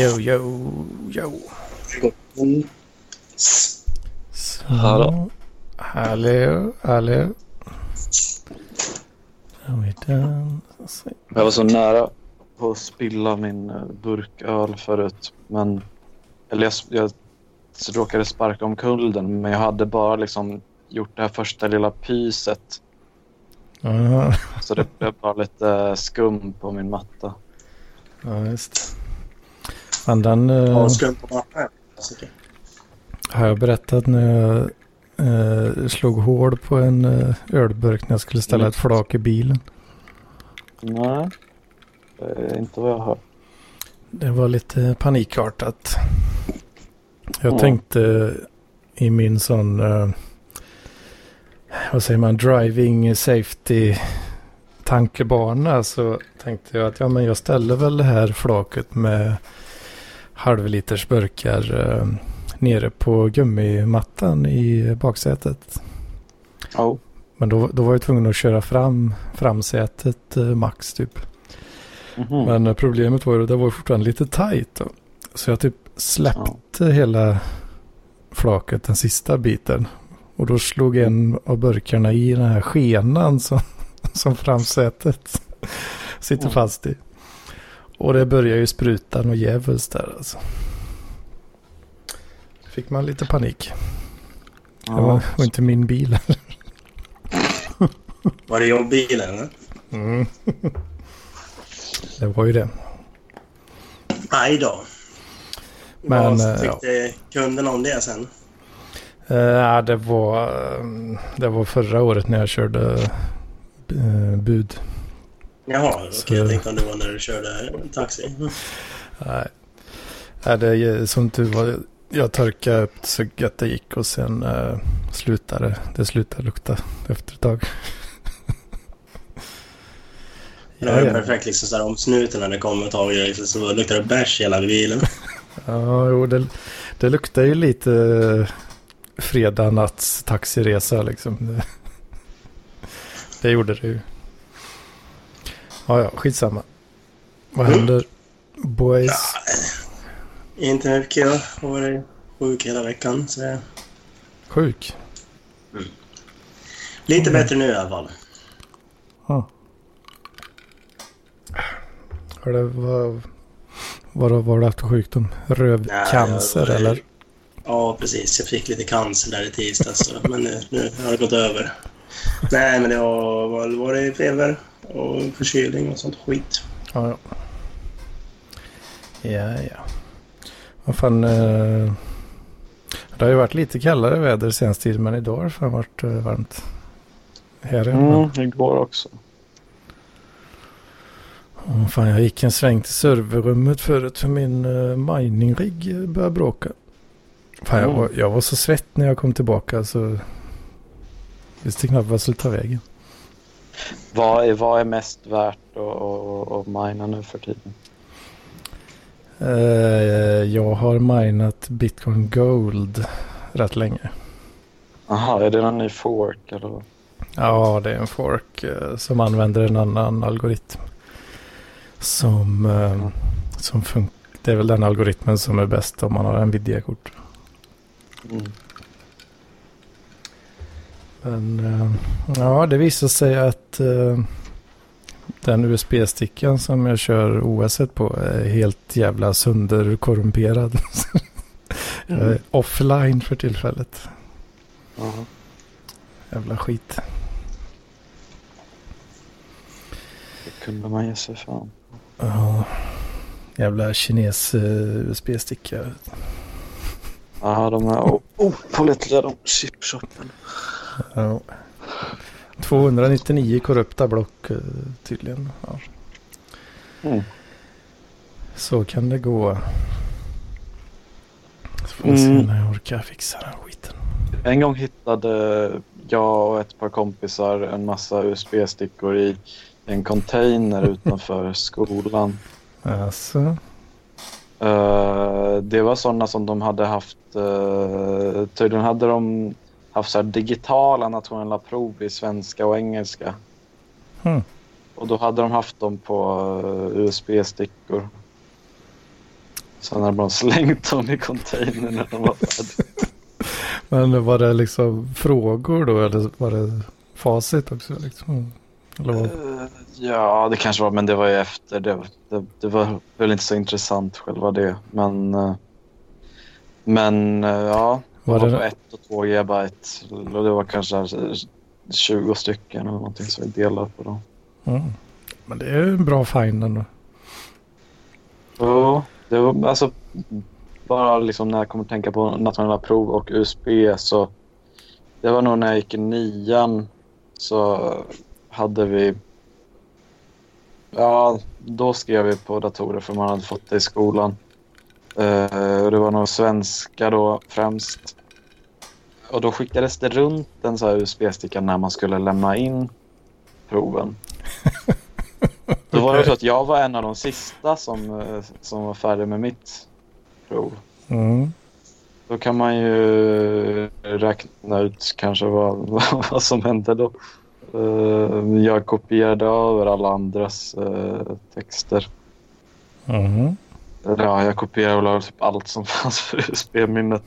Jo, jo, jo. Så. Hallå. Hallå, hallå. Jag var så nära på att spilla min eh, burköl förut. Men, eller jag, jag råkade sparka omkull den. Men jag hade bara liksom gjort det här första lilla pyset. Ja, Så det blev bara lite skum på min matta. ja just Fan, den eh, Ja, har jag berättat när jag eh, slog hål på en eh, ölburk när jag skulle ställa ett flak i bilen. Nej, det är inte vad jag har. Det var lite panikartat. Jag Ja. tänkte i min sån, eh, vad säger man, driving safety tankebana så tänkte jag att ja, men jag ställer väl det här flaket med halvliters burkar eh, nere på gummimattan i baksätet. Oh. Men då, då var jag tvungen att köra fram framsätet eh, max typ. Mhm. Men eh, problemet var ju att det var fortfarande lite tajt. Då. Så jag typ släppte hela flaket den sista biten. Och då slog en av burkarna i den här skenan som, som framsätet sitter Mm. fast i. Och det börjar ju spruta och djävulskt där alltså. Fick man lite panik. Det var, Ja. var inte min bil. Var det jobbbilen? eller? Mm. det var ju det. Aj då. Men, Vad eh, tyckte kunderna om det sen? Uh, det, var, eh, det var förra året när jag körde eh, bud. Jaha. Så- Jag tänkte om det var när du körde taxi. Mm. Nej, Nej, det är som tur var. Jag torkade upp så gött det gick och sen uh, slutade det slutade lukta efter ett tag. Det var ju perfekt liksom sådär om snuten när det kom ett tag liksom, så luktar det bärs hela bilen. ja jo, det, det luktar ju lite uh, fredag natts taxiresa liksom. Det, det gjorde det ju. Ja, ja, skitsamma. Vad Mm. händer? Boys. Inte mycket. Jag har varit sjuk hela veckan. Så Sjuk. lite Mm. bättre nu i alla fall. Ja. Har det, vad, vad har du haft för sjukdom? Rövcancer Nej, eller? Ja, precis. Jag fick lite cancer där i tisdags. Men nu, nu har det gått över. Nej, men det har var, var det feber och förkylning och sånt skit. Ja, ja. Ja, ja. Vad fan. Eh, det har ju varit lite kallare väder senaste tiden men idag har det fan varit eh, varmt. Här är Mm, igår också. oh, fan, Jag gick en sväng till serverrummet förut för min uh, mining-rigg började bråka. Fan, jag, Mm. var, jag var så svett när jag kom tillbaka så visste knappt vad jag skulle ta vägen. Vad är, vad är mest värt att, mina nu för tiden? Eh, jag har minat Bitcoin Gold rätt länge. Aha, är det någon ny fork eller? Ja, det är en fork eh, som använder en annan algoritm. Som, eh, som funkar. Det är väl den algoritmen som är bäst om man har Nvidia-kort. Mm. Men eh, ja, det visar sig att eh, den USB-stickan som jag kör OS på är helt jävla sönderkorrumperad. Jag är offline för tillfället. Aha. Jävla skit. Det kunde man ge sig fan. Ja, jävla kines eh, USB-sticka. Ja, de är opålitliga de chipshoppen. Ja. 299 korrupta block eh, tydligen. Ja. Mm. Så kan det gå. Så får vi se Mm. när jag orkar fixa den skiten. En gång hittade jag och ett par kompisar en massa USB-stickor i en container utanför skolan. Alltså, Eh, det var sådana som de hade haft, uh, tydligen hade de haft så digitala nationella prov i svenska och engelska. hmm. Och då hade de haft dem på eh, USB-stickor. Sen hade de slängt dem i containern när de var färdiga. Men var det liksom frågor då eller var det facit också? Liksom? Eller? Eh, Ja, det kanske var, men det var ju efter. Det, det, det var väl inte så intressant själva det. Men, eh, men ja, Var det- på 1 och 2 gigabyte. Och det var kanske 20 stycken eller någonting som vi delade på dem. Mm. Men det är en bra find ändå. Ja, det var alltså bara liksom när jag kommer att tänka på nationella prov och USB så det var nog när jag gick i nian så hade vi ja, då skrev vi på datorer för man hade fått det i skolan. Och det var nog svenska då främst. Och då skickades det runt en så USB-sticka när man skulle lämna in proven. Då var det så att jag var en av de sista som, eh, som var färdig med mitt prov. Mm. Då kan man ju räkna ut kanske vad, vad som hände då. Eh, Jag kopierade över alla andras eh, texter. Mm. Ja, jag kopierade över typ allt som fanns för USB-minnet.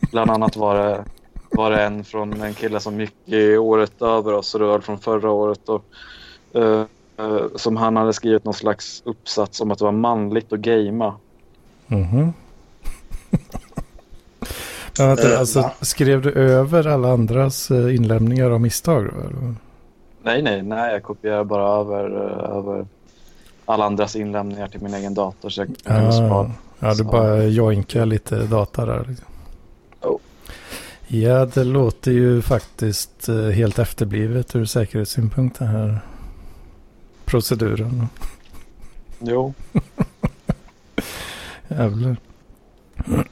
Bland annat var det, var det en från en kille som gick i året över oss, och det var från förra året. Och, eh, eh, som han hade skrivit någon slags uppsats om att det var manligt att gamea. Mhm. Men vänta, Eh, alltså, skrev du över alla andras inlämningar av misstag eller? Nej, nej, nej. Jag kopierar bara över, över alla andras inlämningar till min egen dator. Så jag kunde Ah, spara. ja, du Så- bara joinkar lite data där. Liksom. Ja, det låter ju faktiskt eh, helt efterblivet ur säkerhetssynpunkt den här proceduren. Jo, Jävlar.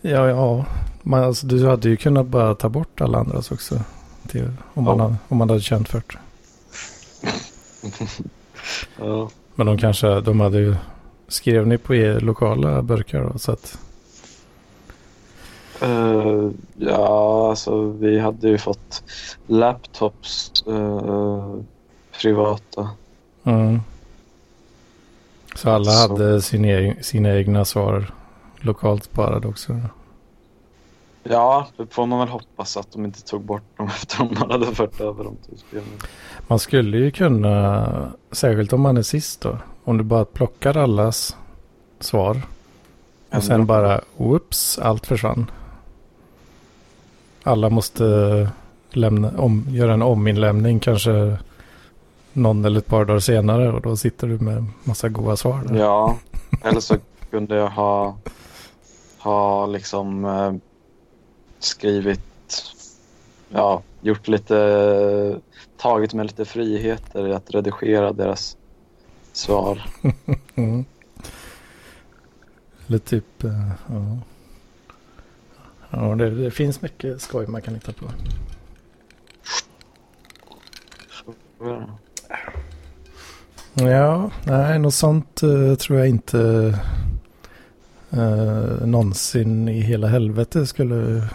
Ja, ja. Man, alltså, du hade ju kunnat bara ta bort alla andras också. Till, om, man Ja. hade, om man hade känt för det. ja. Men de kanske, de hade ju, skrev ni på er lokala burkar då? Så att, Eh, ja, alltså vi hade ju fått laptops eh, privata. mm. Så alla Så. hade sin egen, sina egna svar lokalt sparade också. Ja, det får man väl hoppas att de inte tog bort dem efter de hade fört över dem till spelningen. Man skulle ju kunna, särskilt om man är sist då, om du bara plockar allas svar och sen bara, whoops, allt försvann. Alla måste lämna, om, göra en ominlämning kanske någon eller ett par dagar senare och då sitter du med massa goda svar. Där. Ja, eller så kunde jag ha, ha liksom eh, skrivit, ja, gjort lite, tagit med lite friheter i att redigera deras svar. Mm. Eller typ, eh, ja. Ja, det, det finns mycket skoj man kan hitta på. Ja, nej, något sånt eh, tror jag inte eh, någonsin i hela helvete skulle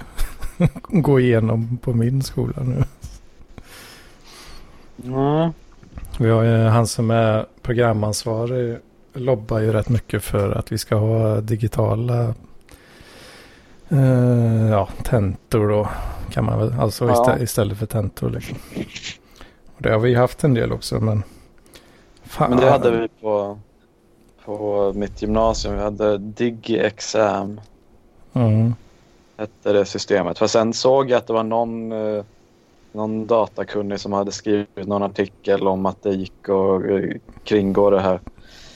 gå igenom på min skola nu. Nej. Vi har ju han som är programansvarig lobbar ju rätt mycket för att vi ska ha digitala eh, ja, tentor då. Kan man väl, alltså Ja. istä- istället för tentor liksom. Och det har vi haft en del också men. Fan. Men det hade vi på, på mitt gymnasium. Vi hade DigiExam, Mm. hette det systemet. För sen såg jag att det var någon, eh, någon datakunnig som hade skrivit någon artikel om att det gick att eh, kringgå det här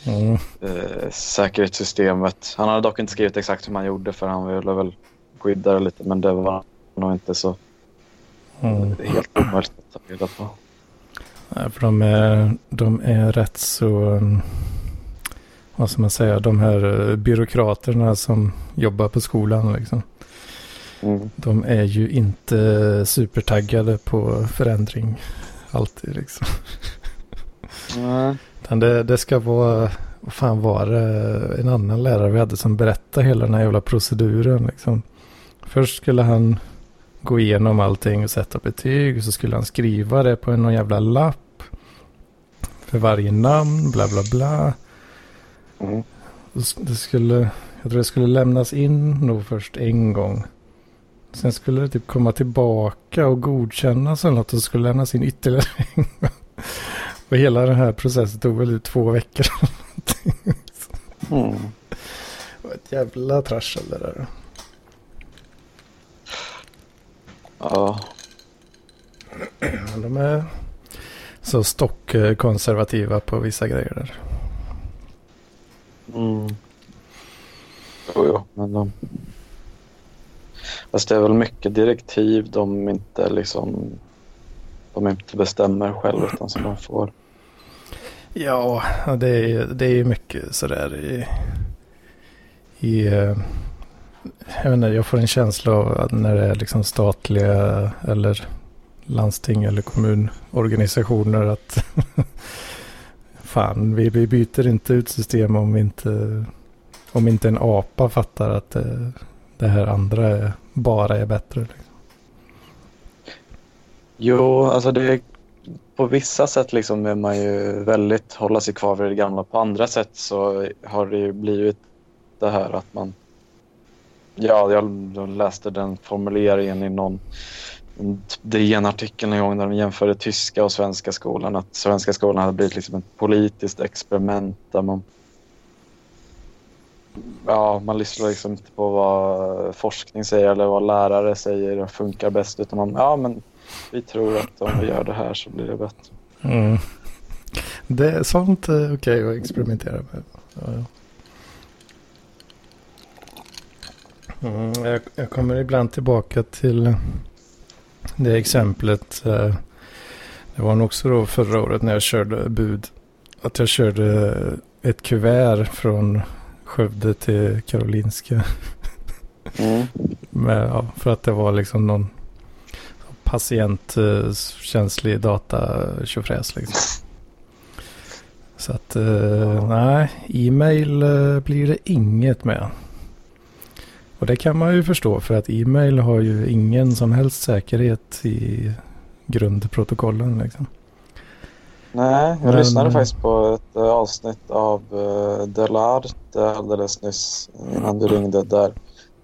Mm. eh, säkerhetssystemet. Han hade dock inte skrivit exakt hur man gjorde för han ville väl skydda det lite men det var nog inte så Mm. helt omöjligt att ta reda på. Nej, för de är, de är rätt så, um, vad ska man säga, de här eh, byråkraterna som jobbar på skolan liksom. Mm. De är ju inte supertaggade på förändring alltid liksom. Nej. Utan det, det ska vara, vad fan var det, en annan lärare vi hade som berättade hela den här jävla proceduren liksom. Först skulle han gå igenom allting och sätta betyg och så skulle han skriva det på en någon jävla lapp. För varje namn, bla bla bla. Mm. det skulle, jag tror det skulle lämnas in nog först en gång. Sen skulle det typ komma tillbaka och godkännas eller något och skulle lämnas in ytterligare en gång. Och hela den här processen tog väl två veckor. Mm. Det var ett jävla trassel det där. Ja. De är så stockkonservativa på vissa grejer där. Mm. Jo, jo, men de... Fast det är väl mycket direktiv de inte liksom... De inte bestämmer själv utan som de får. Ja, det är, det är mycket sådär i... i eh, jag, inte, jag får en känsla av att när det är liksom statliga eller landsting eller kommunorganisationer att fan, vi, vi byter inte ut system om inte, om inte en apa fattar att det, det här andra är, bara är bättre. Liksom. Jo, alltså det är, på vissa sätt liksom är man ju väldigt hålla sig kvar vid det gamla. På andra sätt så har det ju blivit det här att man... Ja, jag läste den formuleringen i någon DN-artikel en gång där de jämförde tyska och svenska skolan. Att svenska skolan hade blivit liksom ett politiskt experiment där man Ja, man lyssnar liksom inte på vad forskning säger eller vad lärare säger och funkar bäst. Utan man, ja men vi tror att om vi gör det här så blir det bättre. Mm. Det är sånt är okej okay att experimentera med. Ja. Mm, jag, jag, kommer ibland tillbaka till det exemplet. Eh, det var nog också då förra året när jag körde bud. Att jag körde ett kuvert från Skövde till Karolinska. Mm. Med, ja, för att det var liksom någon patientkänslig data tjofräs liksom. Så att eh, nej, e-mail eh, blir det inget med. Och det kan man ju förstå för att e-mail har ju ingen som helst säkerhet i grundprotokollen. Liksom. Nej, jag Men... lyssnade faktiskt på ett uh, avsnitt av uh, alldeles nyss innan du ringde där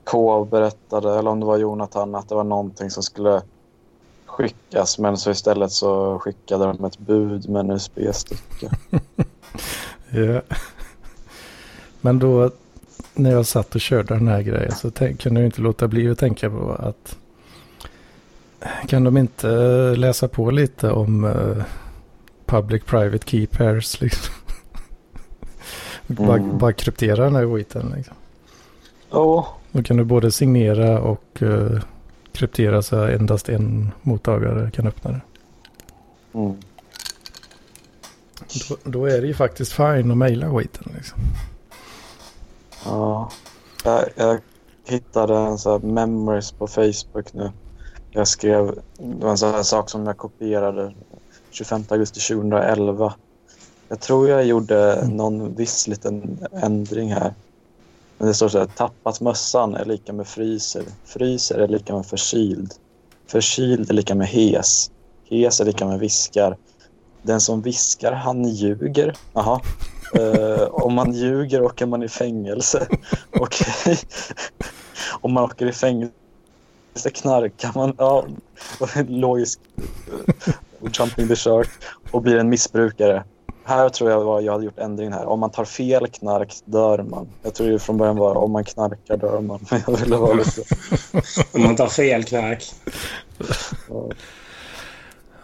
K berättade, eller om det var Jonathan, att det var någonting som skulle skickas men så istället så skickade de ett bud med en USB-sticka. ja. Men då när jag satt och körde den här grejen så kunde jag inte låta bli att tänka på att kan de inte läsa på lite om uh, public private key pairs liksom? mm. bara, bara kryptera den här skiten liksom. Ja. Då kan du både signera och uh, kryptera så endast en mottagare kan öppna det. Mm. Då, då, är det ju faktiskt fine att mejla skiten liksom. Ja. Jag, jag hittade en sån här memories på Facebook nu. Jag skrev, det var en sån här sak som jag kopierade 25 augusti 2011. Jag tror jag gjorde mm. någon viss liten ändring här. Men det står så här, tappat mössan är lika med fryser. Fryser är lika med förkyld. Förkyld är lika med hes. Hes är lika med viskar. Den som viskar, han ljuger. Jaha. Uh, eh, om man ljuger åker man i fängelse. Okej. Okay. om man åker i fängelse knarkar man. Ja, logisk. Eh, jumping the shark. Och blir en missbrukare. Här tror jag var, jag hade gjort ändringen här. Om man tar fel knark dör man. Jag tror ju från början var om man knarkar dör man. Men jag ville vara lite... om man tar fel knark. ja.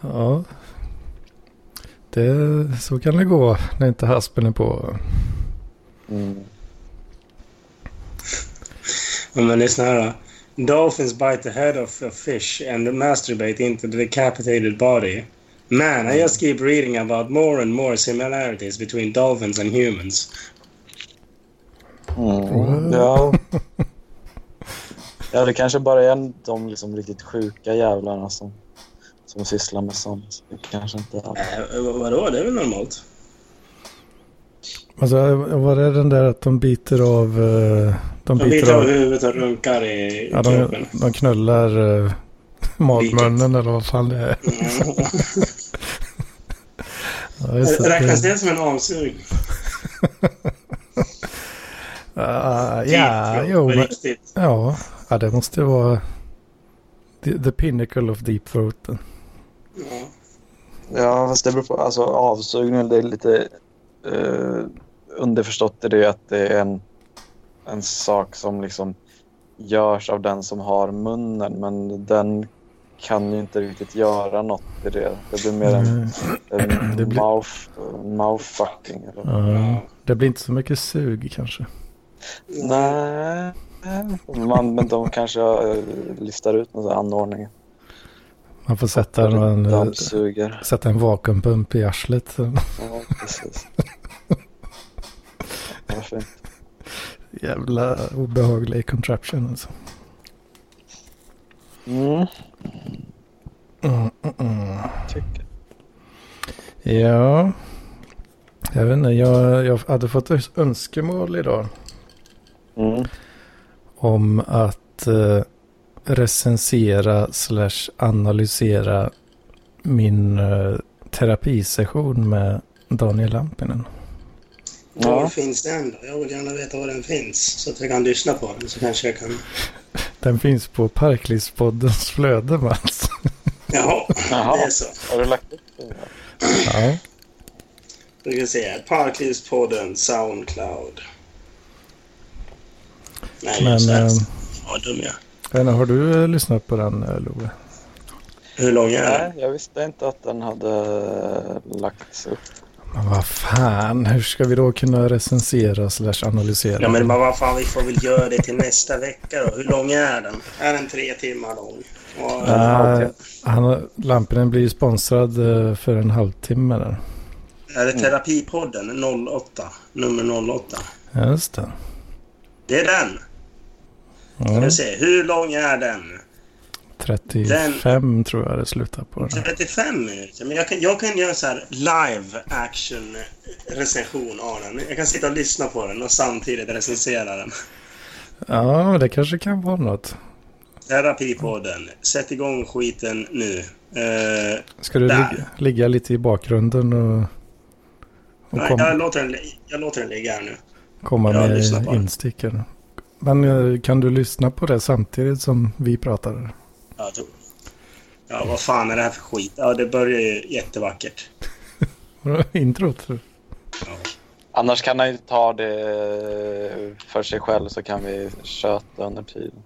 ja. Det, så kan det gå när inte haspen är på. Mm. Men lyssna här då. Dolphins bite the head of a fish and masturbate into the decapitated body. Man, I just keep reading about more and more similarities between dolphins and humans. Mm, ja. ja, det kanske bara är de liksom riktigt sjuka jävlarna som som sysslar med sånt. Det kanske inte är... Äh, vadå? Det är väl normalt? Alltså var det den där att de biter av... Eh, de, de biter av huvudet och runkar i ja, kroppen. De, de knullar uh, magmunnen eller vad fan det är. Ja, Räknas det som en avsugning? Uh, ja, throat, jo, men, riktigt. ja, ja, det måste vara the, the pinnacle of deep throat. Ja. Ja, fast det beror på. Alltså avsugning, det är lite uh, underförstått i det att det är en, en sak som liksom görs av den som har munnen. Men den kan ju inte riktigt göra något i det. Det blir mer en, Mm. en Det blir- mouth, mouth fucking. Eller? Ja, det blir inte så mycket sug kanske. Nej, man, men de kanske uh, listar ut någon anordning. Man får sätta en, eh, sätta en vakuumpump i arslet. Ja, precis. Varför inte? Jävla obehaglig contraption alltså. Mm, Mm, mm, mm. tycker. Ja, jag vet inte. Jag, jag hade fått öns- önskemål idag Mm. om att eh, recensera slash analysera min eh, terapisession med Daniel Lampinen. Var Ja. finns den då? Jag vill gärna veta var den finns. Så att jag kan lyssna på den. Så kanske jag kan... Den finns på Parklivspoddens flöde Mats. Jaha, Jaha. det är så. Har du lagt upp det? Ja, Då ska vi se. Parklivspodden Soundcloud. Nej, Men, just det. ehm, Vad dum jag har du eh, lyssnat på den eh, Love? Hur lång är den? Nej, jag visste inte att den hade lagts upp. Men vad fan, hur ska vi då kunna recensera slash analysera? Ja, men vad fan, vi får väl göra det till nästa vecka då. Hur lång är den? Är den tre timmar lång? Och, Nej, han, Lampinen blir sponsrad eh, för en halvtimme där. Är det Terapipodden 08? Nummer 08? Ja, Just det. Det är den. Ska Ja, vi se. Hur lång är den? 35 tror jag det slutar på. Den. 35 minuter. Men jag kan, jag kan göra så här live action recension av den. Jag kan sitta och lyssna på den och samtidigt recensera den. Ja, det kanske kan vara något. Terapipodden. Sätt igång skiten nu. Eh, Ska du ligga, ligga lite i bakgrunden och, och nej, kom, jag, låter den, jag låter den ligga här nu. komma jag med den. instickare? Men eh, kan du lyssna på det samtidigt som vi pratar? Ja, då. ja, vad fan är det här för skit? Ja, det börjar ju jättevackert. Introt? Annars kan han ju ta det för sig själv så kan vi köta under tiden.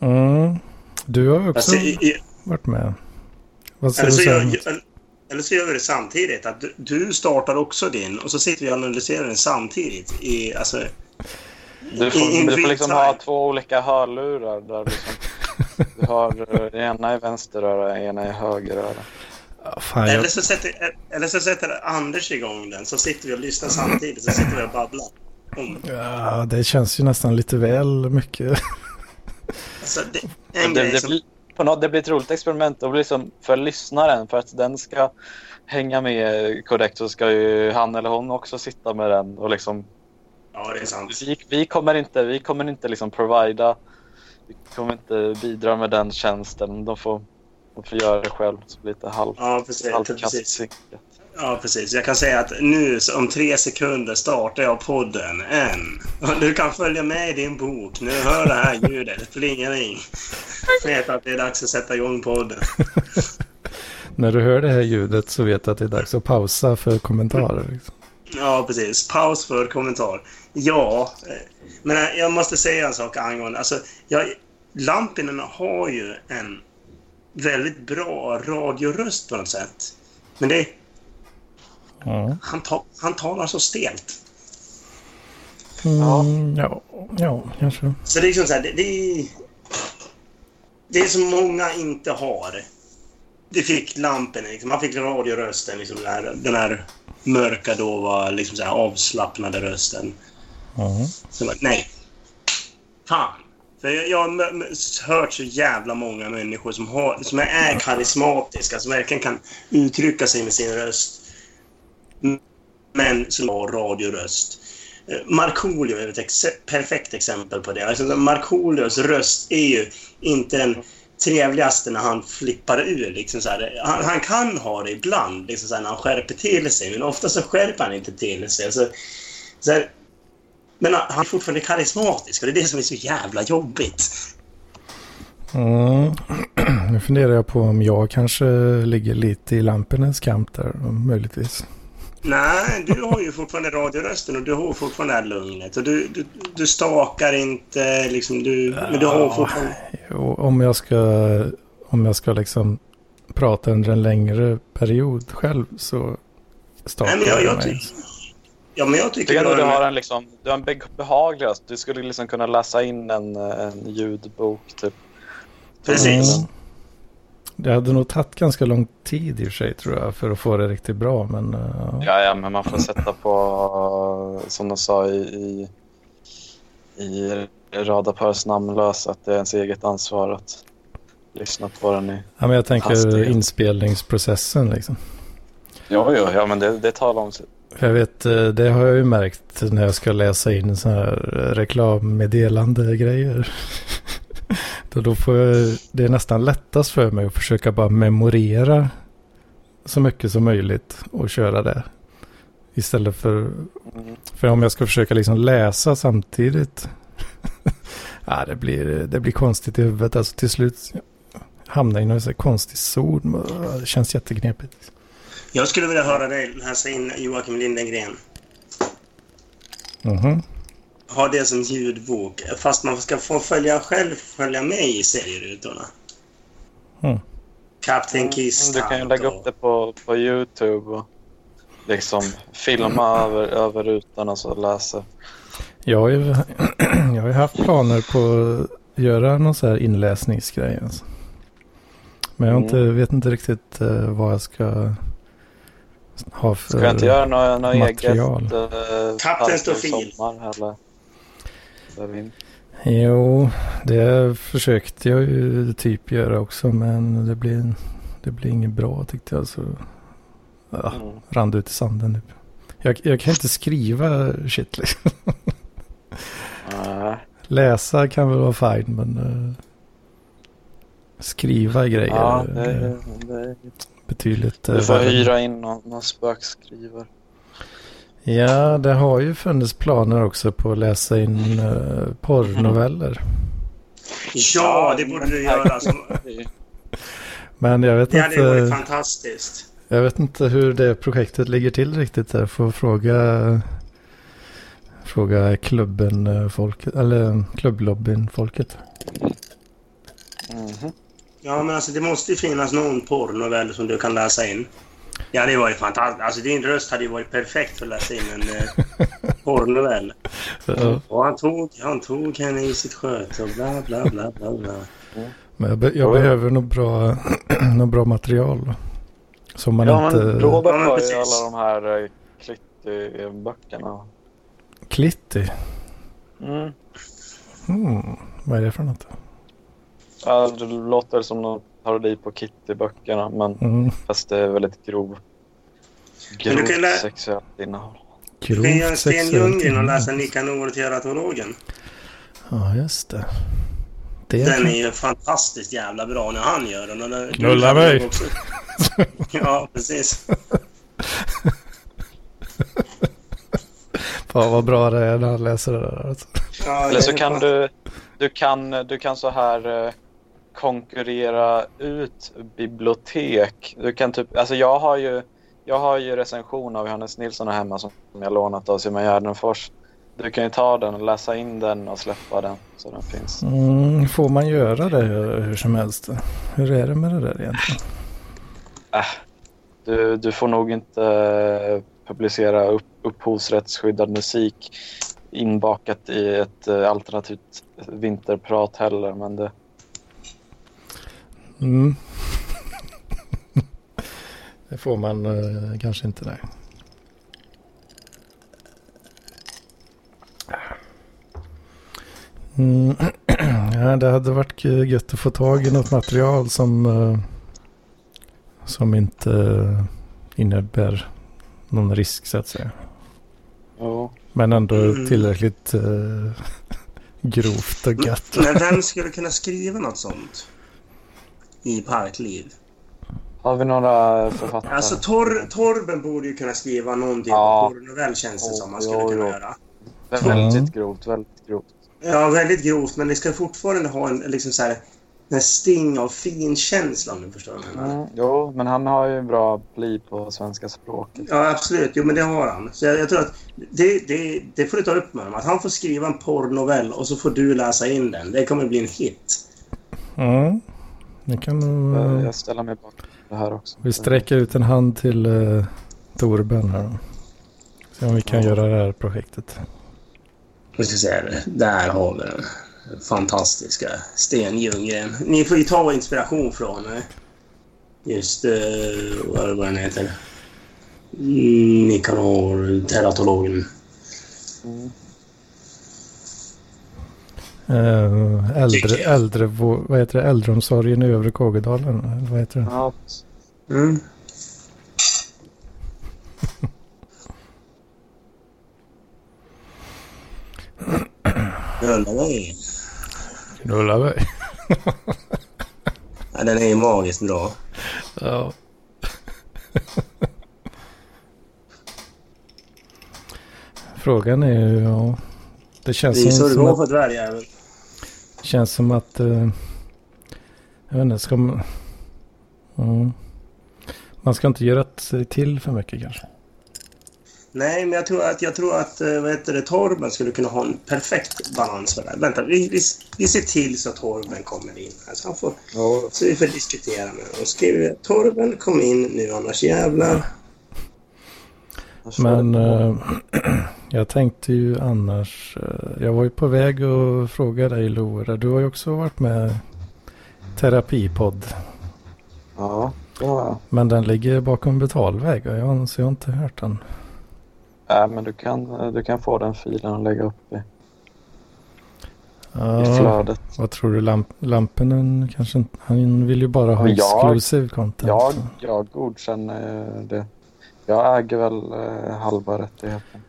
Mm. Du har också Alltså, i, i, varit med. Vad säger eller, du så gör, sen? eller- så gör vi det samtidigt. Att du, du startar också din och så sitter vi och analyserar den samtidigt. I, alltså, Du får, In du får liksom ha två olika hörlurar där liksom, du har eh, ena i vänster öra, ena i höger öra. Fan, jag, eller, så sätter, eller så sätter Anders igång den så sitter vi och lyssnar samtidigt. Så sitter vi och babblar. Om, ja, det känns ju nästan lite väl mycket. alltså, det, en Det, grej det, som, blir, på något, det blir ett roligt experiment och liksom för lyssnaren för att den ska hänga med korrekt så ska ju han eller hon också sitta med den och liksom Ja, det är sant. vi, vi kommer inte, vi kommer inte liksom provida, vi kommer inte bidra med den tjänsten. De får, de får göra det själv. Så blir det lite halv, Ja, precis. precis. Ja, precis. Jag kan säga att nu om tre sekunder startar jag podden. En. Du kan följa med i din bok. Nu hör det här ljudet. Plingering. Vet att det är dags att sätta igång podden. När du hör det här ljudet så vet du att det är dags att pausa för kommentarer. Liksom. Ja, precis. Paus för kommentar. Ja, eh, men eh, jag måste säga en sak angående... Alltså, jag, Lampinen har ju en väldigt bra radioröst på något sätt. Men det, Ja. han, ta, han talar så stelt. Mm, ja, ja, kanske. Så det är liksom så här, det, det, är, det är som många inte har. Det fick lampen, liksom. man fick radiorösten, liksom den, här, den här mörka, då var liksom så här avslappnade rösten. Ja. Så jag bara, nej. Fan. För jag, jag har hört så jävla många människor som, har, som är karismatiska, som verkligen kan uttrycka sig med sin röst. Men som har radioröst. Eh, Markoolio är ett ex perfekt exempel på det. Alltså, Markoolios röst är ju inte den trevligaste när han flippar ur. Liksom så. Han, han kan ha det ibland, liksom så när han skärper till sig, men ofta så skärper han inte till sig. Alltså, så här, Men han är fortfarande karismatisk och det är det som är så jävla jobbigt. Mm. Nu funderar jag på om jag kanske ligger lite i lampornas kamp där, möjligtvis. Nej, du har ju fortfarande radiorösten och du har fortfarande det här lugnet. Och du, du, du stakar inte liksom. Du, men du har fortfarande... Om jag ska, om jag ska liksom prata under en längre period själv så stakar Nej, jag jag mig. Ja, men jag tycker... Du du har en- liksom, du har en be- behaglig röst. Du skulle liksom kunna läsa in en, en ljudbok typ. Precis. Mm. Det hade nog tagit ganska lång tid i och för sig tror jag för att få det riktigt bra. Men uh, Ja, ja, men man får sätta på, som de sa i, i, i Radarpars namnlös, att det är ens eget ansvar att lyssna på den i... ja, men jag tänker Hastighet. inspelningsprocessen liksom. Jo, jo, ja, men det, det talar om sig. Jag vet, eh, det har jag ju märkt när jag ska läsa in sådana här eh, reklammeddelande grejer. då, då får jag, det är nästan lättast för mig att försöka bara memorera så mycket som möjligt och köra det. Istället för, för om jag ska försöka liksom läsa samtidigt. ja, ah, det, blir, det blir konstigt i huvudet. Alltså till slut hamnar jag i någon konstig zon. Det känns jätteknepigt. Jag skulle vilja höra dig läsa in Joakim Lindengren. Mhm. Ha det som ljudbok. Fast man ska få följa själv följa med i serierutorna. Mm. Kapten Kiss. Du kan ju lägga upp det på, på Youtube och liksom filma över, över rutan och så läsa. Jag har, ju, jag har ju haft planer på att göra någon så här inläsningsgrej. Alltså. Men jag inte, Mm. vet inte riktigt eh, vad jag ska ha för... Ska jag inte göra något, något eget material. uh, sommar eller? Där vi- Jo, det försökte jag ju typ göra också. Men det blir, det blir inget bra tyckte jag. Så ja, Mm. rann det ut i sanden. Typ. Jag, jag kan inte skriva shit liksom. Läsa kan väl vara fine men eh, skriva grejer Ja, är det, det, betydligt eh, du får värre. hyra in någon, någon spökskrivare. Ja, det har ju funnits planer också på att läsa in uh, porrnoveller. Ja, det borde du göra. Som, Men jag vet, det hade ju varit inte, fantastiskt. jag vet inte hur det projektet ligger till riktigt. Jag får fråga, fråga klubben eh, folket, eller klubblobbyn folket. Mhm. Ja, men alltså det måste ju finnas någon porrnovell som du kan läsa in. Ja, det hade ju fantastiskt. Alltså din röst hade ju varit perfekt för att läsa in en eh, porrnovell. Så, Och han tog, han tog henne i sitt sköte och bla bla bla bla bla. Men jag, be, jag Ja. behöver nog bra, något bra material. Som man Ja, inte... men Robert Ja, har ju precis. alla de här eh, Clitty-böckerna. Klitty. Mm. Hmm, vad är det för något? Ja, det låter som någon parodi på Kitty-böckerna, men Mm, fast det är väldigt grov. Men du kan Grovt lä- sexuellt innehåll. Du kan göra grovt Sten Ljunggren och läsa Nikanor teratologen. Ja, just det. det Den kan- är ju fantastiskt jävla bra när han gör den. den- Knulla mig. också. Ja, precis. Fan vad bra det är när han läser det där. Alltså. Ja, Eller så är kan du, du kan, du kan så här eh, konkurrera ut bibliotek. Du kan typ, alltså jag har ju, jag har ju recension av Johannes Nilsson här hemma som jag lånat av Simon Gärdenfors. Du kan ju ta den och läsa in den och släppa den så den finns. Mm, får man göra det hur som helst? Hur är det med det där egentligen? Du, du får nog inte eh, publicera upp, upphovsrättsskyddad musik inbakat i ett eh, alternativt vinterprat heller. Men det, Mm. det får man eh, kanske inte. Nej. Mm. ja, det hade varit gött att få tag i något material som, eh, som inte eh, innebär någon risk så att säga. jo. Men ändå Mm. tillräckligt eh, grovt och gött. Men vem skulle kunna skriva något sånt? I Parkliv. Har vi några författare? Alltså Tor, Torben borde ju kunna skriva någonting Ja. på porrnovell känns det som. Han Jo, skulle jo, kunna jo. göra. Väldigt grovt, väldigt grovt. Ja, väldigt grovt, men det ska fortfarande ha en liksom så här, en sting av finkänsla om du förstår vad jag menar. Mm, jo, men han har ju bra pli på svenska språket. Ja, absolut. Jo, men det har han. Så jag, jag tror att det, det, det får du ta upp med honom. Att han får skriva en porrnovell och så får du läsa in den. Det kommer bli en hit. Ja, det kan nog... Jag- eh, Jag ställer mig bakom det här också. Vi sträcker ut en hand till uh, Torben här då. Se om vi kan Ja. göra det här projektet. Vi ska se. här. Där har vi den. Fantastiska Sten Ljunggren. Ni får ju ta inspiration från eh, just vad, vad den heter. Mm, Nikanor, teratologen. Mm. Uh, äldre, äldre, vad heter det? Äldreomsorgen i övre Kågedalen. Vad heter det? Ja, Mm. Vad det är. Knullaberg. Ja, den är ju magiskt bra. Ja. Frågan är ju, ja. Det känns Det är så som, det som går att, för dvärgjäveln. Känns som att eh, jag vet inte, ska man... Mm. Man ska inte göra sig till för mycket kanske. Nej, men jag tror att, jag tror att eh, vad heter det, Torben skulle kunna ha en perfekt balans för det här. Vänta, vi, vi, vi ser till så att Torben kommer in. Alltså, han får, jo, så vi får diskutera med honom. Skriver vi, Torben kom in nu annars jävlar. Men på. jag tänkte ju annars. eh, jag var ju på väg att fråga dig Lora. Du har ju också varit med i terapipodd. Ja, det har jag. Men den ligger bakom betalväg. och Jag, så jag har inte hört den. Äh, men du kan, du kan få den filen och lägga upp i, i Ja, flödet. vad tror du? Lamp, Lampinen kanske inte. Han vill ju bara ha jag- exclusive content. Jag, jag godkänner det. Jag äger väl eh, halva rättigheten.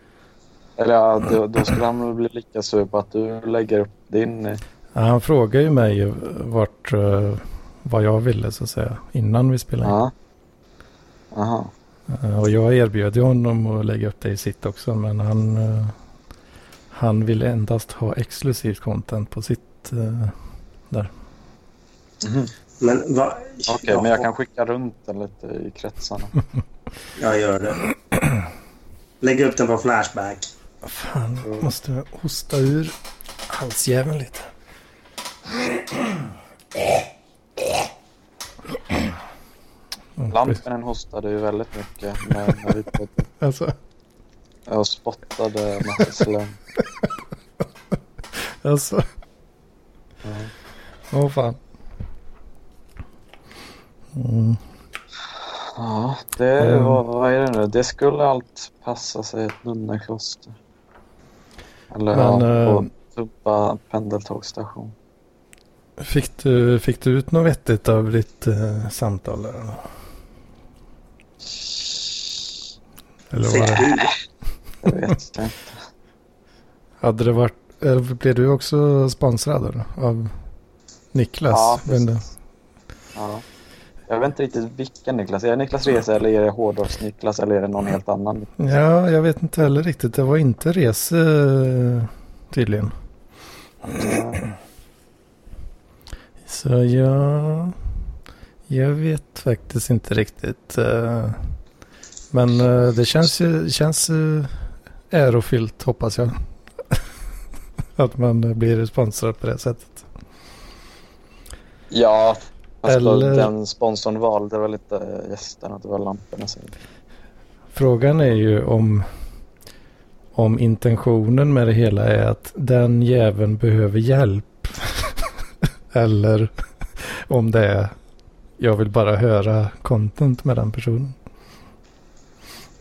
Eller ja, då, då skulle han väl bli lika sur på att du lägger upp din. eh, Ja, han frågade ju mig vart, eh, vad jag ville så att säga. Innan vi spelade in. Ja. Aha. Eh, Och jag erbjöd ju honom att lägga upp det i sitt också. Men han, han ville endast ha exklusivt content på sitt. eh, Mhm. Men vad... Okej, men jag kan skicka runt den lite i kretsarna. Jag gör det. Lägg upp den på Flashback. Fan, måste hosta ur halsjäveln lite. Lampinen hostade ju väldigt mycket när, när vi poddade. Alltså, Jag spottade massa slem. alltså. Ja. Åh fan. Mm. Ja, det Mm. var, vad är det nu? Det skulle allt passa sig ett nunnekloster. Eller Men, ja, eh, på Tubba pendeltågsstation. Fick, du, fick du ut något vettigt av ditt eh, samtal? Där? eller? Var Fick det? Det vet jag inte. hade det varit, eller blev du också sponsrad då, av Niklas? Ja, inte. Ja. Jag vet inte riktigt vilken Niklas. Är det Niklas Rese eller är det Hårdrocks-Niklas eller är det någon helt annan? Ja, jag vet inte heller riktigt. Det var inte Rese tydligen. Ja. Så jag, jag vet faktiskt inte riktigt. eh, Men eh, det känns ju känns eh, ärofyllt hoppas jag. Att man blir sponsrad på det sättet. Ja, Eller- den sponsorn valde väl inte gästerna att det var lamporna. Så. Frågan är ju om, om intentionen med det hela är att den jäveln behöver hjälp. Eller om det är jag vill bara höra content med den personen.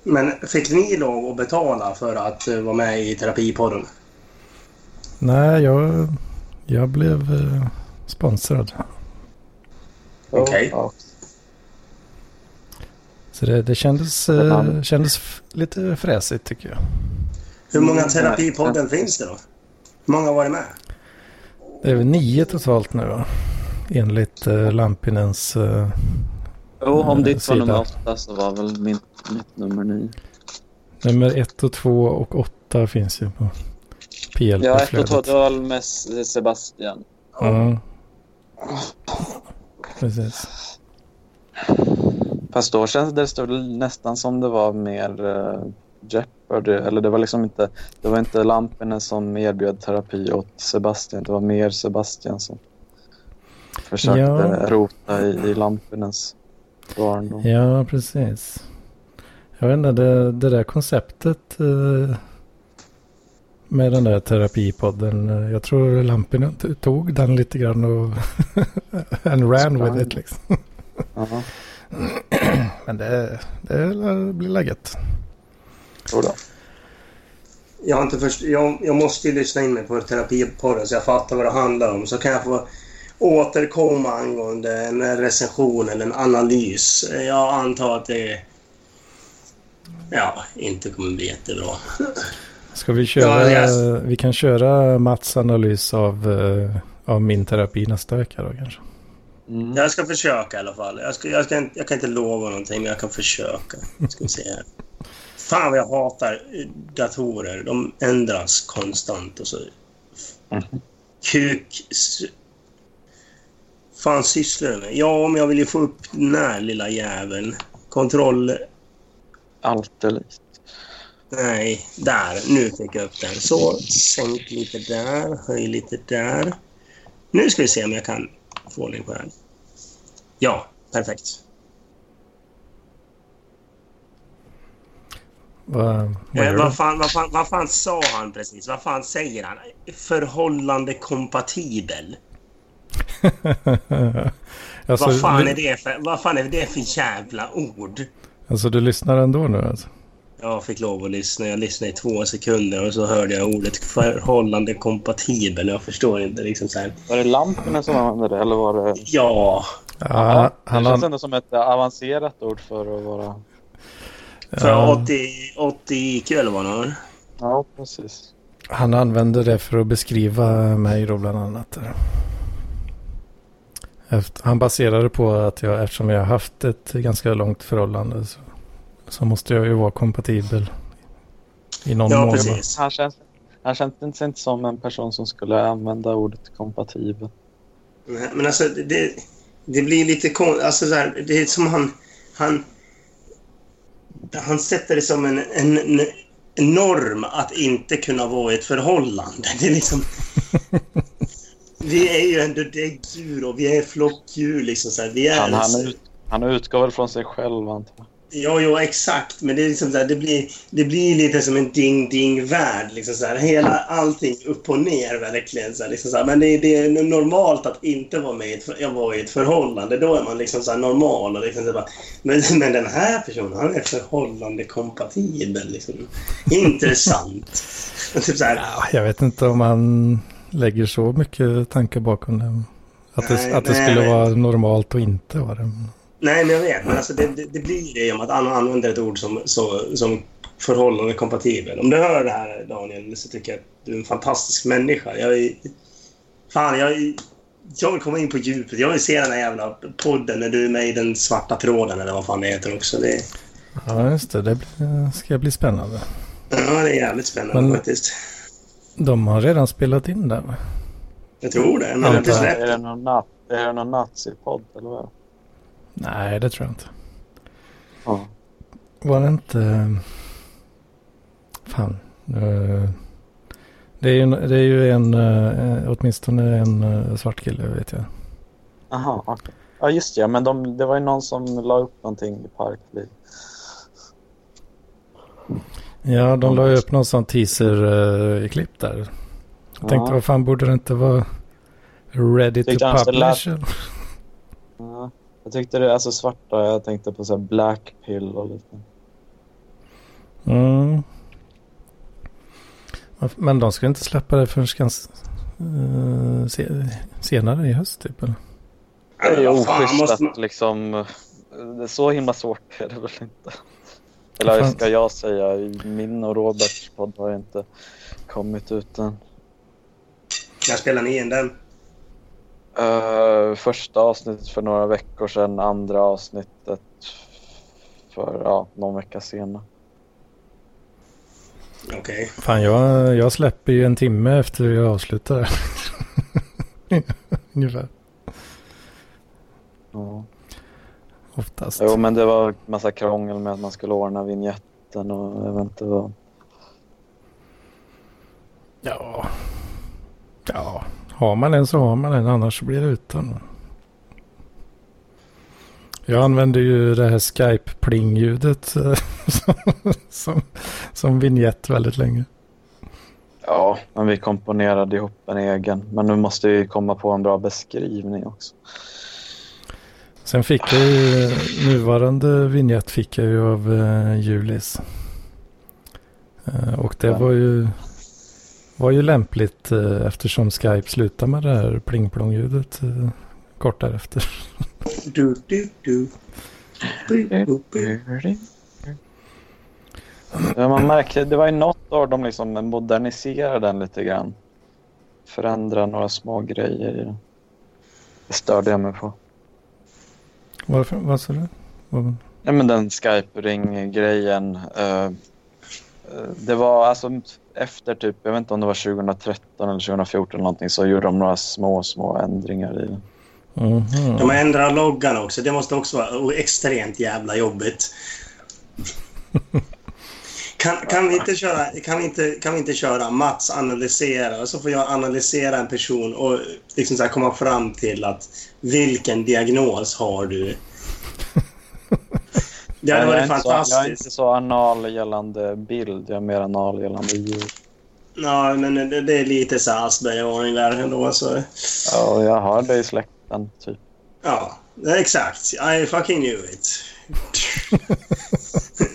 Men fick ni lov att betala för att eh, vara med i terapipodden? Nej, jag, jag blev eh, sponsrad. Okej. Ja, Så det, det kändes, eh, kändes lite fräsigt tycker jag. Hur många Mm, terapipodden finns det då? Hur många har varit med? Det är väl nio totalt nu va? Enligt eh, Lampinens... Eh, Jo, om ditt sida. var nummer åtta så var väl min, mitt nummer nio. nummer ett och två och åtta finns ju på. Ja, ett och PLP-flödet. total med S- Sebastian. Mm. Precis. Fast då kändes det nästan som det var mer uh, Jeopardy. Eller det var liksom inte, det var inte Lampinen som erbjöd terapi åt Sebastian. Det var mer Sebastian som försökte Ja. rota i, i Lampinens barndom. Ja, precis. Jag vet inte, det, det där konceptet eh, med den där terapipodden. Jag tror Lampinen tog den lite grann och and ran with it liksom. Ja, Men det, det blir läget. Jag, har inte först, jag, jag måste ju lyssna in mig på terapipodden så jag fattar vad det handlar om. Så kan jag få återkomma angående en recension eller en analys. Jag antar att det ja, inte kommer bli jättebra. Ska vi köra, Ja, yes. vi kan köra Mats analys av, eh, av min terapi nästa vecka då kanske. Mm. Jag ska försöka i alla fall. Jag, ska, jag, ska, jag kan inte lova någonting, men jag kan försöka. Ska vi se här. Fan vad jag hatar datorer. De ändras konstant och så... Kuk... s- fan sysslar du med? Ja, men jag vill ju få upp den här lilla jäveln. Kontroll... Allt likt. Nej, där. Nu fick jag upp den. Så, sänk lite där. Höj lite där. Nu ska vi se om jag kan få ordning på den. Ja, perfekt. Vad, vad Eh, vad, fan, vad, fan, vad fan sa han precis? Vad fan säger han? Förhållande kompatibel. alltså, vad, fan är det för, vad fan är det för jävla ord? alltså du lyssnar ändå nu alltså? Jag fick lov att lyssna. Jag lyssnade i två sekunder och så hörde jag ordet förhållande kompatibel. Jag förstår inte liksom så här. Var det Lampinen som använde det eller var det... Ja, Ja, det han, känns an, ändå som ett avancerat ord för att vara... för ja, 80, 80 IQ eller vad han har. Ja, precis. han använde det för att beskriva mig då bland annat. Efter, han baserade på att jag, eftersom jag har haft ett ganska långt förhållande så, så måste jag ju vara kompatibel i någon Ja, mån. precis. Han känns, han känns inte inte som en person som skulle använda ordet kompatibel. Nej, Men alltså det, det blir lite konstigt. Alltså så här, det är som han... Han, han sätter det som en, en, en norm att inte kunna vara i ett förhållande. Det är liksom... Vi är ju ändå däggdjur och vi är flockdjur. Liksom så här. Vi är... Han, han, ut, han utgår väl från sig själv antar jag. Ja, ja, exakt. Men det, är liksom så här, det, blir, det blir lite som en ding-ding-värld. Liksom så här. Hela, allting upp och ner verkligen. Så här, liksom så här. Men det, det är normalt att inte vara med i ett, jag var i ett förhållande. Då är man liksom så normal. Och liksom så bara, men, men den här personen, han är förhållande kompatibel. Liksom. Intressant. typ så Ja, jag vet inte om man lägger så mycket tankar bakom det. Att det, Nej, att det nej, skulle vara normalt och inte vara det. Nej, men jag vet. Men alltså, det, det, det blir det om att han använder ett ord som, så, som förhållande kompatibel. Om du hör det här, Daniel, så tycker jag att du är en fantastisk människa. Jag är... Fan, jag, är- jag vill komma in på djupet. Jag vill se den här jävla podden när du är med i den svarta tråden eller vad fan det heter också. Det, Ja, just det. Det ska bli spännande. ja, det är jävligt spännande Men- faktiskt. De har redan spelat in den. va? Jag tror det. Men Antar jag inte jag. släppt Är det någon, är det någon nazipodd eller vad? Det? Nej, det tror jag inte. Ja. Var det inte... Fan. eh, Det är ju, en- det är ju en, eh, åtminstone en eh, svart kille vet jag. Jaha, okej. Ja just det, ja, men de, det var ju någon som la upp någonting i Parkliv. Ja, de la ju upp någon sån teaser-klipp där. Jag tänkte, Ja. vad fan borde det inte vara ready to så lät- publish? Ja, jag tyckte det, alltså svarta, jag tänkte på så här black pill och lite. Mm. Men de ska inte släppa det förrän ganska eh, se, senare i höst typ eller? Det är oschysst måste att liksom... Det är så himla svårt är det väl inte. Eller Fan. ska jag säga, min och Roberts podd har inte kommit ut än. När spelar ni in den? Uh, första avsnittet för några veckor sedan, andra avsnittet för ja, någon vecka senare. Okej. Fan, jag, jag släpper ju en timme efter jag avslutar. Ungefär. Ja. Oftast. Jo, men det var massa krångel med att man skulle ordna vignetten och jag vet inte vad. Ja. Ja. Har man en så har man en. Annars blir det utan. Jag använder ju det här Skype-pling-ljudet eh, som, som, som vignett väldigt länge. Ja, men vi komponerade ihop en egen. Men nu måste vi komma på en bra beskrivning också. Sen fick jag ju nuvarande vignett fick jag ju av uh, Julis. Uh, och det var ju var ju lämpligt uh, eftersom Skype slutar med det här pling-plong-ljudet uh, kort därefter. Du, du, du. Ja, man märkte, det var ju något av dem liksom moderniserade den lite grann. Förändra några små grejer i den. Det störde jag mig på. Varför? Vad sa du? Vad- Ja, men den Skype-ring-grejen. eh, eh, det var alltså efter typ, jag vet inte om det var 2013 eller 2014 eller någonting, så gjorde de några små, små ändringar i den. Mhm. De ändrar loggan också. Det måste också vara extremt jävla jobbigt. Kan, kan, vi inte köra, kan, vi inte, kan vi inte köra Mats analysera och så får jag analysera en person och liksom så här komma fram till att vilken diagnos har du? Det hade jag, är varit inte så, jag är fantastiskt. inte så anal gällande bild, jag är mer anal gällande ljud. Ja, men det, det är lite så här Asperger-varning där ändå. Så. Ja, jag har det i släkten, typ. Ja, exakt. I fucking knew it.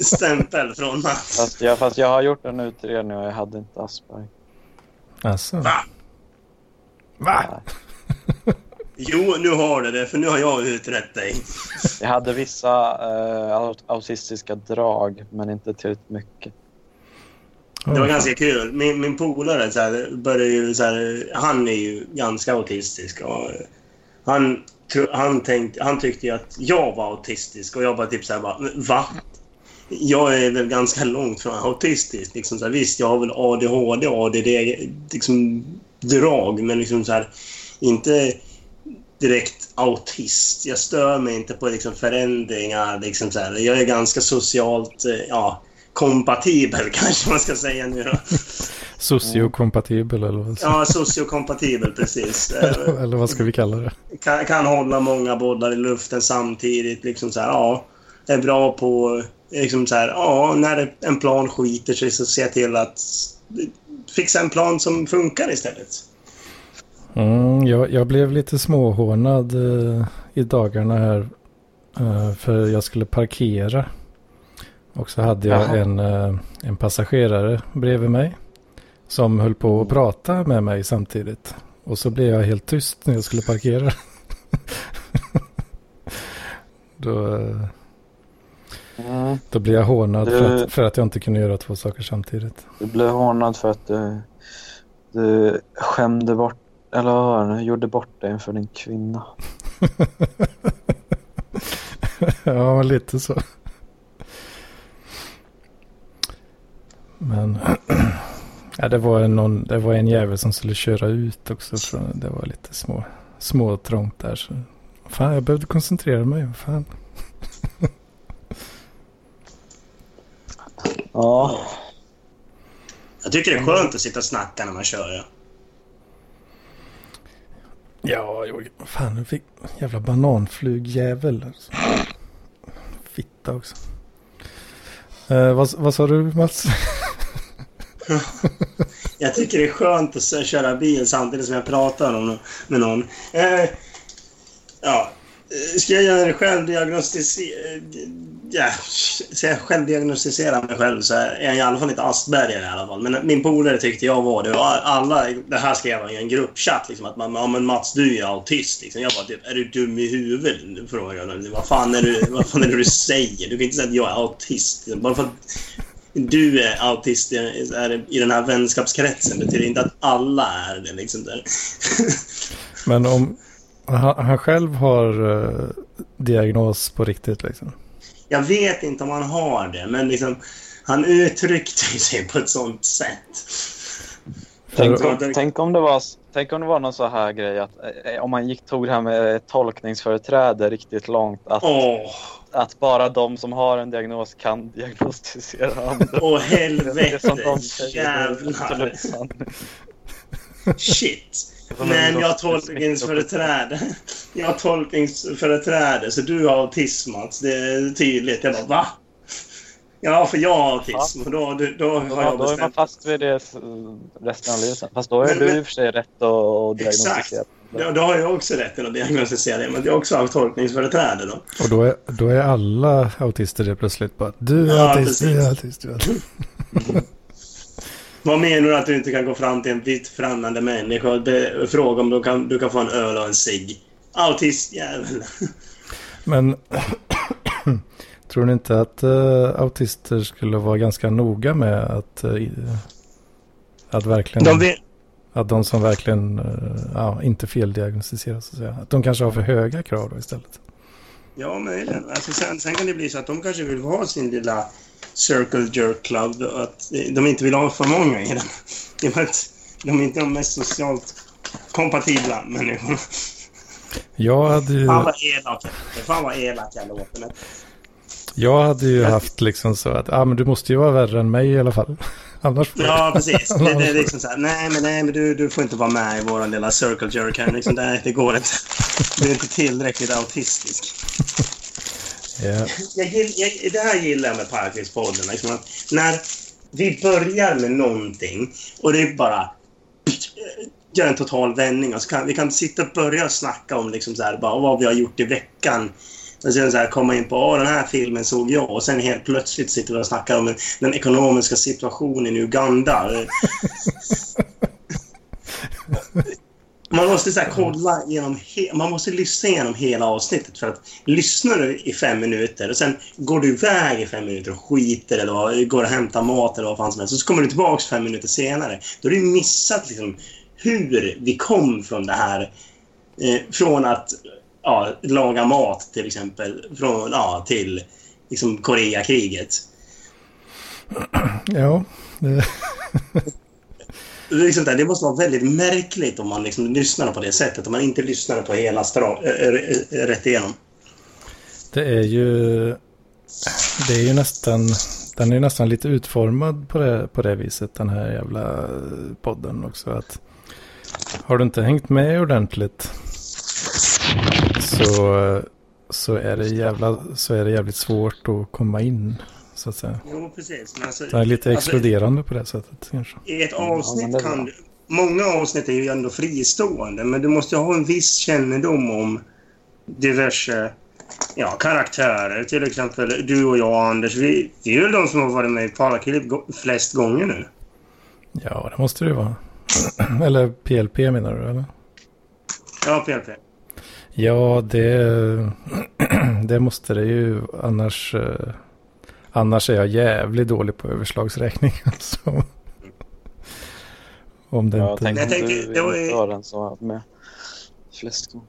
Stämpel från Mats. Fast jag, fast jag har gjort en utredning och jag hade inte Asperger. Alltså. Va? Va? Jo, nu har du det, för nu har jag utrett dig. Jag hade vissa eh, aut- autistiska drag, men inte tillräckligt mycket. Det var ganska kul. Min, min polare så här, började ju så här, han är ju ganska autistisk. Och han, tro- han, tänkte, han tyckte ju att jag var autistisk och jag bara typ så här bara, "Men va? Jag är väl ganska långt från autistisk. Liksom så här, visst, jag har väl ADHD och ADD liksom, drag, men liksom så här, inte direkt autist. Jag stör mig inte på liksom, förändringar. Liksom så här. Jag är ganska socialt eh, ja, kompatibel, kanske man ska säga nu då. Sociokompatibel eller vad, Ja, sociokompatibel, precis. Eh, eller vad ska vi kalla det? kan, kan hålla många bollar i luften samtidigt. Liksom så här, ja, är bra på... Liksom så här, ja, när en plan skiter sig så se till att fixa en plan som funkar istället. Mm, jag, jag blev lite småhånad eh, i dagarna här. eh, för jag skulle parkera. Och så hade jag en, eh, en passagerare bredvid mig. Som höll på att prata med mig samtidigt. Och så blev jag helt tyst när jag skulle parkera. då, Mm. då blev jag hånad Du- för, att, för att jag inte kunde göra två saker samtidigt. Du blev hånad för att du, du skämde bort, eller vad var det, gjorde bort dig inför din kvinna. ja, lite så. Men ja, det, var en, någon, det var en jävel som skulle köra ut också. Så det var lite små, små trångt där. Så. Fan, jag behövde koncentrera mig. Fan. Ja. Jag tycker det är skönt att sitta och snacka när man kör. Ja. Ja, jo, fan, jag fick jävla bananflugjävel. Alltså. Fitta också. Eh, vad, vad sa du Mats? Jag tycker det är skönt att köra bil samtidigt som jag pratar om, med någon. Eh, ja, Eh, ska jag göra självdiagnostisera... Eh, ja, jag självdiagnostisera mig själv så är jag i alla fall inte Asperger i alla fall. Men min polare tyckte jag var det. Alla, det här skrev han i en gruppchatt. Liksom, att man, ja, men Mats, du är autist. Liksom. Jag bara typ, är du dum i huvudet? Frågade. Vad fan, är du, vad fan är det du säger? Du kan inte säga att jag är autist. Bara för att du är autist i, är i den här vänskapskretsen betyder inte att alla är det. Liksom där. Men om han, han själv har eh, diagnos på riktigt liksom. Jag vet inte om han har det, men liksom... han uttryckte sig på ett sånt sätt. Tänk om, tänk, om det var, tänk om det var någon så här grej att eh, om man gick, tog det här med tolkningsföreträde riktigt långt. Att, Åh, att bara de som har en diagnos kan diagnostisera andra. åh är helvete. Jävlar. Shit. Men en jag har tolkningsföreträde. Jag har tolkningsföreträde, så du har autism Mats. Det är tydligt. Jag bara, va? Ja, för jag har autism och då, då, då har Ja, jag då är man fast vid det resten av livet. Fast då är Men- du men- i och för sig rätt att att Exakt. diagnostisera. Ja, då har jag också rätten att diagnostisera det, men jag har också haft tolkningsföreträde då. Och då är, då är alla autister det plötsligt bara du är Ja, autist, du är autist, du är autist. Vad menar du att du inte kan gå fram till en vitt främmande människa och be, fråga om du kan, du kan få en öl och en cigg? Autistjävel. Men tror ni inte att eh, autister skulle vara ganska noga med att, uh, att verkligen... De vet, Att de som verkligen eh, ja, inte feldiagnostiseras, så att säga. Att de kanske har för höga krav då istället. ja, möjligen. Alltså, sen, sen kan det bli så att de kanske vill ha sin lilla Circle Jerk Club att de inte vill ha för många i den. I och med att de är inte de mest socialt kompatibla människorna. Jag hade ju, Fan vad elak Fan vad elak jag låter. Jag hade ju haft liksom så att ah, men du måste ju vara värre än mig i alla fall. Annars Ja, precis. Det, det är liksom så här, nej men, nej, men du, du får inte vara med i vår lilla circle jerk här. Liksom, nej, det går inte. Du är inte tillräckligt autistisk. Ja. Jag, jag, det här gillar jag med Parklivspodden. Liksom, när vi börjar med någonting och det bara gör en total vändning. Och så kan, vi kan sitta och börja snacka om liksom så här, bara, vad vi har gjort i veckan. Och sen så här, komma in på Åh, den här filmen såg jag och sen helt plötsligt sitter vi och snackar om den ekonomiska situationen i Uganda. Man måste så här, kolla genom man måste lyssna igenom hela avsnittet för att lyssnar du i fem minuter och sen går du iväg i fem minuter och skiter eller vad, går och hämtar mat eller vad fan som helst så kommer du tillbaks fem minuter senare. Då har du missat liksom hur vi kom från det här eh, från att ja, laga mat till exempel från, ja, till liksom Koreakriget. ja, liksom det måste vara väldigt märkligt om man liksom lyssnar på det sättet. Om man inte lyssnar på hela stra- äh, äh, rätt igenom. det är ju... Det är ju nästan... Den är ju nästan lite utformad på det, på det viset, den här jävla podden också. Att har du inte hängt med ordentligt så, så, är det jävla, så är det jävligt svårt att komma in, så att säga. Jo, precis. Men alltså, Det är lite alltså, exkluderande på det sättet kanske. I ett avsnitt kan du... Många avsnitt är ju ändå fristående, men du måste ju ha en viss kännedom om diverse ja, karaktärer. Till exempel du och jag, Anders. Vi, vi är väl de som har varit med i Paraclip go- flest gånger nu. Ja, det måste det ju vara. eller PLP menar du, eller? Ja, PLP. Ja, det, det måste det ju. Annars, eh, annars är jag jävligt dålig på överslagsräkning. Alltså. Om det Jag inte... Jag du tänkte, det var den som var med flest gånger.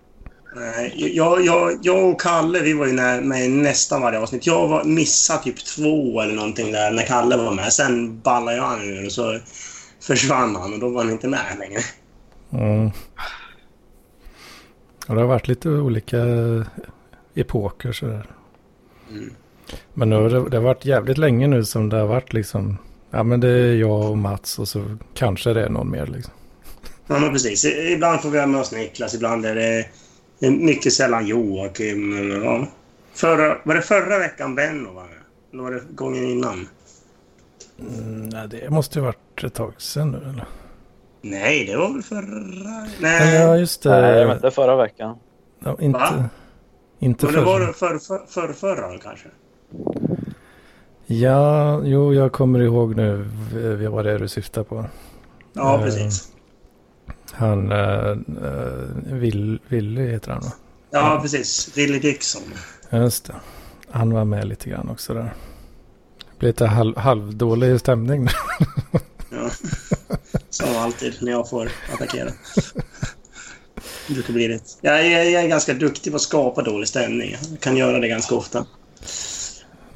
Nej, jag, jag, jag och Kalle vi var ju med i nästan varje avsnitt. Jag var, missade typ två eller någonting där när Kalle var med. Sen ballade jag ur och så försvann han och då var han inte med längre. Mm. Det har varit lite olika epoker sådär. Mm. Men nu har det, det har varit jävligt länge nu som det har varit liksom. Ja men det är jag och Mats och så kanske det är någon mer liksom. Ja, men precis. Ibland får vi ha med oss Niklas, ibland är det det mycket sällan Joakim. Eller, ja. förra, var det förra veckan Benno var med? Eller var det gången innan? Mm, nej, det måste ju varit ett tag sedan nu eller? Nej, det var väl förra... Nej. Nej, Ja just det. Nej, men det förra veckan. Ja, inte Va? inte men det var förr. det för, för, för, förra kanske. Ja, jo jag kommer ihåg nu vad det är du syftar på. Ja, Eh, precis. Han, uh, Will, Willy heter han va? Ja, precis. Willie Dixon. Just det. Han var med lite grann också där. Det blev lite halv, halvdålig stämning. Ja. Som alltid när jag får attackera. Det brukar bli det. Jag är, jag är ganska duktig på att skapa dålig stämning. Jag kan göra det ganska ofta.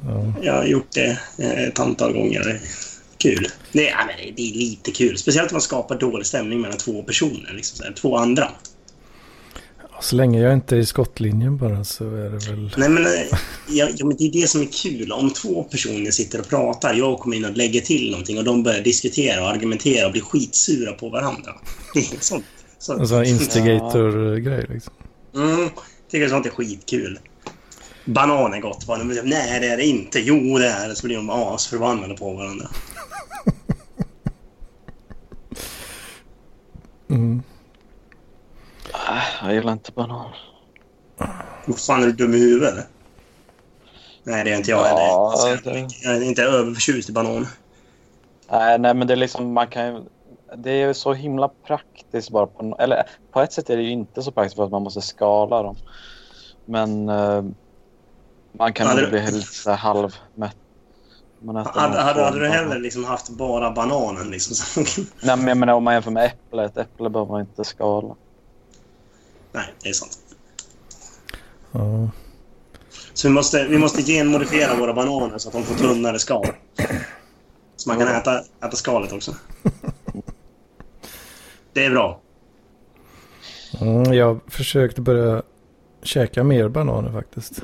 Ja. Jag har gjort det eh, ett antal gånger. Kul. Det, ja, men det är lite kul. Speciellt om man skapar dålig stämning mellan två personer. Liksom här, två andra. Så länge jag inte är i skottlinjen bara så är det väl... Nej, men, eh, ja, ja, men det är det som är kul. Om två personer sitter och pratar, jag kommer in och lägger till någonting och de börjar diskutera och argumentera och blir skitsura på varandra. Det är sånt. sånt. Sån instigator-grej liksom. Mm, tycker sånt är skitkul. Banan är gott. säger, Nej, det är det inte. Jo, det är det. Så blir de asförbannade på varandra. Mm. Äh, Jag gillar inte banan. Vad fan, är du dum i huvudet eller? Nej, det är inte jag Ja, heller. det- Jag är inte överförtjust i banan. Nej, nej, men det är liksom, man kan ju, Det är ju så himla praktiskt bara. På, eller på ett sätt är det ju inte så praktiskt för att man måste skala dem. Men eh, man kan Hade du- bli lite halvmätt. Man äter Hade, hade, hade du hellre liksom haft bara bananen? Liksom, Nej, men jag menar om man jämför med äpple. Ett äpple behöver man inte skala. Nej, det är sant. Ja. Så vi måste, vi måste genmodifiera våra bananer så att de får tunnare skal. Så man kan äta, äta skalet också. Det är bra. Mm, jag försökte börja käka mer bananer faktiskt.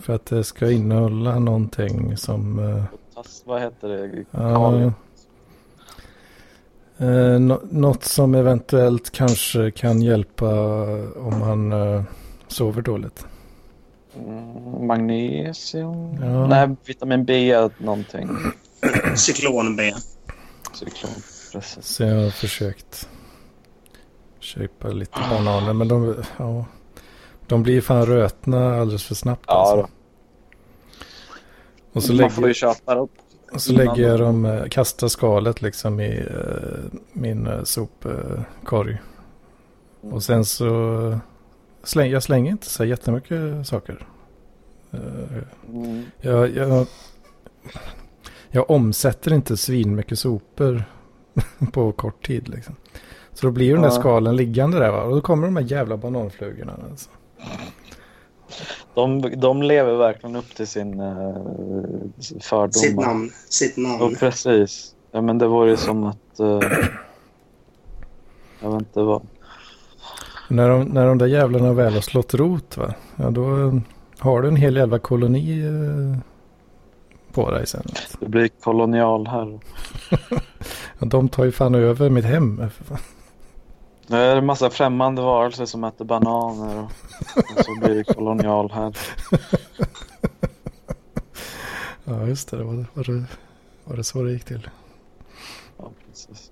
För att det ska innehålla någonting som... eh, Fast, vad heter det? Ja. Eh, nå- något som eventuellt kanske kan hjälpa om man eh, sover dåligt. Mm, magnesium? Ja. Nej, vitamin B någonting. Cyklon B. Cyklon. Precis. Så jag har försökt köpa lite bananer. Men de, ja, de blir fan rötna alldeles för snabbt. Ja, alltså. Och så man får ju lägger, köpa dem. och så lägger jag dem, eh, kastar skalet liksom i eh, min eh, sopkorg. Och sen så släng, jag slänger inte så jättemycket saker. Mm. Jag, jag, jag omsätter inte svin mycket sopor på kort tid. Liksom. Så då blir ju den där skalen liggande där va? och då kommer de här jävla bananflugorna. Alltså. De, de lever verkligen upp till sin uh, Sitt fördomar. namn. Sitt Ja, namn. precis. Ja, men det vore ju som att... eh, jag vet inte vad. När, de, när de där jävlarna väl har slått rot va? Ja, då eh, har du en hel jävla koloni eh, på dig sen. Det blir kolonial här. Ja, de tar ju fan över mitt hem. för fan. Nu är det en massa främmande varelser som äter bananer och, och så blir det kolonial här. Ja just det, det var, var, det, var det så det gick till. Ja, precis.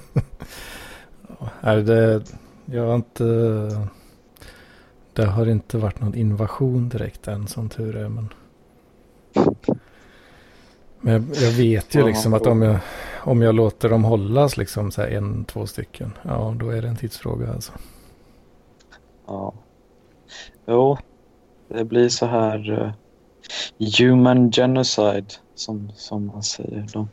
Nej, det, jag har inte... Det har inte varit någon invasion direkt än som tur är. Men, men jag, jag vet ju Ja, liksom att om jag, om jag låter dem hållas liksom så här en, två stycken. Ja, då är det en tidsfråga alltså. Ja. Jo, det blir så här eh, human genocide som, som man säger. De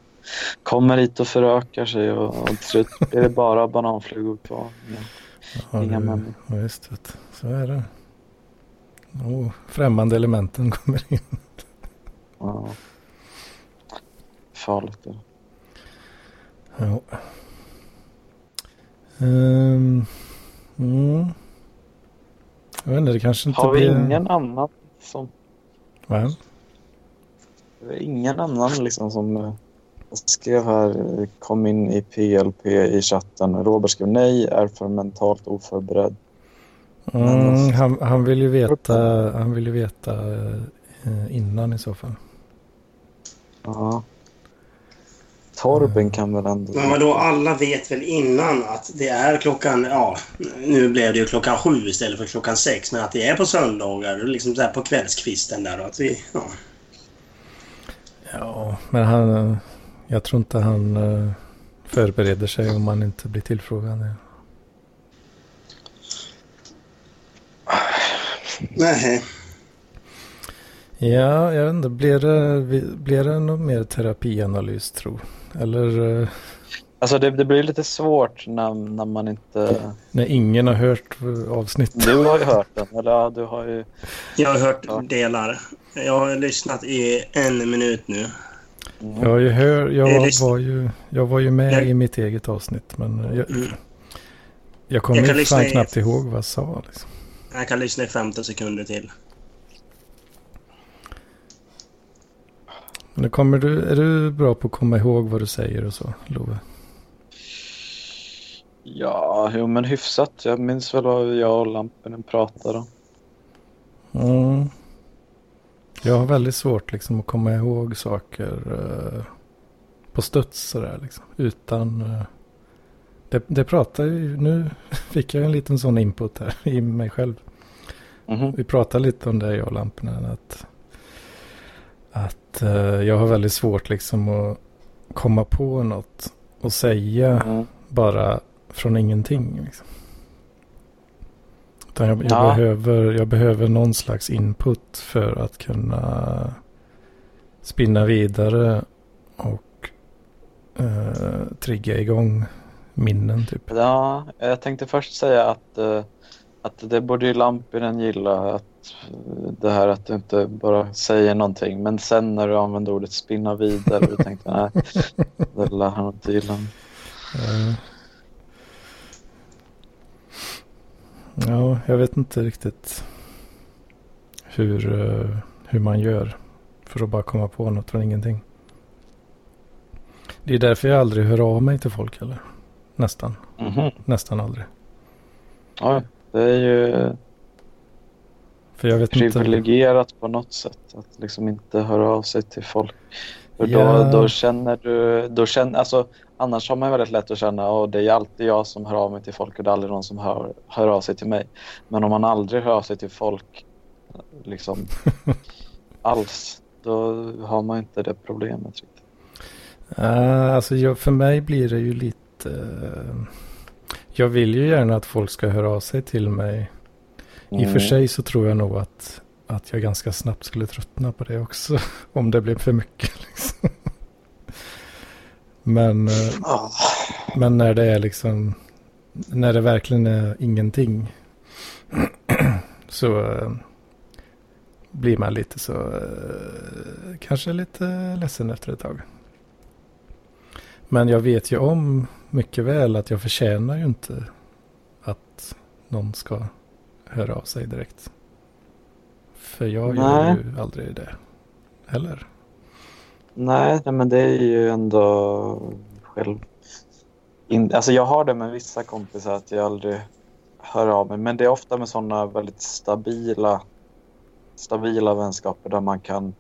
kommer hit och förökar sig och, och slut är det bara bananflugor kvar. Ja. Ja, Inga människor. Ja, det. Så är det. Oh, främmande elementen kommer in. Ja. Farligt. är det. Ja. Ehm, mm. Jag vet inte, det kanske inte Har vi blir... ingen annan som... Är ingen annan liksom som eh, skrev här, eh, kom in i PLP i chatten. Robert skrev nej, är för mentalt oförberedd. Mm, han, han vill ju veta, han vill ju veta eh, innan i så fall. Ja. Torben kan väl ändå... Men vadå, alla vet väl innan att det är klockan... Ja, nu blev det ju klockan sju istället för klockan sex. Men att det är på söndagar, liksom så här på kvällskvisten där. Och att vi, ja. Ja, men han, jag tror inte han eh, förbereder sig om han inte blir tillfrågad. Nej. Ja, jag vet inte, blir det, blir det någon mer terapianalys tro? Eller, eh, Alltså det, det blir lite svårt när, när man inte... När ingen har hört avsnittet. Du har ju hört den, eller ja, du har ju... Jag har hört delar. Jag har lyssnat i en minut nu. Mm. Jag, har ju hör, jag, var ju, jag var ju med Jag- i mitt eget avsnitt men jag, Mm. jag kommer fan i- knappt ihåg vad jag sa. Liksom. Jag kan lyssna i 15 sekunder till. Men kommer du, är du bra på att komma ihåg vad du säger och så, Love? Ja, jo, men hyfsat. Jag minns väl vad jag och Lampinen pratade om. Mm. Jag har väldigt svårt liksom att komma ihåg saker eh, på studs sådär liksom. Utan... eh, det, det pratar ju... Nu fick jag en liten sån input här i mig själv. Mhm. Vi pratade lite om det jag och Lampinen. Att, att eh, jag har väldigt svårt liksom att komma på något och säga Mm. bara från ingenting. Liksom. Utan jag, jag, Ja. behöver, jag behöver någon slags input för att kunna spinna vidare och eh, trigga igång minnen typ. Ja, jag tänkte först säga att, eh, att det borde ju Lampinen gilla. Att, det här att du inte bara säger någonting. Men sen när du använder ordet spinna vidare, då tänkte nej, det lär han inte gilla. Eh, ja, jag vet inte riktigt hur, eh, hur man gör för att bara komma på något från ingenting. Det är därför jag aldrig hör av mig till folk heller. Nästan. Mhm. Nästan aldrig. Ja, det är ju För jag vet inte. privilegierat på något sätt att liksom inte höra av sig till folk. För då, Ja. då känner du, då känner, alltså, annars har man väldigt lätt att känna att det är alltid jag som hör av mig till folk och det är aldrig någon som hör, hör av sig till mig. Men om man aldrig hör av sig till folk liksom alls, då har man inte det problemet. Riktigt. Uh, alltså jag, för mig blir det ju lite... eh, jag vill ju gärna att folk ska höra av sig till mig. I och för Mm. sig så tror jag nog att, att jag ganska snabbt skulle tröttna på det också. Om det blev för mycket. Liksom. Men, eh, Ah, men när det är liksom... När det verkligen är ingenting. så eh, blir man lite så... eh, kanske lite ledsen efter ett tag. Men jag vet ju om mycket väl att jag förtjänar ju inte att någon ska höra av sig direkt. För jag gör Nej. ju aldrig det. Heller. Nej, men det är ju ändå själv... In, alltså jag har det med vissa kompisar att jag aldrig hör av mig. Men det är ofta med sådana väldigt stabila, stabila vänskaper där man kan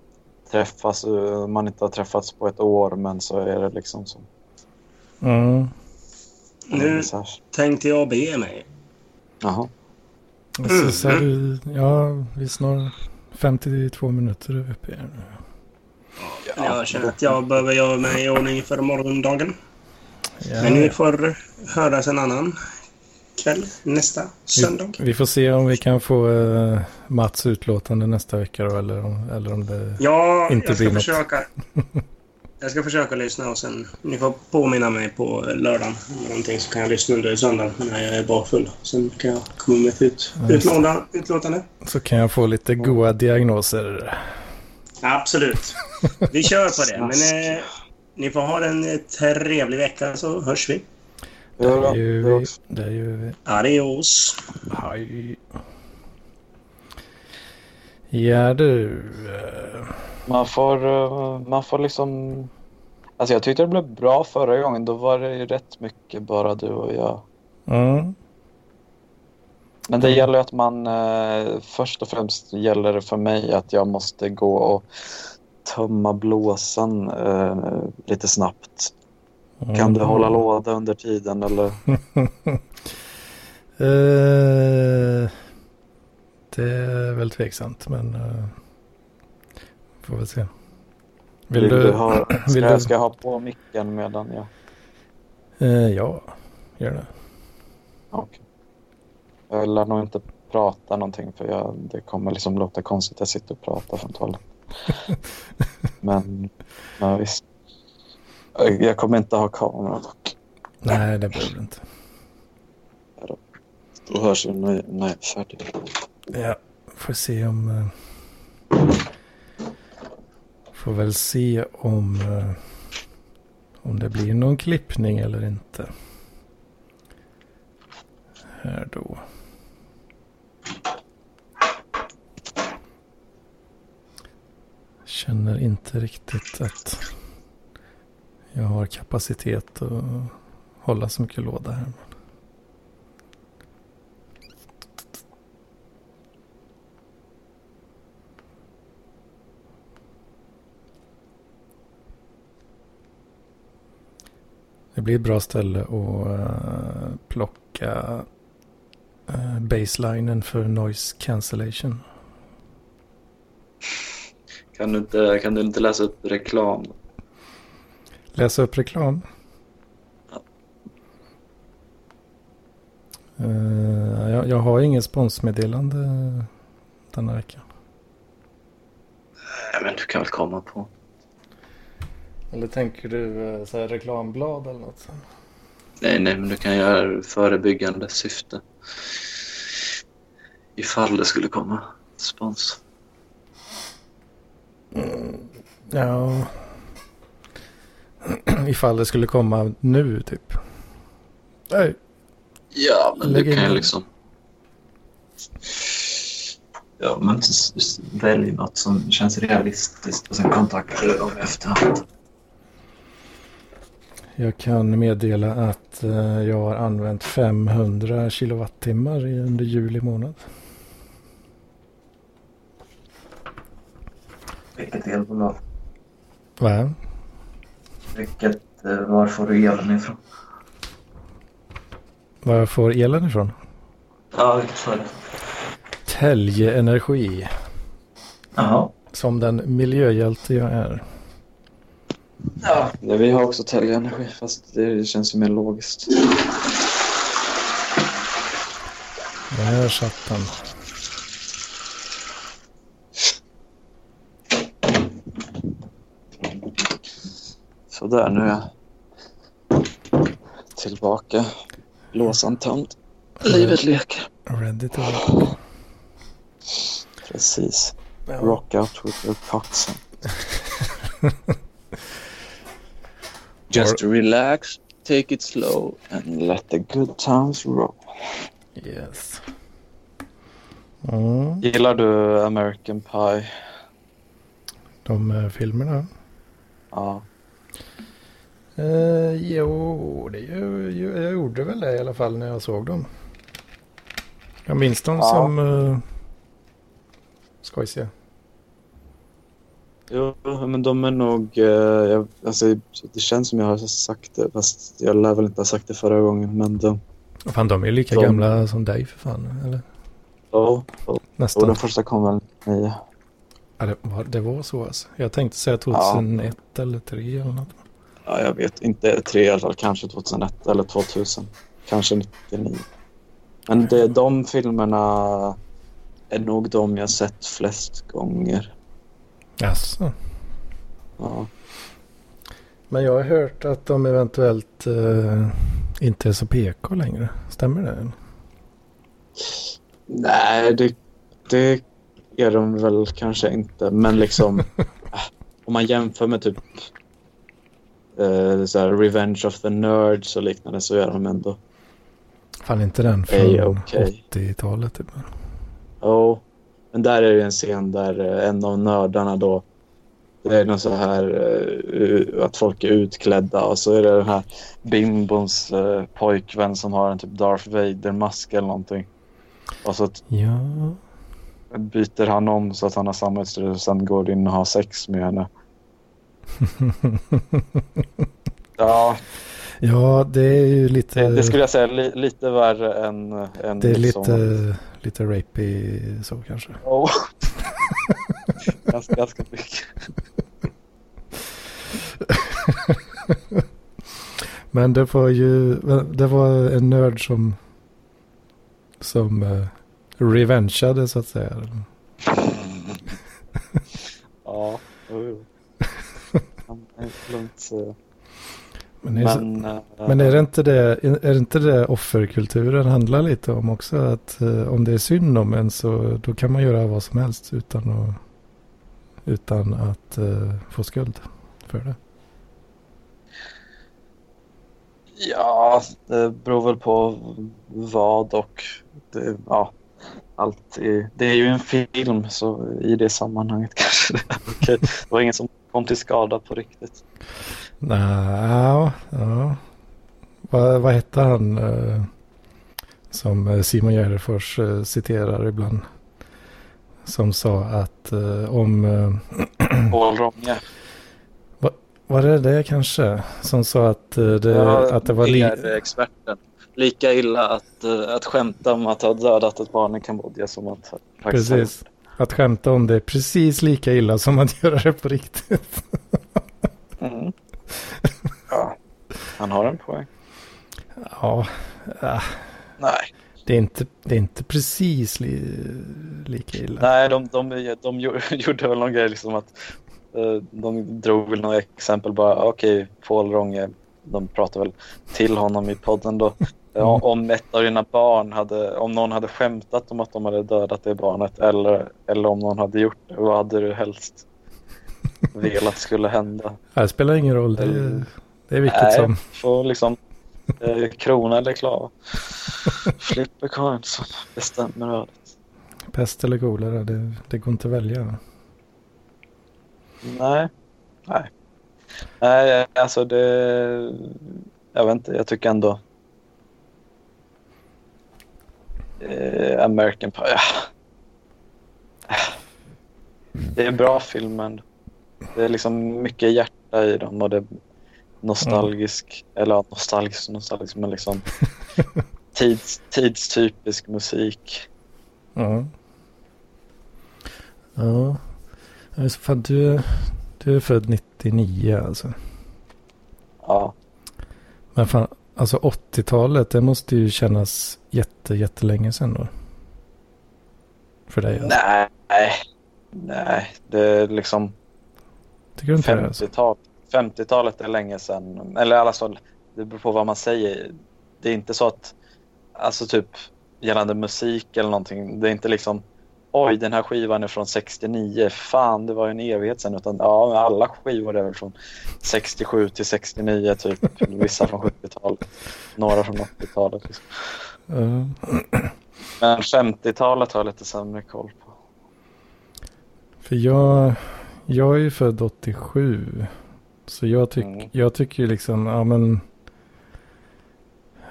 träffas. eh, Man inte har träffats på ett år men så är det liksom så. Mm. Nu tänkte jag be mig. Jaha. Så, så är du, ja, vi är snart 52 minuter uppe här nu. Jag känner att jag behöver göra mig i ordning för morgondagen. Ja, Men vi får höras en annan kväll nästa söndag. vi, vi får se om vi kan få uh, Mats utlåtande nästa vecka då, eller om, eller om det... Ja, Inte jag ska blir något. försöka. Jag ska försöka lyssna och sen... Ni får påminna mig på lördagen. Någonting så kan jag lyssna under söndagen när jag är bakfull. Sen kan jag komma med ett ut, utlåda, utlåtande. Så kan jag få lite goda diagnoser. Absolut. Vi kör på det. Men eh, ni får ha en eh, trevlig vecka så hörs vi. Det Ja, gör det vi. Det gör vi. Adios. Hej. Ja du. eh, Man får, eh, man får liksom... Alltså jag tyckte det blev bra förra gången. Då var det ju rätt mycket bara du och jag. Mm. Men det Mm. gäller att man, eh, först och främst gäller det för mig att jag måste gå och tömma blåsan lite snabbt. Kan du Mm. hålla låda under tiden eller? Eh, det är väl tveksamt men uh, får väl se. Vill, du? ha, ska, vill jag, du- ska ha på micken medan jag... Eh, ja, gör det. Okej. Jag lär nog inte prata någonting för jag, det kommer liksom låta konstigt att jag sitter och pratar från toaletten. men, men visst. Jag kommer inte ha kamera dock. Nej, det behöver du inte. Då hörs vi när jag är färdig. Ja, får se om... eh, Får väl se om... eh, Om det blir någon klippning eller inte. Här då. Känner inte riktigt att jag har kapacitet att hålla så mycket låda här. Det blir ett bra ställe att eh, plocka uh, baselinen för noise cancellation. Kan du inte, kan du inte läsa upp reklam? Läsa upp reklam. Ja. Eh, jag, jag har ingen sponsmeddelande denna vecka. Nej, men du kan väl komma på. Eller tänker du eh, så här reklamblad eller något? Nej, nej, men du kan göra förebyggande syfte. Ifall det skulle komma spons. Ja. Ifall det skulle komma nu typ. Nej. Ja, men Lägg du kan ju liksom... Ja, men välj något som känns realistiskt och sen kontaktar du dem efterhand. Jag kan meddela att eh, jag har använt 500 kilowattimmar under juli månad. Vilket elbolag? Va? Vilket, eh, var får du elen ifrån? Var jag får elen ifrån? Ja, vilket företag? Tälje Energi. Jaha. Som den miljöhjälte jag är. Ja. Ja, vi har också Telge-energi, fast det känns ju mer logiskt. Där satt den. Sådär, nu är jag tillbaka. Låsan tömd. Livet leker. Ready to rock. Precis. Ja. Rock out with your coxen. Just relax, take it slow and let the good times roll. Yes. Mm. Gillar du American Pie? De eh, filmerna. Ja. Eh, jo, det ju, ju, jag gjorde väl det i alla fall när jag såg dem. Jag minns dem Ja. som uh, skojsiga. Jo, men de är nog... Eh, jag, alltså, det känns som jag har sagt det, fast jag lär väl inte ha sagt det förra gången. Men de... Fan, de är lika De- gamla som dig för fan. Eller Ja, och nästan. den första kom väl nio. Ja, det, var, det var så alltså. Jag tänkte säga 2001 eller 2003 eller något. Ja, jag vet inte. Tre i alla fall. Kanske 2001 eller 2000. Kanske 99. Men det, de filmerna är nog de jag sett flest gånger. Jaså. Ja. Men jag har hört att de eventuellt eh, inte är så PK längre. Stämmer det? eller? Nej, det, det är de väl kanske inte. Men liksom om man jämför med typ eh, så här, Revenge of the Nerds och liknande så är de ändå... Fan inte den från okej. 80-talet typ. Ja, men där är det en scen där eh, en av nördarna då det är något så här eh, att folk är utklädda och så är det den här bimbons eh, pojkvän som har en typ Darth Vader-mask eller någonting. Och så Ja. byter han om så att han har samma utstyr och sen går in och har sex med henne. Ja, ja, det är ju lite... det, det skulle jag säga li, lite värre än... än Det är liksom- lite, lite rapey så kanske. Oh. ganska, ganska mycket. Men det var ju, det var en nörd som, som uh, revengeade så att säga. Ja, jo, jo. Han är lugnt. Men, är, Men, eh, men är, det inte det, är det inte det offerkulturen handlar lite om också? Att eh, om det är synd om en så då kan man göra vad som helst utan att, utan att eh, få skuld för det. Ja, det beror väl på vad och det, ja, allt. I, det är ju en film så i det sammanhanget kanske det är okej. Det var ingen som kom till skada på riktigt. Nej, ja. Vad, vad hette han eh, som eh, Simon Gärdenfors eh, citerar ibland? Som sa att eh, om... Eh, Paul Ronge. var det det kanske? Som sa att, eh, det, Ja, att det var... Li- experten. Lika illa att, att skämta om att ha dödat ett barn i Kambodja som att faktiskt Precis. Att skämta om det är precis lika illa som att göra det på riktigt. Mm. Ja, han har en poäng. ja, ah, Nej, det är inte, det är inte precis li, lika illa. Nej de, de, de gjorde väl någon grej liksom att eh, de drog väl några exempel bara. Okej, Paul Ronge, de pratade väl till honom i podden då. Ja, om ett av dina barn hade, om någon hade skämtat om att de hade dödat det barnet eller, eller om någon hade gjort det, vad hade du helst velat skulle hända? Det spelar ingen roll. Det är, det är vilket Nej, som. får liksom eh, krona eller klav. Flip a coin som bestämmer ödet. Pest eller kolera, det, det går inte att välja. Nej. Nej. Nej, alltså det... Jag vet inte, jag tycker ändå... Eh, American Pie, ja. Det är en bra film men det är liksom mycket hjärta i dem och det är nostalgisk, eller ja, nostalgisk nostalgisk men liksom tids, tidstypisk musik. Ja. Ja. Alltså, fan, du, du är född 99 alltså. Ja. Men fan, alltså 80-talet, det måste ju kännas jätte, jättelänge sedan då. För dig alltså. Nej, nej, det är liksom Tycker du inte det? Alltså? 50-tal, 50-talet är länge sedan. Eller i alla fall, det beror på vad man säger. Det är inte så att, alltså typ gällande musik eller någonting. Det är inte liksom, oj den här skivan är från 69, fan det var ju en evighet sedan. Utan ja, alla skivor är väl från 67 till 69 typ. Vissa från 70-talet, några från 80-talet. Liksom. Ja. Men 50-talet har jag lite sämre koll på. För jag, jag är ju född 87. Så jag, tyck, Mm. jag tycker ju liksom, ja men.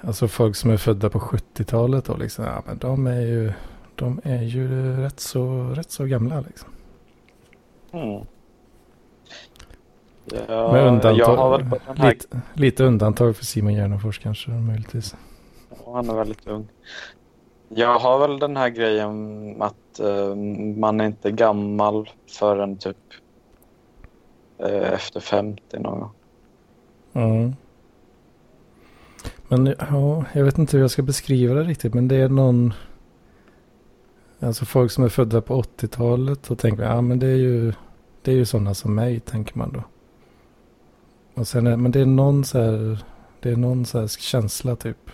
Alltså folk som är födda på 70-talet då liksom, ja men de är ju, de är ju rätt så, rätt så gamla liksom. Mm. Ja, Med undantag, här lite, lite undantag för Simon Gärdenfors kanske möjligtvis. Ja, han är väldigt ung. Jag har väl den här grejen att eh, man är inte gammal förrän typ efter 50 någon gång. Ja. Men ja, jag vet inte hur jag ska beskriva det riktigt. Men det är någon... Alltså folk som är födda på 80-talet. Och tänker ja men det är ju, det är ju sådana som mig, tänker man då. Och sen är, men det är någon så här, det är någon så här känsla typ.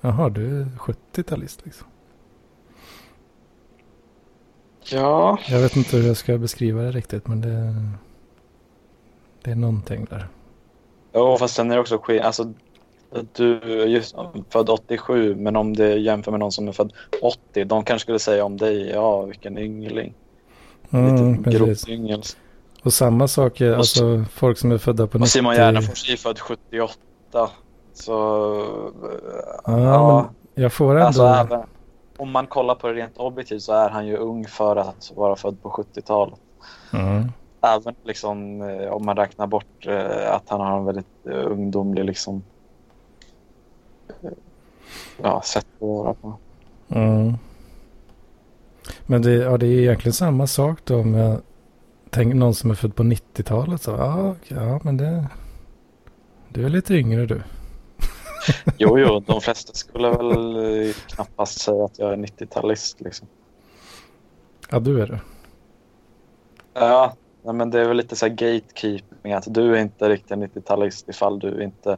Jaha, du är 70-talist liksom. Ja, Jag vet inte hur jag ska beskriva det riktigt, men det, det är någonting där. jo, fast sen är det också skillnad. Alltså, du är just född 87, men om det jämför med någon som är född 80, de kanske skulle säga om dig, ja vilken yngling. Mm, Lite precis. grovyngel. Och samma sak är alltså folk som är födda på Och Simon 90 Gärdenfors är född 78. Så, Ja, ja. men jag får ändå... Alltså, även, om man kollar på det rent objektivt så är han ju ung för att vara född på 70-talet. Mm. Även liksom, eh, om man räknar bort eh, att han har en väldigt eh, ungdomlig liksom, ja, sätt att vara på. Mm. Men det, ja, det är egentligen samma sak då om jag tänker någon som är född på 90-talet. Så, ja, ja, men det... Du är lite yngre du. Jo, jo, de flesta skulle väl knappast säga att jag är 90-talist. Liksom. Ja, du är det. Ja, Nej, men det är väl lite så här gatekeeping att du är inte riktigt 90-talist ifall du inte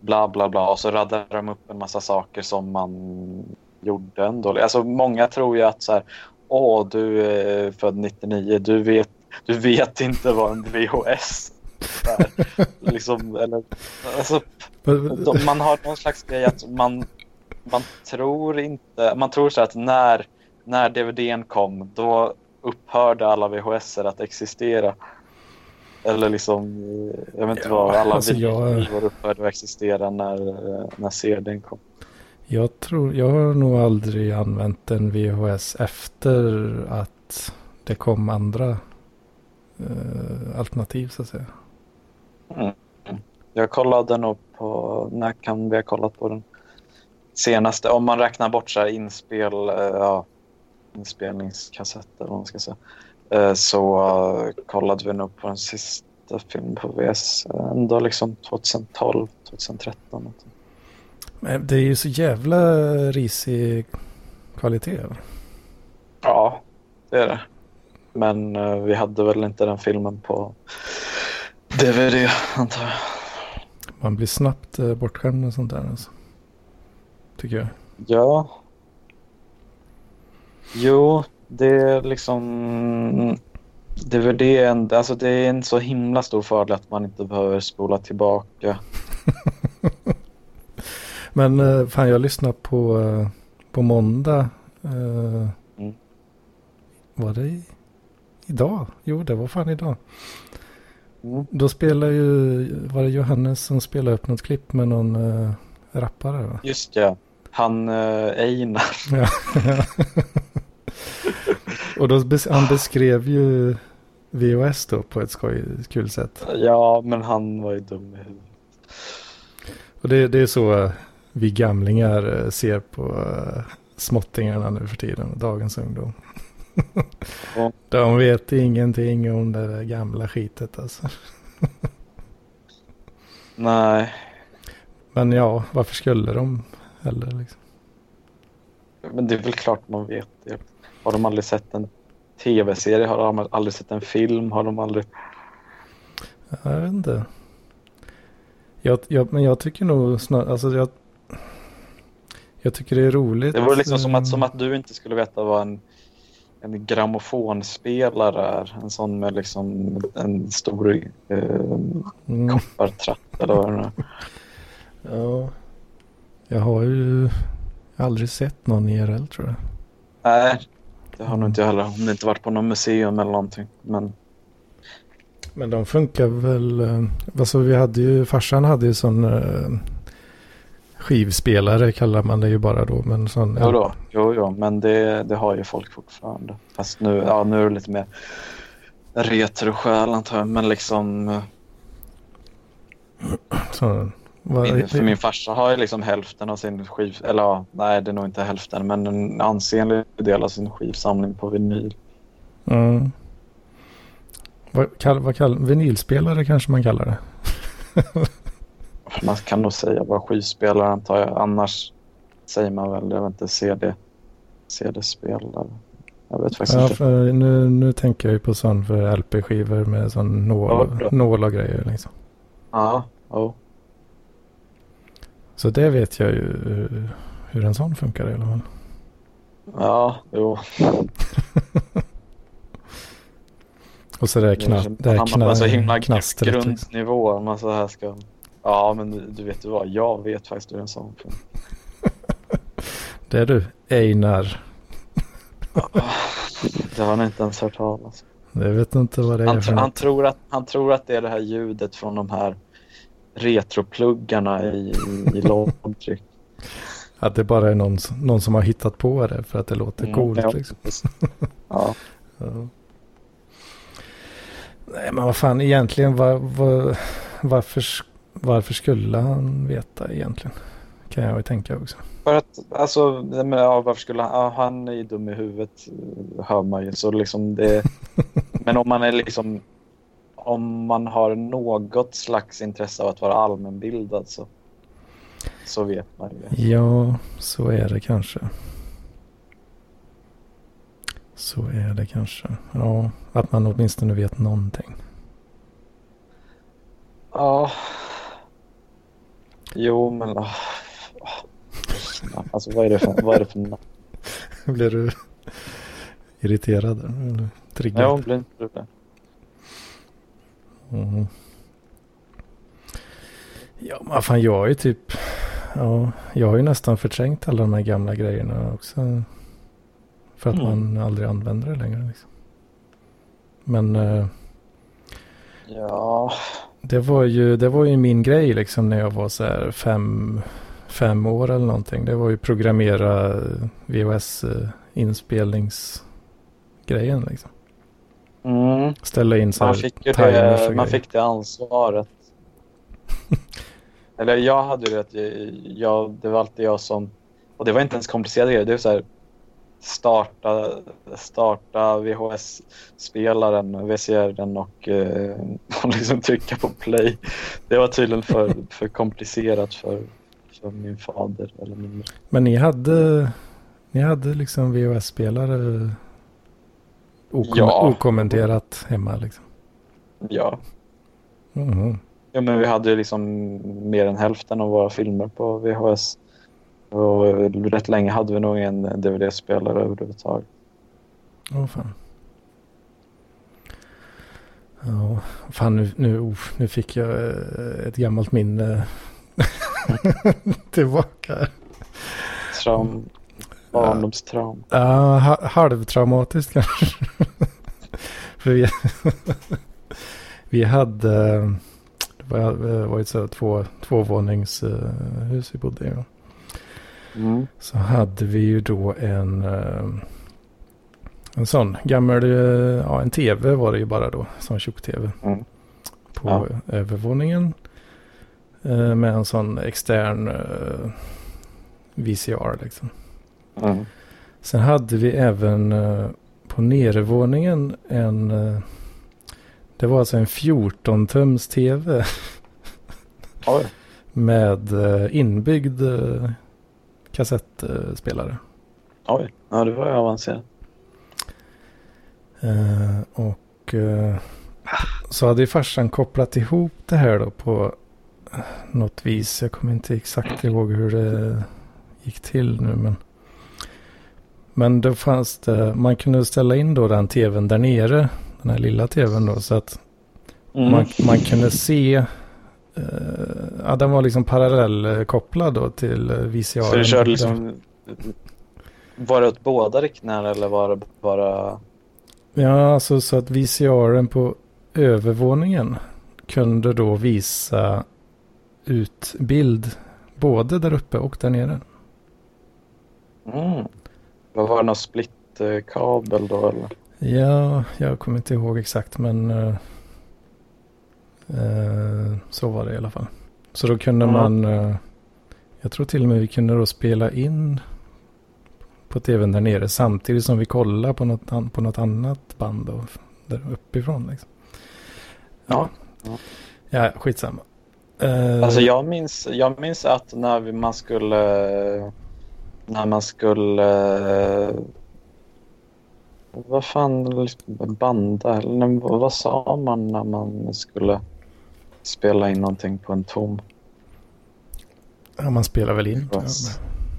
bla bla bla och så raddar de upp en massa saker som man gjorde ändå. Alltså många tror ju att så här, åh du är född 99, du vet, du vet inte vad en VHS är. liksom, eller, alltså, man har någon slags grej att man, man tror inte, man tror så att när, när DVDn kom då upphörde alla VHS att existera. Eller liksom, jag vet inte ja, vad, alla alltså jag... upphörde att existera när, när CDn kom. Jag tror, jag har nog aldrig använt en VHS efter att det kom andra eh, alternativ så att säga. Mm. Jag kollade nog på, när kan vi ha kollat på den senaste, om man räknar bort så här inspel, eh, ja, inspelningskassetter eller vad man ska säga, eh, så uh, kollade vi nog på den sista filmen på VS ändå liksom 2012, 2013. Någonting. Men det är ju så jävla risig kvalitet. Ja, det är det. Men vi hade väl inte den filmen på DVD antar jag. Man blir snabbt bortskämd och sånt där alltså. Tycker jag. Ja. Jo, det är liksom... DVD är en, alltså det är en så himla stor fördel att man inte behöver spola tillbaka. Men uh, fan jag lyssnade på, uh, på måndag. Uh, mm. Var det i, idag? Jo, det var fan idag. Mm. Då spelar ju, var det Johannes som spelade upp något klipp med någon uh, rappare? Va? Just ja, han uh, Einar. Ja. Och då bes han beskrev ju VOS då på ett skoj, kul sätt. Ja, men han var ju dum i huvudet. Och det, det är så vi gamlingar eh, ser på uh, småttingarna nu för tiden, dagens ungdom. Ja. De vet ingenting om det där gamla skitet alltså. Nej. Men ja, varför skulle de heller liksom? Men det är väl klart man vet det. Har de aldrig sett en tv-serie? Har de aldrig sett en film? Har de aldrig... Jag vet inte. Jag, jag, men jag tycker nog snarare, alltså jag, jag tycker det är roligt. Det var liksom som att, som att du inte skulle veta vad en, en grammofonspelare är. En sån med liksom en stor eh, mm. koppartratt eller vad det är. Ja. Jag har ju aldrig sett någon IRL tror jag. Nej, det har nog inte jag heller. Om det inte varit på något museum eller någonting. Men, men de funkar väl. Eh, alltså vi hade ju, farsan hade ju sån eh, skivspelare kallar man det ju bara då. Men sån, jo, då, jo, jo, men det, det har ju folk fortfarande. Fast nu, ja, nu är det lite mer retro-själ antar jag. Men liksom... Eh, så, min, för min farsa har ju liksom hälften av sin skiv... Eller ja, nej det är nog inte hälften. Men en ansenlig del av sin skivsamling på vinyl. Mm. Vad, kall, vad kall, vinylspelare kanske man kallar det. man kan nog säga bara skivspelare antar jag. Annars säger man väl, jag vet inte, CD, CD-spelare. Jag vet faktiskt ja, inte. Nu, nu tänker jag ju på sån för LP-skivor med sån nål, ja, nål och grejer liksom. Ja, oh. Så det vet jag ju hur en sån funkar i alla fall. Ja, jo. och så det är kna, det är kna, så himla knastret. Grundnivå. Man så här ska... Ja, men du, du vet du vad? Jag vet faktiskt hur en sån funkar. det är du, Einar. det har ni inte ens hört talas Jag vet inte vad det är han, han tror, att, han tror att det är det här ljudet från de här retropluggarna i, i Logic. Att det bara är någon, någon som har hittat på det för att det låter mm, coolt. Ja. Liksom. ja. ja. Nej men vad fan egentligen var, var, varför, varför skulle han veta egentligen? Kan jag ju tänka också. För att alltså, men, ja, varför skulle han, ja, han är ju dum i huvudet hör man ju. Så liksom det, men om man är liksom om man har något slags intresse av att vara allmänbildad så, så vet man ju. Ja, så är det kanske. Så är det kanske. Ja, att man åtminstone vet någonting. Ja. Jo, men... ah, ah. Alltså vad är det för... Vad är det för? Blir du irriterad? Eller triggad? Ja, blir inte du det? Mm. Ja, men fan jag är typ... Ja, jag har ju nästan förträngt alla de här gamla grejerna också. För att Mm. man aldrig använder det längre. Liksom. Men eh, Ja. det, var ju, det var ju min grej liksom när jag var så här fem, fem år eller någonting. Det var ju programmera VHS-inspelningsgrejen liksom. Mm. Ställa in så här Man fick det, man fick det ansvaret. Eller jag hade ju det att jag, jag, det var alltid jag som, och det var inte ens komplicerade grejer, det var så här starta, starta VHS-spelaren, VCR-en och, eh, och liksom trycka på play. Det var tydligen för, för komplicerat för, för min fader eller min Men ni hade, ni hade liksom VHS-spelare okom- Ja. okommenterat hemma liksom? Ja. Mhm. ja, men vi hade liksom mer än hälften av våra filmer på VHS. Och rätt länge hade vi nog en DVD-spelare överhuvudtaget. Åh fan. Ja, fan nu, nu, oh, nu fick jag eh, ett gammalt minne tillbaka. Traum, barndomstraum. Ja, ha, halvtraumatiskt kanske. För vi, vi hade, det var, ett så två, tvåvåningshus vi bodde i. Mm. Så hade vi ju då en, eh, en sån gammal, eh, ja en tv var det ju bara då, sån tjock-tv. Mm. På Ja. övervåningen. eh, Med en sån extern eh, VCR liksom. Mm. Sen hade vi även eh, på nedervåningen en, eh, det var alltså en 14-tums tv Oj. med eh, inbyggd kassettspelare. Oj. Ja, det var ju avancerat. Och så hade ju farsan kopplat ihop det här då på något vis. Jag kommer inte exakt ihåg hur det gick till nu. Men, men då fanns det, man kunde ställa in då den tvn där nere. Den här lilla tvn då. Så att Mm. man, man kunde se. eh, ja, den var liksom parallellkopplad då till eh, VCR. Så du körde liksom... Var det åt båda riktningarna eller var det bara... Ja, alltså så att VCRen på övervåningen kunde då visa ut bild både där uppe och där nere. Mm. Vad var det någon split-kabel då eller? Ja, jag kommer inte ihåg exakt men eh, eh, så var det i alla fall. Så då kunde Mm. man, eh, jag tror till och med vi kunde då spela in på tvn där nere samtidigt som vi kollade på något, på något annat band då, där uppifrån. Liksom. Ja. Ja, skitsamma. Eh, Alltså jag minns, jag minns att när man skulle... När man skulle... Vad fan, banda eller vad sa man när man skulle spela in någonting på en tom? Ja, man spelar väl in.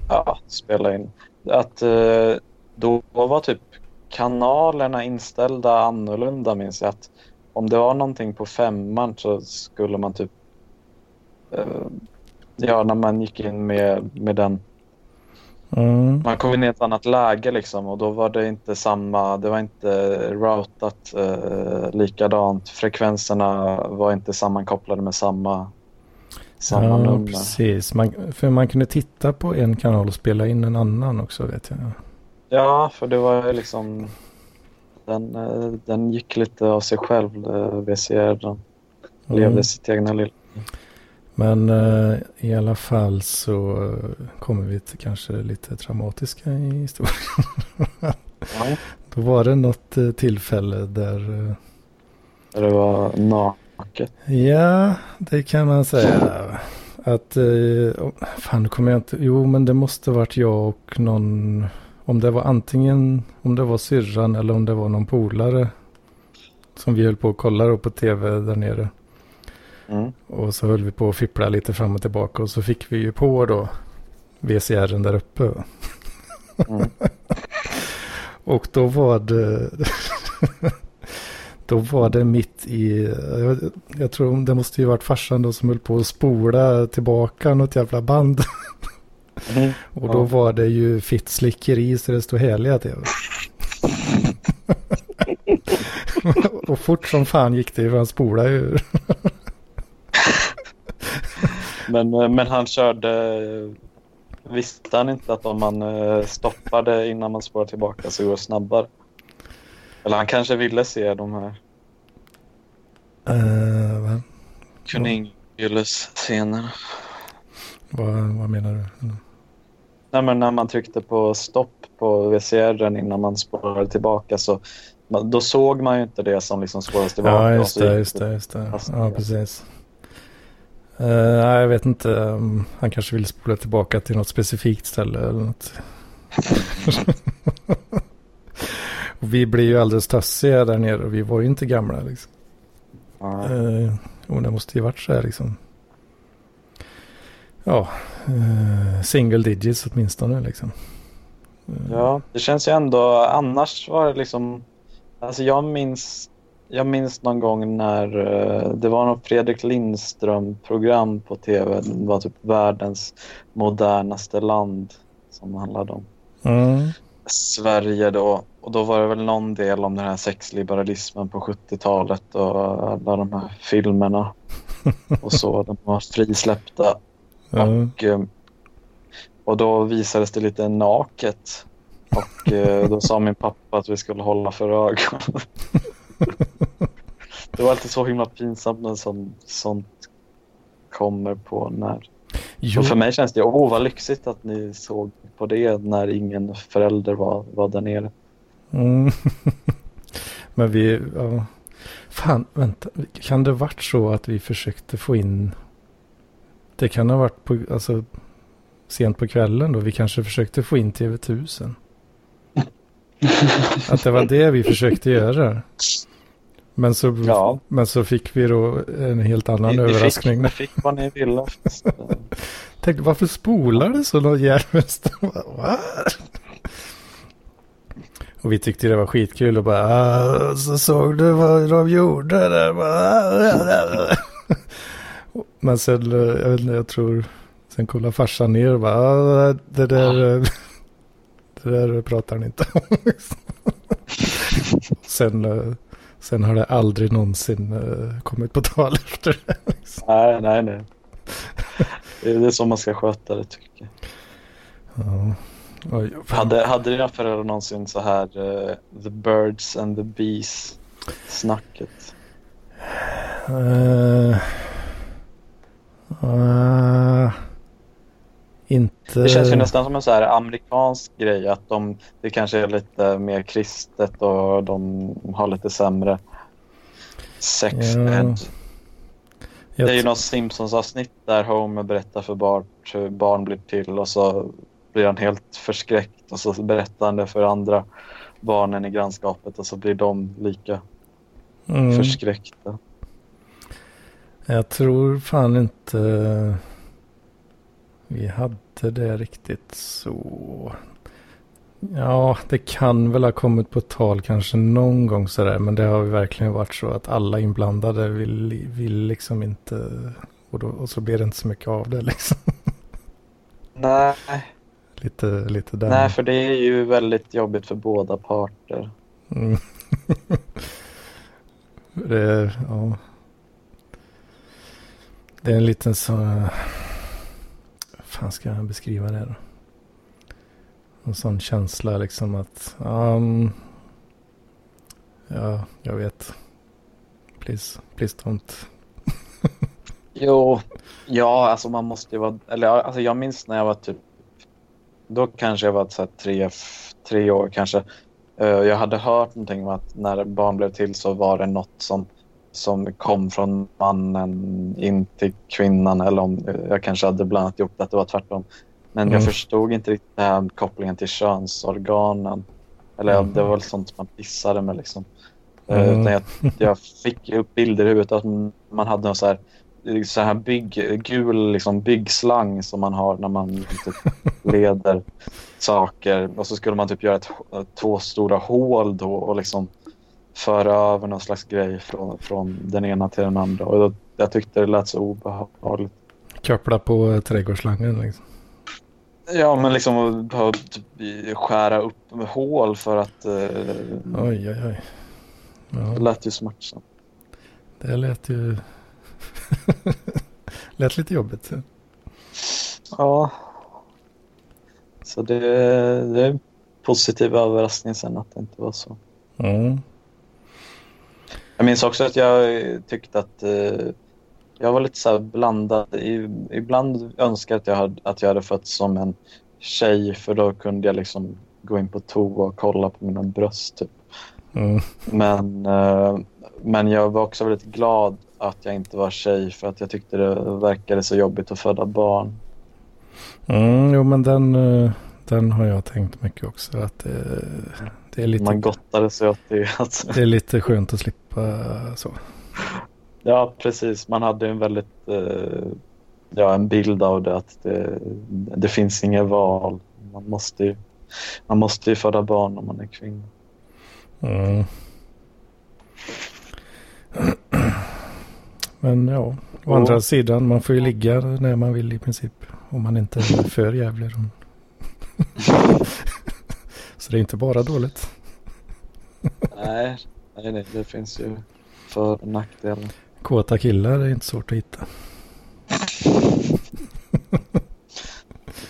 Ja, spela in. Att eh, då var typ kanalerna inställda annorlunda minns jag. Att om det var någonting på femman så skulle man typ... Eh, ja, när man gick in med, med den. Mm. Man kom in i ett annat läge liksom och då var det inte samma. Det var inte routat eh, likadant. Frekvenserna var inte sammankopplade med samma, samma Ja, nummer. precis. Man, för man kunde titta på en kanal och spela in en annan också vet jag. Ja, för det var liksom... Den, eh, den gick lite av sig själv, eh, VCR. Den Mm. levde sitt egna lilla... Men eh, i alla fall så kommer vi till kanske lite traumatiska i historien. Ja, Då var det något eh, tillfälle där, eh, det var naket. ja det kan man säga. Att, eh, fan nu kommer jag inte, jo men det måste varit jag och någon, om det var antingen om det var syrran eller om det var någon polare. Som vi höll på att kolla då på tv där nere. Mm. Och så höll vi på att fippla lite fram och tillbaka och så fick vi ju på då VCRen där uppe. Mm. Och då var det... då var det mitt i... Jag, jag tror det måste ju varit farsan då som höll på att spola tillbaka något jävla band. Mm. Och då Ja. var det ju fitt slickeri så det stod heliga tv. och fort som fan gick det ju för han spolade ju. Men, eh, men han körde... Visste han inte att om man eh, stoppade innan man spårar tillbaka så går det snabbare? Eller han kanske ville se de här Uh, vad, Kuningules-scenerna. vad, vad menar du? Nej, men när man tryckte på stopp på VCR innan man spårade tillbaka så då såg man ju inte det som liksom spårades tillbaka. Ja, just det, just det, just det. Ja, precis. Uh, nej, jag vet inte. um, han kanske vill spola tillbaka till något specifikt ställe eller något. vi blir ju alldeles tassiga där nere och vi var ju inte gamla liksom. Ja. Uh, och det måste ju varit så här liksom. Ja, uh, single digits åtminstone liksom. Eh, Ja, det känns ju ändå, annars var det liksom, alltså jag minns, jag minns någon gång när eh, det var något Fredrik Lindström-program på tv, det var typ världens modernaste land som handlade om Mm. Sverige då. Och då var det väl någon del om den här sexliberalismen på 70-talet och alla de här filmerna och så, de var frisläppta. Ja. Och, eh, och då visades det lite naket. Och eh, då sa min pappa att vi skulle hålla för ögonen. Det var alltid så himla pinsamt när sånt, sånt kommer på när. Jo, Och för mig känns det, åh vad lyxigt att ni såg på det när ingen förälder var, var där nere. Mm. Men vi, ja. Fan, vänta. Kan det varit så att vi försökte få in. Det kan ha varit på, alltså, sent på kvällen då. Vi kanske försökte få in TV1000. Att det var det vi försökte göra. Men så, Ja. men så fick vi då en helt annan Ni, ni, fick, överraskning. ni fick vad ni ville. Tänkte, varför spolar det så något? Och vi tyckte det var skitkul och bara, "Ah, så såg du vad de gjorde där? Men sen, eh, jag vet inte, jag tror, sen kollade farsan ner och bara, "Ah, det där, det där pratar han inte om. sen, eh, sen har det aldrig någonsin eh, kommit på tal efter det. nej, nej, nej. Det är som man ska sköta det tycker jag. Ja. Oj. Hade, hade dina föräldrar någonsin så här eh, the birds and the bees snacket? Eh, eh, inte... Det känns ju nästan som en så här amerikansk grej att de, det kanske är lite mer kristet och de har lite sämre sex Ja. Det är ju något Simpsons-avsnitt där Homer berättar för Bart hur barn blir till och så blir han helt förskräckt och så berättar han det för andra barnen i grannskapet och så blir de lika mm, förskräckta. Jag tror fan inte vi hade det riktigt så. Ja, det kan väl ha kommit på tal kanske någon gång sådär. Men det har verkligen varit så att alla inblandade vill, vill liksom inte. Och, då, och så blir det inte så mycket av det liksom. Nej, Lite, lite där. nej, för det är ju väldigt jobbigt för båda parter. Mm. det, är, ja. det är en liten så... Fan ska jag beskriva det då? En sån känsla liksom att... Um, ja, jag vet. Please, please don't. Jo, ja, alltså man måste ju vara... Eller alltså jag minns när jag var typ... Då kanske jag var så här tre, tre år kanske. Eh, jag hade hört någonting om att när barn blev till så var det något som, som kom från mannen in till kvinnan. Eller om jag kanske hade bland annat gjort att det var tvärtom. Men Mm. jag förstod inte riktigt den här kopplingen till könsorganen. Eller Mm. det var väl sånt man pissade med liksom. Eh, Mm. Utan jag, jag fick upp bilder i huvudet att man hade någon så här, så här bygg, gul liksom byggslang som man har när man typ leder saker. Och så skulle man typ göra ett, två stora hål då och liksom föra över någon slags grej från, från den ena till den andra. Och då, jag tyckte det lät så obehagligt. Koppla på eh, trädgårdsslangen liksom. Ja, men liksom att behöva typ skära upp hål för att eh, Oj, oj, oj. det Ja, lät ju smärtsamt. det lät ju... lät lite jobbigt. Ja. Så det, det är en positiv överraskning sen att det inte var så. Mm. Jag minns också att jag tyckte att eh, jag var lite så här blandad. I, ibland önskar jag att jag, hade, att jag hade fötts som en tjej för då kunde jag liksom gå in på toa och kolla på mina bröst. Typ. Mm. Men, eh, men jag var också väldigt glad att jag inte var tjej för att jag tyckte det verkade så jobbigt att föda barn. Mm, jo, men den, eh, den har jag tänkt mycket också. Att det, det, är lite, Man gottade sig åt det. Att, det är lite skönt att slippa så. ja, precis. Man hade en väldigt eh, ja, en bild av det att det, det finns inget val. Man måste, ju, man måste ju föda barn om man är kvinna. Mm. Men ja, å andra sidan, man får ju ligga när man vill i princip. Om man inte är för jävlig. så det är inte bara dåligt. Nej, nej, nej, det finns ju för och nackdelar. Kåta killar är inte svårt att hitta.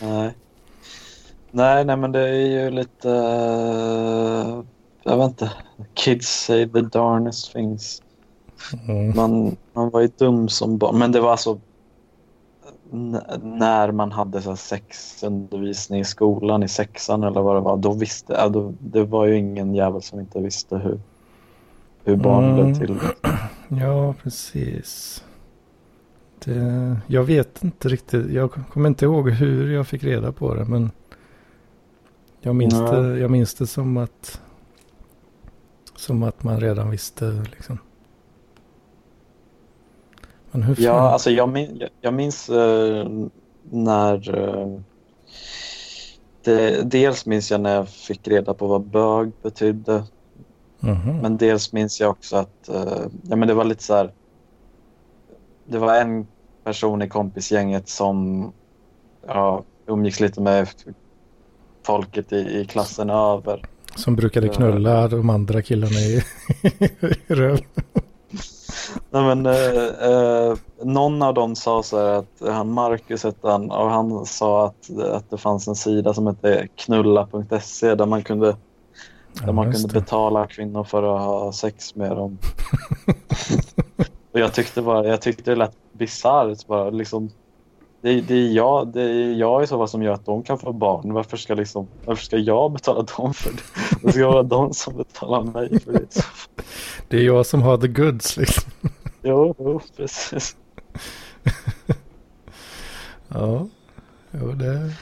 Nej. nej, nej, men det är ju lite... eh, jag vet inte. Kids say the darnest things. Mm. Man, man var ju dum som barn. Men det var alltså när man hade så sexundervisning i skolan i sexan eller vad det var. Då visste, ja, då, det var ju ingen jävel som inte visste hur, hur barn Mm. blev till. Ja, precis. Det, jag vet inte riktigt. Jag kommer inte ihåg hur jag fick reda på det. Men jag minns, Nej. det, jag minns det som att som att man redan visste liksom. Men hur fan? Ja, alltså jag, min, jag, minns eh, när... eh, det, dels minns jag när jag fick reda på vad bög betydde. Mhm. Men dels minns jag också att eh, ja, men det var lite så här. Det var en person i kompisgänget som ja, umgicks lite med folket i, i klassen över. Som brukade knulla de andra killarna i, i röv. Nej, men, eh, eh, någon av dem sa så här att han Marcus han och han sa att, att det fanns en sida som hette knulla.se där man kunde, där Ja, man kunde det. betala kvinnor för att ha sex med dem. och jag tyckte, bara, jag tyckte det lät bisarrt bara liksom. Det, det, är jag, det är jag i så fall som gör att de kan få barn. Varför ska, liksom, varför ska jag betala dem för det? Det ska vara de som betalar mig för det. Det är jag som har the goods liksom. Jo, jo precis. Ja, jo, det...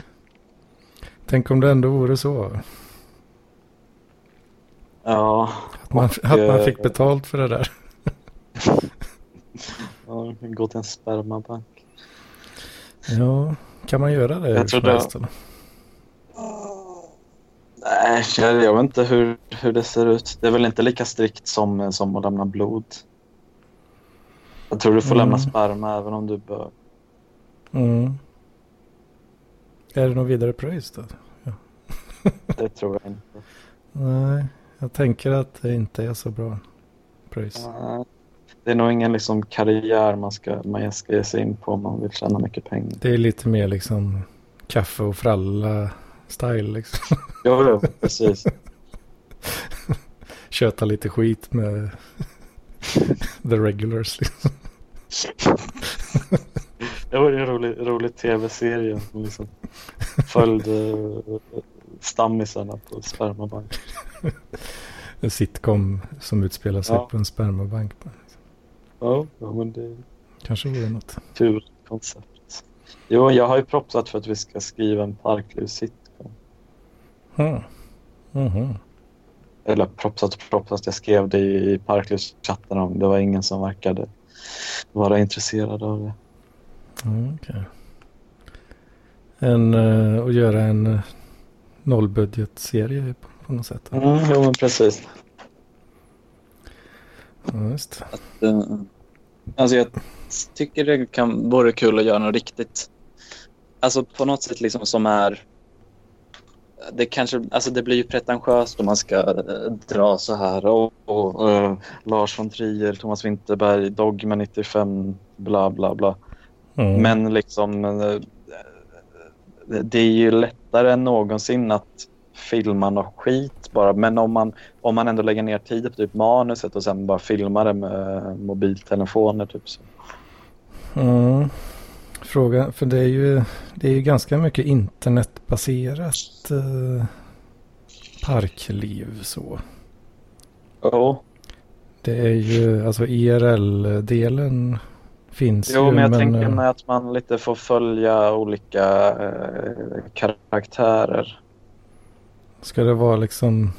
Tänk om det ändå vore så. Ja, Att man, Och, att man eh, fick betalt för det där. Ja, gå till en spermabank. Ja, kan man göra det? Jag hur tror som det- helst, eller? Nej, jag, jag vet inte hur, hur det ser ut. Det är väl inte lika strikt som, som att lämna blod. Jag tror du får lämna Mm. sperma även om du bör. Mm. Är det någon vidare pröjs då? Det tror jag inte. Nej, jag tänker att det inte är så bra pröjs. Det är nog ingen liksom, karriär man ska, man ska ge sig in på om man vill tjäna mycket pengar. Det är lite mer liksom kaffe och fralla style liksom. Jo, jo, precis. Köta lite skit med the regulars liksom. Det var en rolig, rolig tv-serie som liksom följde uh, stammisarna på spermabank. En sitcom som utspelar sig Ja. på en spermabank. Ja, ja, men det Kanske vore något. kul koncept. Jo, jag har ju propsat för att vi ska skriva en Parkliv-sitcom. Hmm. Mhm. Eller propsat och propsat, jag skrev det i Parklivs-chatten om det var ingen som verkade vara intresserad av det. Mm, okej. En, uh, att göra en uh, nollbudgetserie på, på något sätt. Mm, jo, men precis. Ja, just. Att, eh, alltså jag tycker det kan vore kul att göra något riktigt. Alltså på något sätt liksom som är. Det kanske, alltså det blir ju pretentiöst om man ska eh, dra så här. Och, och Uh, Lars von Trier, Thomas Winterberg, Dogma 95, bla bla bla. Mm. Men liksom, eh, det är ju lättare än någonsin att filma något skit bara. Men om man, om man ändå lägger ner tid på typ manuset och sen bara filmar det med mobiltelefoner typ så. Mm. Fråga, för det är ju, det är ju ganska mycket internetbaserat eh, parkliv så. Jo, Det är ju, alltså IRL-delen finns jo ju. men jag tänker eh, mig att man lite får följa olika eh, karaktärer. Ska det vara liksom,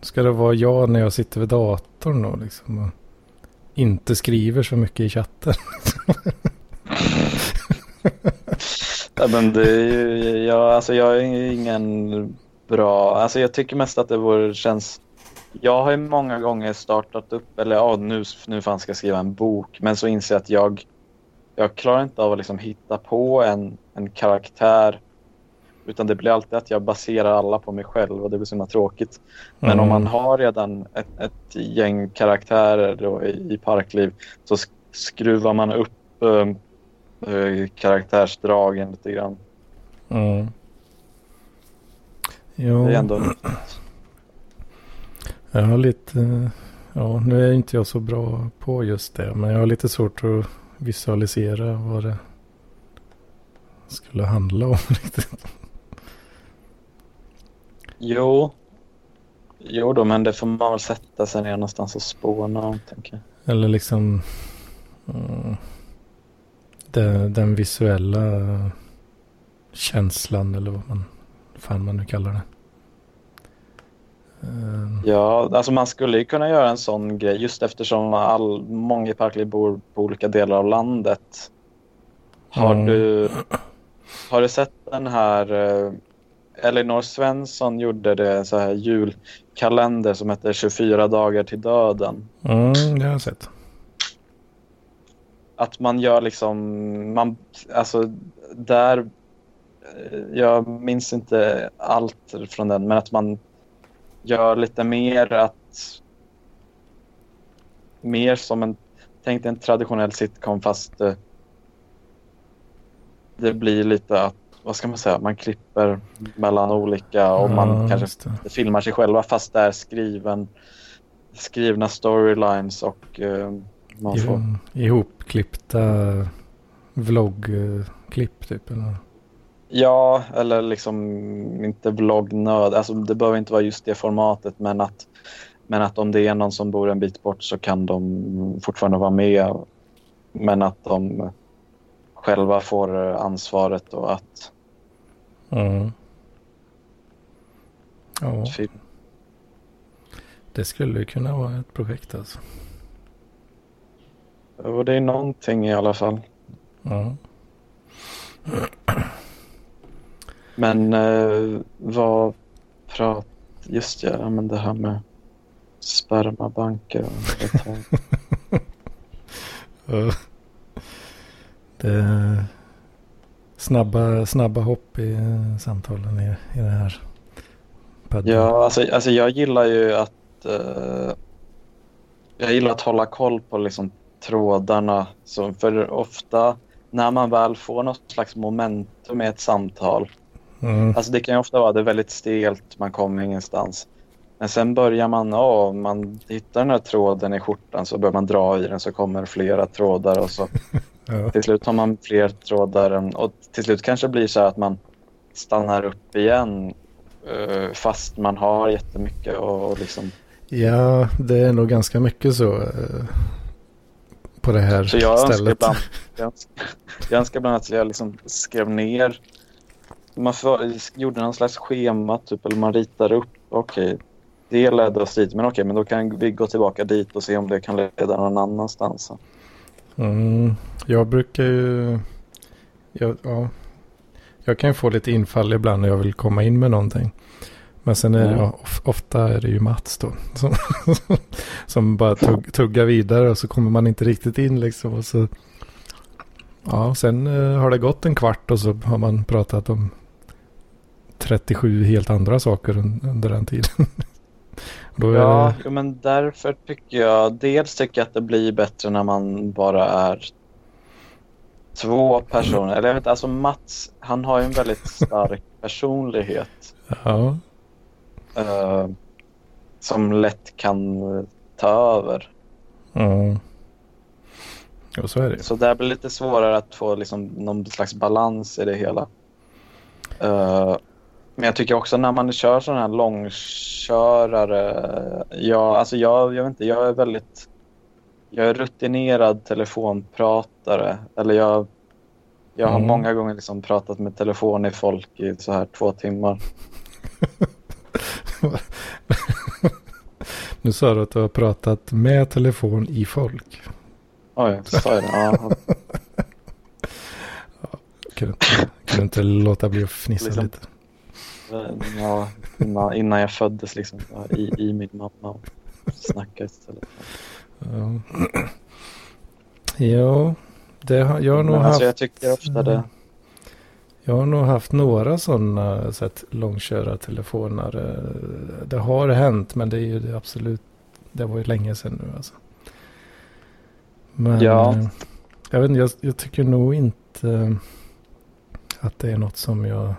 ska det vara jag när jag sitter vid datorn då liksom? Och inte skriver så mycket i chatten. Ja, men det är ju, jag, alltså jag är ingen bra, alltså jag tycker mest att det vore, känns jag har ju många gånger startat upp, eller ja, nu, nu fan ska jag skriva en bok, men så inser jag att jag, jag klarar inte av att liksom hitta på en, en karaktär. Utan det blir alltid att jag baserar alla på mig själv och det blir så himla tråkigt. Men Mm. om man har redan ett, ett gäng karaktärer i, i Parkliv så sk- skruvar man upp eh, karaktärsdragen lite grann. Mm. Jo, Det är ändå jag har lite, eh, ja nu är inte jag så bra på just det. Men jag har lite svårt att visualisera vad det skulle handla om riktigt. Jo. Jo då, men det får man väl sätta sig ner någonstans och spåna om, tänker jag. Eller liksom mm, den, den visuella känslan eller vad man fan man nu kallar det. Eh, Ja, alltså man skulle ju kunna göra en sån grej just eftersom all, många i Parkliv bor på olika delar av landet. Har, Mm. du, har du sett den här... Eh, Elinor Svensson gjorde det så här julkalender som heter 24 dagar till döden. Mm, det har jag sett. Att man gör liksom, man, alltså där, eh, jag minns inte allt från den, men att man gör lite mer att, mer som en, tänk dig en traditionell sitcom fast eh, det blir lite att, vad ska man säga, man klipper mellan olika och man Ja, kanske just det. filmar sig själva fast det är skriven, skrivna storylines och eh, man får ihopklippta vloggklipp typ. Eller? Ja, eller liksom inte vloggnöd. Alltså, det behöver inte vara just det formatet, men att, men att om det är någon som bor en bit bort så kan de fortfarande vara med. Men att de själva får ansvaret och att Mm. Ja, det skulle kunna vara ett projekt alltså. Och det är någonting i alla fall. Ja. Men eh, vad prat... Just ja, men det här med spermabanker och det snabba, snabba hopp i eh, samtalen i, i det här. podden. Ja, alltså, alltså jag gillar ju att eh, jag gillar att hålla koll på liksom trådarna. Så för ofta när man väl får något slags momentum i ett samtal. Mm. Alltså det kan ju ofta vara det väldigt stelt, man kommer ingenstans. Men sen börjar man, ja, man hittar den här tråden i skjortan så börjar man dra i den så kommer flera trådar och så Ja. till slut har man fler trådar och till slut kanske det blir så att man stannar upp igen eh, fast man har jättemycket och, och liksom ja, det är nog ganska mycket så. På det här Så jag önskar, stället. ibland, jag, önskar, jag önskar ibland att jag liksom skrev ner. Man för, gjorde någon slags schema typ, eller man ritar upp. Okej, det ledde oss dit. Men okej, men då kan vi gå tillbaka dit och se om det kan leda någon annanstans. Mm, jag brukar ju... Jag, ja, jag kan ju få lite infall ibland när jag vill komma in med någonting. Men sen är det, ja, of, ofta är det ju Mats då. Som, som bara tugg, tuggar vidare och så kommer man inte riktigt in liksom. Och så, ja, sen eh, har det gått en kvart och så har man pratat om 37 helt andra saker un, under den tiden. Ja, det, men därför tycker jag dels tycker jag att det blir bättre när man bara är två personer. Eller jag vet inte, alltså Mats, han har ju en väldigt stark personlighet ja, eh, som lätt kan eh, ta över. Jo, så är det. Så det blir lite svårare att få liksom någon slags balans i det hela. Eh, men jag tycker också när man kör sådana här långkörare. Ja, alltså jag, jag vet inte, jag är väldigt... Jag är rutinerad telefonpratare. Eller jag, jag har Mm. många gånger liksom pratat med telefon i folk i så här två timmar. Nu sa du att du har pratat med telefon i folk. Oj, sa jag det? Ja, Kunde inte, kunde inte låta bli att fnissa Liksom. lite. ja innan, innan jag föddes liksom. I, I min mamma och snackade istället. Ja, ja det har, jag har nog Men haft. alltså jag tycker ofta det... Jag har nog haft några sådana så långkörartelefoner. Det har hänt men det är ju absolut. Det var ju länge sedan nu alltså. Men Ja. eh, jag, vet, inte, jag, jag tycker nog inte eh, att det är något som jag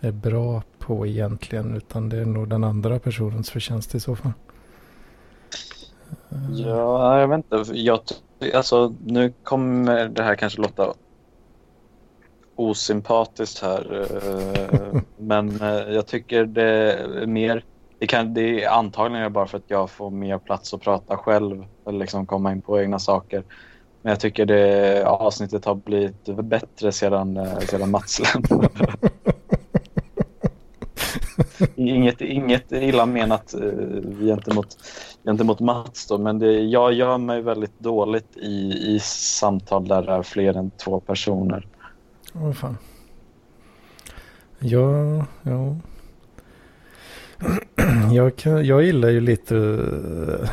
är bra på egentligen. Utan det är nog den andra personens förtjänst i så fall. Ja, jag vet inte. Jag, alltså, nu kommer det här kanske låta osympatiskt här. Eh, men eh, jag tycker det är mer... Det, kan, det är antagligen bara för att jag får mer plats att prata själv. Eller liksom komma in på egna saker. Men jag tycker det avsnittet har blivit bättre sedan, eh, sedan Mats lämnade. Inget, inget illa menat gentemot, gentemot Mats då, men det, jag gör mig väldigt dåligt i, i samtal där det är fler än två personer. Vad fan. Ja, ja. Jag, kan, jag gillar ju lite. eh,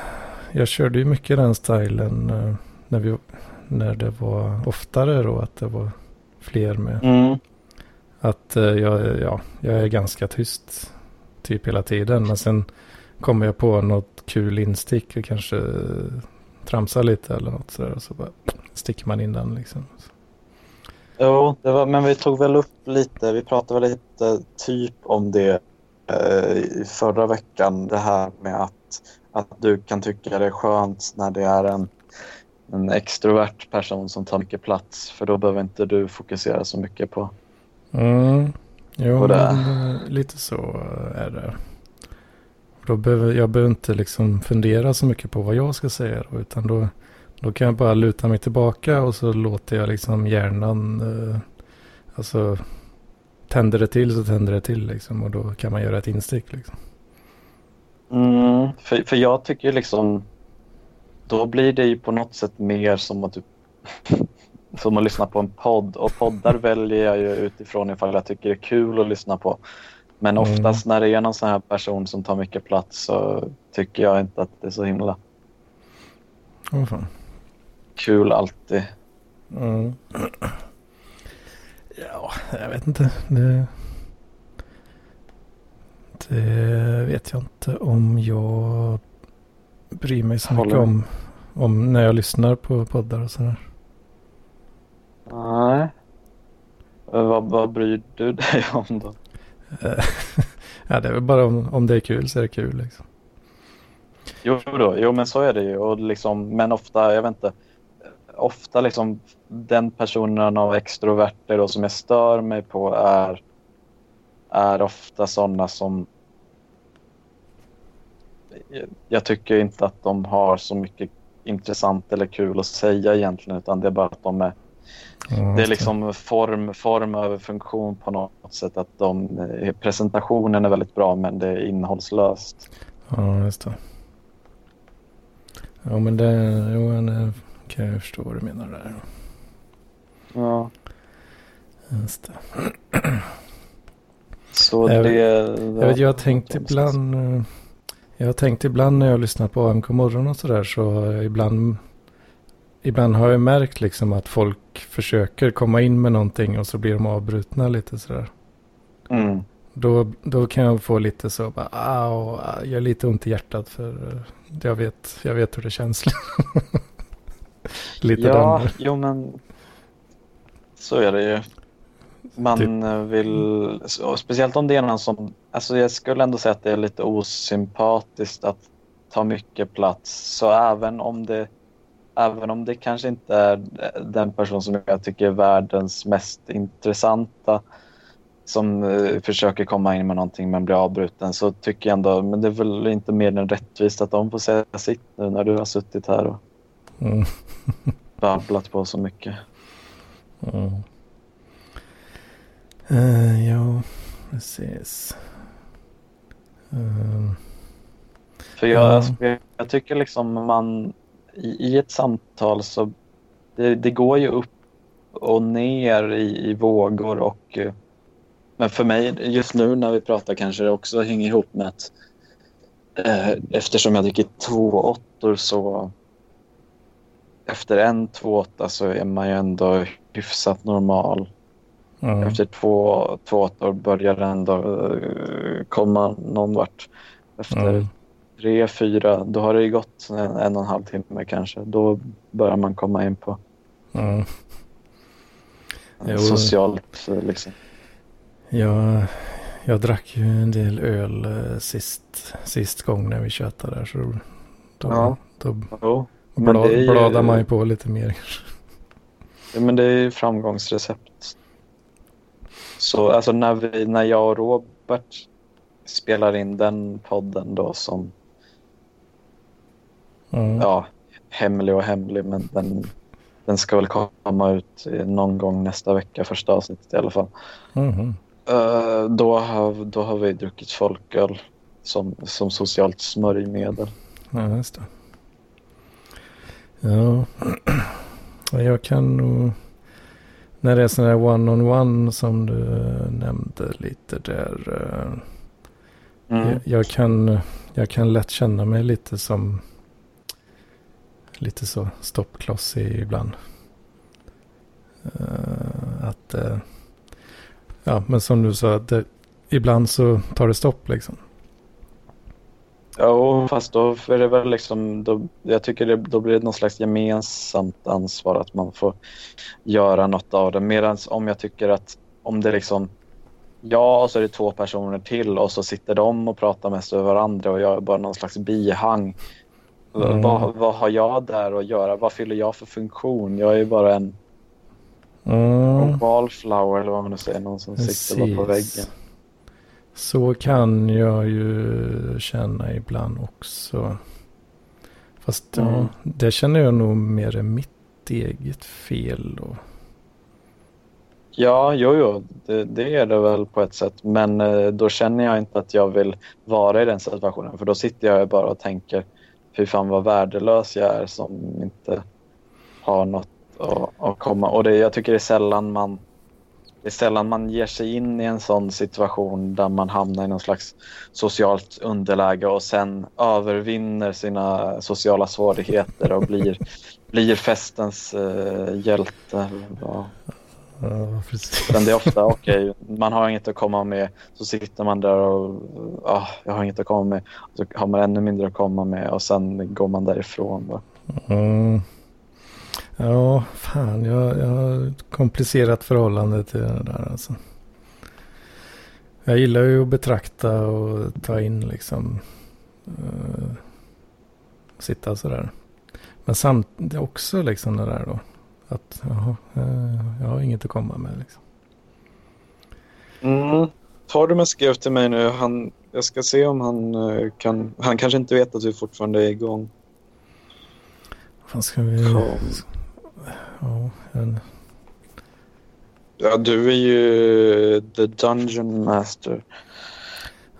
Jag körde ju mycket den stilen eh, när, vi, när det var oftare då att det var fler med. Mm. Att eh, jag, ja, jag är ganska tyst typ hela tiden. Men sen kommer jag på något kul instick och kanske tramsar lite eller något sådär. Och så bara sticker man in den liksom. Jo, det var, men vi tog väl upp lite, vi pratade väl lite typ om det eh, förra veckan. Det här med att, att du kan tycka det är skönt när det är en, en extrovert person som tar mycket plats. För då behöver inte du fokusera så mycket på Mm. Jo, Och det- men, eh, lite så är det. Då behöver, jag behöver inte liksom fundera så mycket på vad jag ska säga. Då, utan då, då kan jag bara luta mig tillbaka och så låter jag liksom hjärnan. Eh, alltså tänder det till så tänder det till liksom. Och då kan man göra ett instick liksom. Mm, för, för jag tycker liksom då blir det ju på något sätt mer som att, typ, som att lyssna på en podd och poddar väljer jag ju utifrån ifall jag tycker det är kul att lyssna på. Men Mm. oftast när det är någon sån här person som tar mycket plats så tycker jag inte att det är så himla Åh fan. Kul alltid. Mm. Ja, jag vet inte. Det, det vet jag inte om jag bryr mig så mycket om, om när jag lyssnar på poddar och sådär. Nej. Vad, vad bryr du dig om då? Ja, det är väl bara om, om det är kul så är det kul liksom. Jo, då, jo men så är det ju. Och liksom, men ofta, jag vet inte. Ofta liksom den personen av extroverter då, som jag stör mig på är, är ofta sådana som jag tycker inte att de har så mycket intressant eller kul att säga egentligen utan det är bara att de är Ja, det är liksom form, form över funktion på något sätt. Att de, presentationen är väldigt bra men det är innehållslöst. Ja, just det. Ja, men det jo, kan jag förstå vad du menar där. Ja. Just det. Så Jag- det... Jag, vet, jag har tänkt ibland. eh, Jag har tänkt ibland när jag har lyssnat på AMK morgon och sådär så har jag ibland. Ibland har jag märkt liksom att folk försöker komma in med någonting och så blir de avbrutna lite sådär. Mm. Då, då kan jag få lite så bara, au, jag har lite ont i hjärtat för eh, jag vet, jag vet hur det känns. lite Ja, den. jo men så är det ju. Man Typ. vill, speciellt om det är någon som, alltså jag skulle ändå säga att det är lite osympatiskt att ta mycket plats. Så även om det, även om det kanske inte är den person som jag tycker är världens mest intressanta som eh, försöker komma in med någonting men blir avbruten så tycker jag ändå, men det är väl inte mer än rättvist att de får säga sitt nu när du har suttit här och Mm. babblat på så mycket. Mm. Eh, ja, precis. Eh, För jag, Ja. alltså, jag, jag tycker liksom man i, i ett samtal så det, det går ju upp och ner i, i vågor och eh, men för mig just nu när vi pratar kanske det också hänger ihop med att eh, eftersom jag dricker två åttor så efter en två åtta så är man ju ändå hyfsat normal. mm. Efter två, två åttor börjar det ändå eh, komma någon vart. Efter Mm. tre, fyra, då har det ju gått en, en och en halv timme kanske. Då börjar man komma in på Mm. Socialt eh, liksom. Jag, jag drack ju en del öl sist, sist gång när vi tjötade där. Så då, Ja. då men bla, ju- bladar man ju på lite mer. ja, men det är ju framgångsrecept. Så alltså när, vi, när jag och Robert spelar in den podden då som, Mm. ja, hemlig och hemlig, men den, den ska väl komma ut någon gång nästa vecka, första avsnittet i alla fall. Mhm. Eh, då, har, då har vi druckit folköl som, som socialt smörjmedel. Ja, just det. Ja, Ja, jag kan nog... När det är sån här one-on-one som du eh, nämnde lite där. eh, Mm. Jag, jag, kan, jag kan lätt känna mig lite som... Lite så stoppkloss i- ibland. Eh, att... ja, men som du sa, att det, ibland så tar det stopp liksom. Ja, fast då är det väl liksom, då, jag tycker det, då blir det någon slags gemensamt ansvar att man får göra något av det. Medan om jag tycker att om det liksom, ja och så är det två personer till och så sitter de och pratar mest över varandra och jag är bara någon slags bihang. Mm. Vad, vad har jag där att göra? Vad fyller jag för funktion? Jag är ju bara en Mm. wallflower eller vad man nu säger, någon som sitter bara på Precis. väggen. Så kan jag ju känna ibland också. Fast ja, Mm. det känner jag nog mer är mitt eget fel då. Ja, jo, jo, det, det är det väl på ett sätt. Men eh, då känner jag inte att jag vill vara i den situationen. För då sitter jag bara och tänker, fy fan vad värdelös jag är som inte har något att, att komma. Och det, jag tycker det är sällan man det är sällan man ger sig in i en sån situation där man hamnar i någon slags socialt underläge och sen övervinner sina sociala svårigheter och blir, blir festens eh, hjälte. Ja. Ja. Utan det är ofta, okej, man har inget att komma med. Så sitter man där och, ah, jag har inget att komma med. Så har man ännu mindre att komma med och sen går man därifrån. Bara. Mm. Ja, fan. Jag, jag har ett komplicerat förhållande till det där alltså. Jag gillar ju att betrakta och ta in liksom. Uh, sitta sådär. Men samtidigt också liksom det där då. Att jaha, eh, jag har inget att komma med liksom. Mm. Tormen skrev till mig nu. Han, jag ska se om han eh, kan... Han kanske inte vet att vi fortfarande är igång. Vad ska vi... Ja, en... Ja, du är ju the Dungeon Master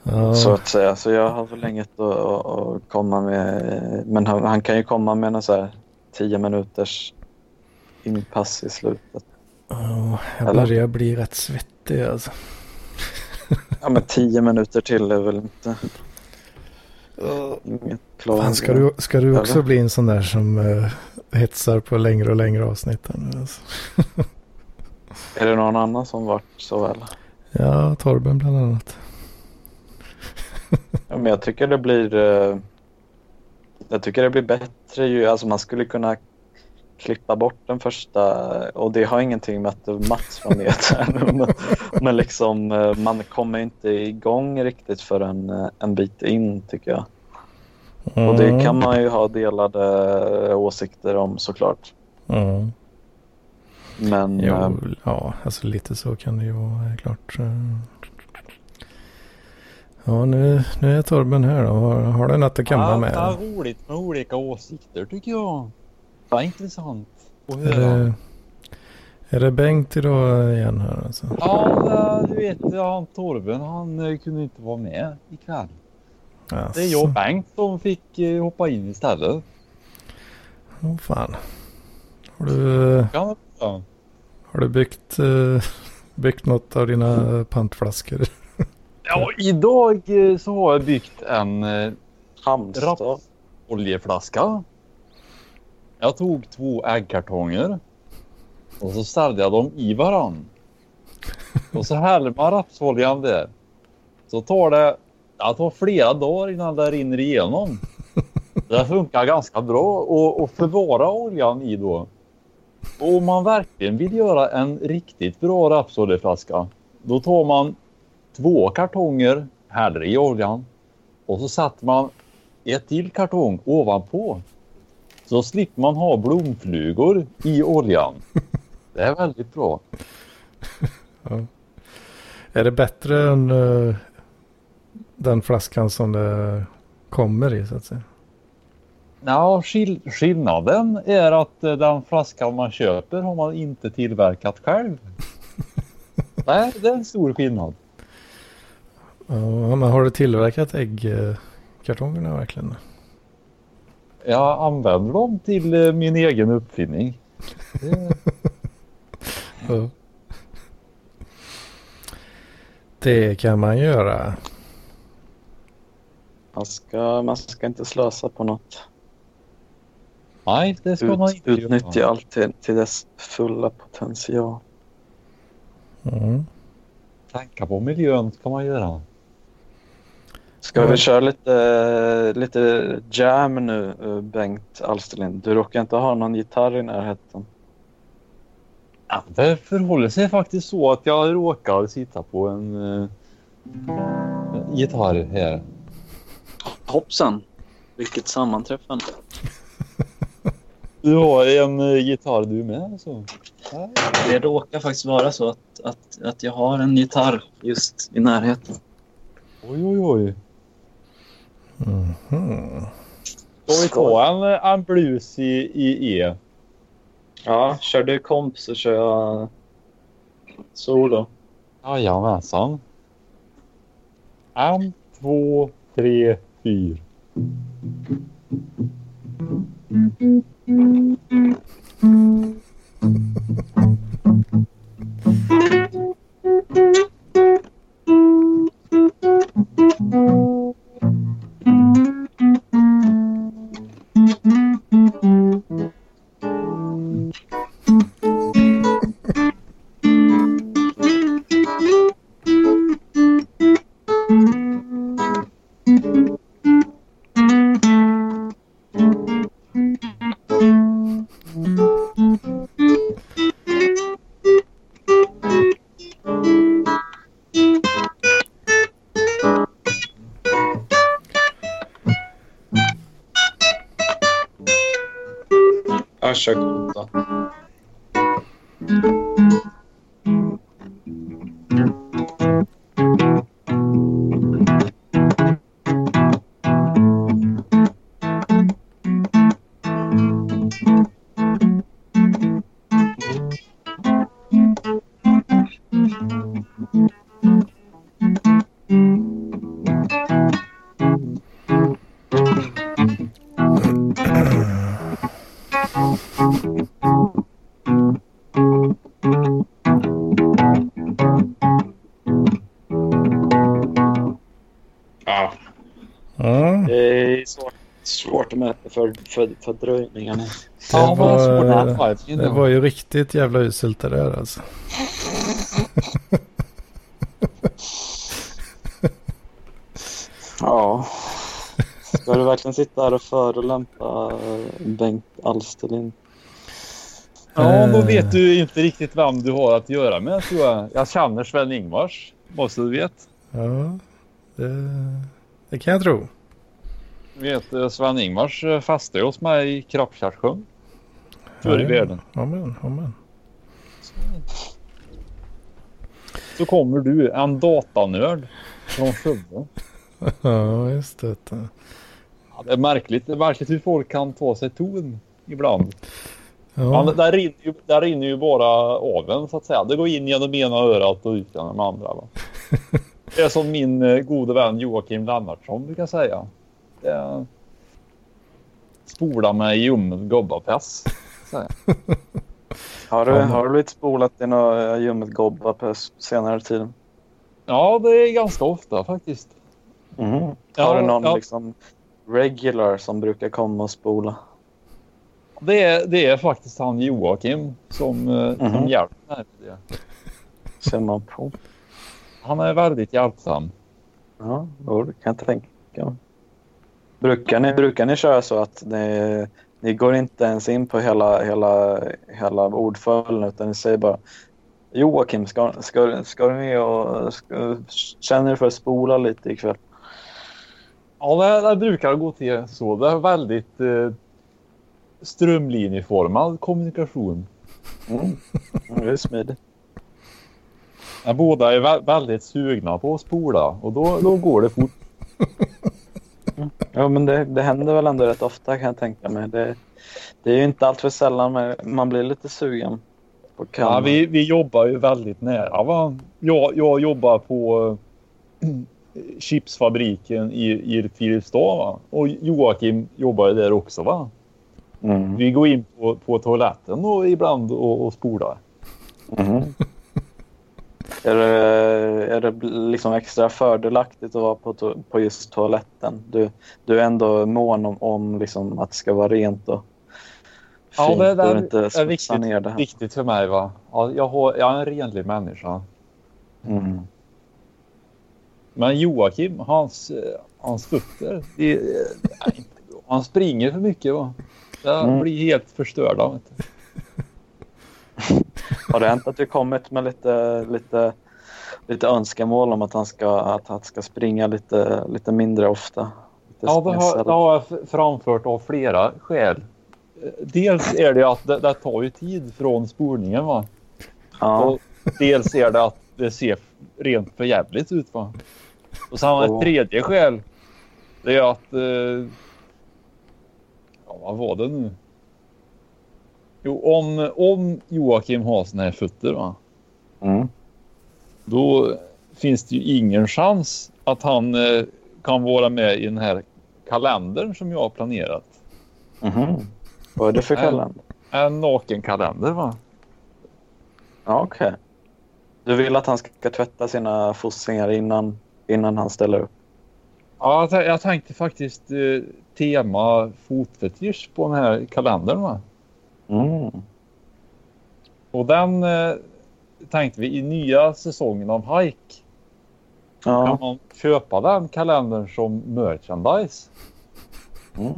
ja, så att säga. Så jag har väl inget att, att, att komma med. Men han, han kan ju komma med någon så här tio minuters inpass i slutet. ja, jag Eller? börjar bli rätt svettig alltså. Ja, men tio minuter till är väl inte inget klart. Fan, ska, du, ska du också Eller? bli en sån där som uh, hetsar på längre och längre avsnitt? Alltså. Är det någon annan som varit så eller? Ja, Torben bland annat. Ja, men jag tycker det blir... eh, Jag tycker det blir bättre ju. Alltså man skulle kunna klippa bort den första och det har ingenting med att Mats var med men liksom eh, man kommer inte igång riktigt förrän eh, en bit in tycker jag. Och det kan man ju ha delade eh, åsikter om såklart. Mm. Men Jo, eh, ja, alltså lite så kan det ju vara, är klart. eh. Ja, nu, nu är Torben här då. Har, har du något att komma ja, med? Det är roligt med olika åsikter tycker jag. Det är intressant att Är höra. det, är det Bengt idag igen här alltså? Ja, det- du vet han Torben han eh, kunde inte vara med ikväll. Det är jag och Bengt som fick eh, hoppa in istället. Åh fan. Har du, man säga. har du byggt, eh, byggt något av dina pantflaskor? Ja, idag eh, så har jag byggt en oljeflaska. Jag tog två äggkartonger och så ställde jag dem i varann. Och så häller man rapsoljan där. Så tar det, det tar flera dagar innan det rinner igenom. Det funkar ganska bra och, och förvara oljan i då. Och om man verkligen vill göra en riktigt bra rapsoljeflaska då tar man två kartonger, häller i oljan och så sätter man ett till kartong ovanpå. Så slipper man ha blomflugor i oljan. Det är väldigt bra. Är det bättre än eh, den flaskan som det kommer i så att säga? Ja, skill skillnaden är att eh, den flaskan man köper har man inte tillverkat själv. Nej, det är en stor skillnad. Ja, men har du tillverkat äggkartongerna verkligen? Jag använder dem till eh, min egen uppfinning. Det, Ja. Det kan man göra. Man ska, man ska inte slösa på något. nej, det ska man Ut, inte utnyttja göra. allt till, till dess fulla potential. Mm. Tänka på miljön ska man göra. Ska Ja. vi köra lite, lite jam nu, eh, Bengt Alsterlind? Du råkar inte ha någon gitarr i närheten. Ja, det förhåller sig faktiskt så att jag råkar sitta på en uh, gitarr här. Hoppsan, vilket sammanträffande. Du har en uh, gitarr du med alltså? Nej. Det råkar faktiskt vara så att, att, att jag har en gitarr just i närheten. Oj, oj, oj. Mhm. Ska vi ta en, eh, en blues i, i E? Ja, kör du komp så kör jag solo. Jajamensan. En, två, tre, fyra. Mäta för, för, fördröjningarna. Ja, var, eh, det det var ju riktigt jävla uselt det där alltså. Ja. Ska du verkligen sitta här och förolämpa eh, Bengt Alsterlind? Ja, då Eh. vet du inte riktigt vem du har att göra med tror jag. Jag känner Sven-Ingvars, måste du vet. Ja, det, det kan jag tro. Vet eh, Sven-Ingvars eh, fastade hos mig i Krappkärrsjön. Förr i världen. Amen, amen. Så kommer du, en datanörd från Skövde. Ja, just det. Ja, det är märkligt, det är märkligt hur folk kan ta sig ton ibland. Ja. Ja, där, rinner ju, där rinner ju bara av en så att säga. Det går in genom ena örat och ut genom andra. Va? Det är som min eh, gode vän Joakim Lennartsson brukar säga. Det är... Spola i ljummet jag. Har du, Ja, har du blivit spolat i något ljummet gobba på s- senare tid? Ja, det är ganska ofta faktiskt. Ja, har du någon ja. liksom regular som brukar komma och spola? Det är, det är faktiskt han Joakim som, eh, som Mhm. hjälper mig med det. Ser man på. Han är väldigt hjälpsam. Ja, det kan jag tänka mig. Brukar ni, brukar ni köra så att ni, ni går inte ens in på hela, hela, hela ordföljden utan ni säger bara Joakim, ska, ska, ska du ner och ska, känner du för att spola lite ikväll? Ja, det, brukar gå till så. Det är väldigt eh, strömlinjeformad kommunikation. Mm. Mm, Det är smidigt. Båda är vä- väldigt sugna på att spola och då, då går det fort. Ja, men det, det händer väl ändå rätt ofta kan jag tänka mig. Det, det är ju inte allt för sällan man, man blir lite sugen på Ja, vi, vi jobbar ju väldigt nära. Va? Jag, jag jobbar på eh, chipsfabriken i, i Filipstad va? och Joakim jobbar där också. Va? Mm. Vi går in på, på toaletten och ibland och, och spolar. Mhm. Är det, är det liksom extra fördelaktigt att vara på, to- på just toaletten? Du, du är ändå mån om, om liksom att det ska vara rent och Ja, fint det och där inte är viktigt, ner det. här. viktigt för mig. Va? Ja, jag, har, jag är en renlig människa. Mm. Men Joakim, hans, hans fötter, det, det bra. Han springer för mycket. Va? Jag Mm. blir helt förstörda. Vet du. Har det hänt att du kommit med lite, lite, lite önskemål om att han ska, att han ska springa lite, lite mindre ofta? Lite Ja, det har, det har jag framfört av flera skäl. Dels är det att det, det tar ju tid från spolningen. Va? ja. Och dels är det att det ser rent för jävligt ut. Va? Och sen ett tredje skäl. Det är att... Eh, ja, vad var det nu? Jo, om, om Joakim har såna här fötter va? Mm. då finns det ju ingen chans att han eh, kan vara med i den här kalendern som jag har planerat. Mhm. Vad är det för kalender? En nakenkalender va? Ja, Okej. Du vill att han ska tvätta sina fossingar innan, innan han ställer upp? Ja, jag, jag tänkte faktiskt eh, tema fotfetisch på den här kalendern va? Mm. Och den eh, tänkte vi i nya säsongen av Hike kan Ja. man köpa den kalendern som merchandise. Mm.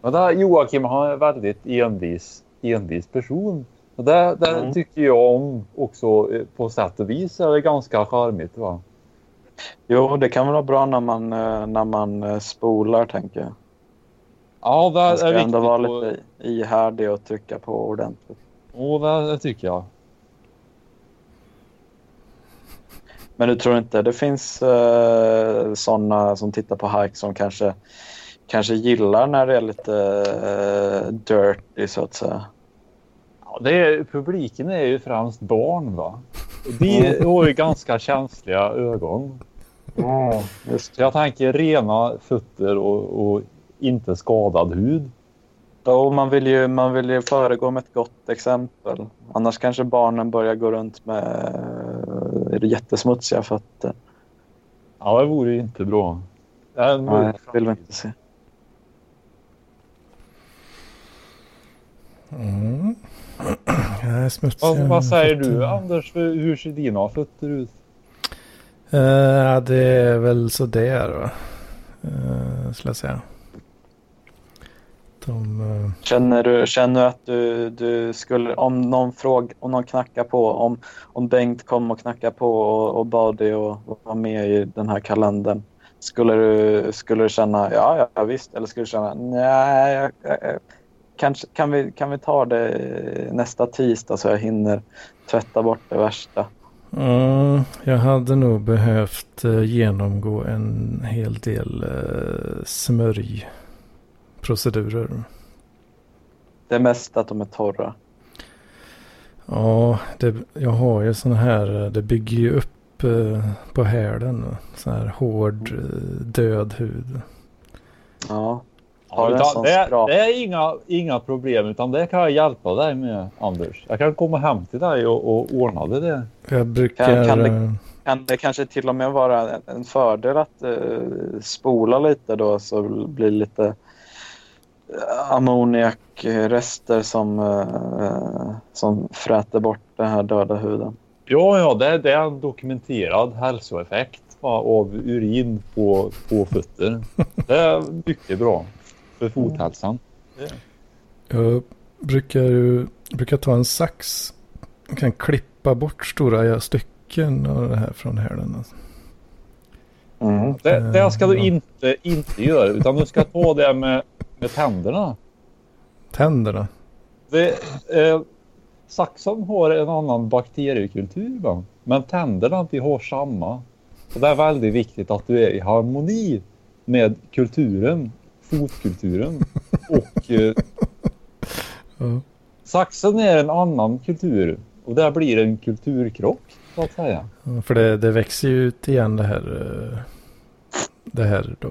Men där, Joakim han är en väldigt envis, envis person. Och det, det Mm. tycker jag om också eh, på sätt och vis är det ganska charmigt. Va? Jo, det kan vara bra när man, eh, när man eh, spolar, tänker jag. Ja, det Man ska är ändå viktigt. vara och, lite ihärdig och trycka på ordentligt. och det, det tycker jag. Men du tror inte det finns eh, sådana som tittar på hike som kanske, kanske gillar när det är lite eh, dirty, så att säga? Ja, det är, publiken är ju främst barn. va? De har ju ganska känsliga ögon. Just Så jag tänker rena fötter och, och inte skadad hud. Jo, man vill, ju, man vill ju föregå med ett gott exempel. Annars kanske barnen börjar gå runt med eh, blir jättesmutsiga fötter. Ja, det vore ju inte bra. Det är en Nej, det vill vi inte se. Mm. Nej, smutsiga. Vad, vad säger du. Anders? Hur ser dina fötter ut? Eh, det är väl sådär va. Uh, skulle jag säga. De, eh, Känner du, känner du att du, du skulle, om någon fråga, om någon knackar på, om, om Bengt kom och knackade på och, och bad dig att vara med i den här kalendern, skulle du, skulle du känna ja, ja visst, eller skulle du känna nej, kanske, kan, vi, kan vi ta det nästa tisdag så jag hinner tvätta bort det värsta? mm, jag hade nog behövt eh, genomgå en hel del uh, smörjprocedurer. Det är mest att de är torra. Ja, det, jag har ju sån här, det bygger ju upp eh, på hälen. Sån här hård eh, död hud. Ja. Har utan sån det, skrap? det är inga, inga problem utan det kan jag hjälpa dig med Anders. Jag kan komma hem till dig och, och ordna det där. Jag brukar... kan det- eh, Kan det kanske till och med vara en- fördel att eh, spola lite då så blir lite ammoniakrester som, eh, som fräter bort den här döda huden. Ja, ja, det, det är en dokumenterad hälsoeffekt va, av urin på, på fötter. Det är mycket bra för fothälsan. Jag brukar, brukar ta en sax. Jag kan klippa bort stora stycken av det här från hälen. Alltså. Mm. Det, det ska du Ja. inte, inte göra utan du ska ta det med, med tänderna. Tänderna. Det, eh, saxen har en annan bakteriekultur va? men tänderna vi har samma. Så det är väldigt viktigt att du är i harmoni med kulturen, fotkulturen och eh, saxen är en annan kultur och där blir en kulturkrock så att säga. För det, det växer ju ut igen det här. eh, Det här då.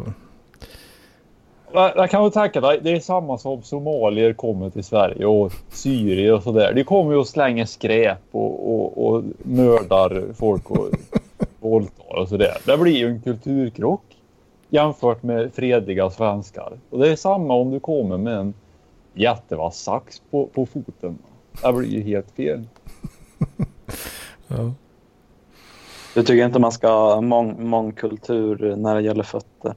Jag, kan väl tänka dig, det är samma som somalier kommer till Sverige och syrier och sådär. De kommer ju och slänger skräp och, och, och mördar folk och våldtar och sådär. Det blir ju en kulturkrock jämfört med fredliga svenskar. Och det är samma om du kommer med en jättevass sax på, på foten. Det blir ju helt fel. Ja. Du tycker inte man ska ha mång, mångkultur när det gäller fötter?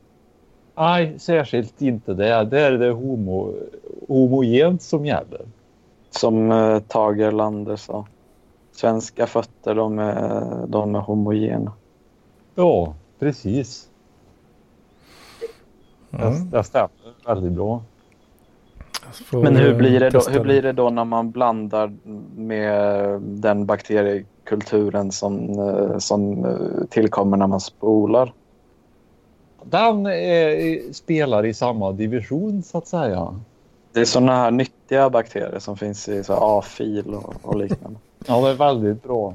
Nej, särskilt inte det. Det är det homo, homogent som gäller. Som eh, Tage Erlander sa. Svenska fötter, de är, de är homogena. Ja, precis. Ja. Det, det stämmer väldigt bra. Men hur blir, det då, hur blir det då när man blandar med den bakteriekulturen som, eh, som eh, tillkommer när man spolar? Den eh, spelar i samma division så att säga. Det är sådana här nyttiga bakterier som finns i A-fil och, och liknande. Ja, det är väldigt bra.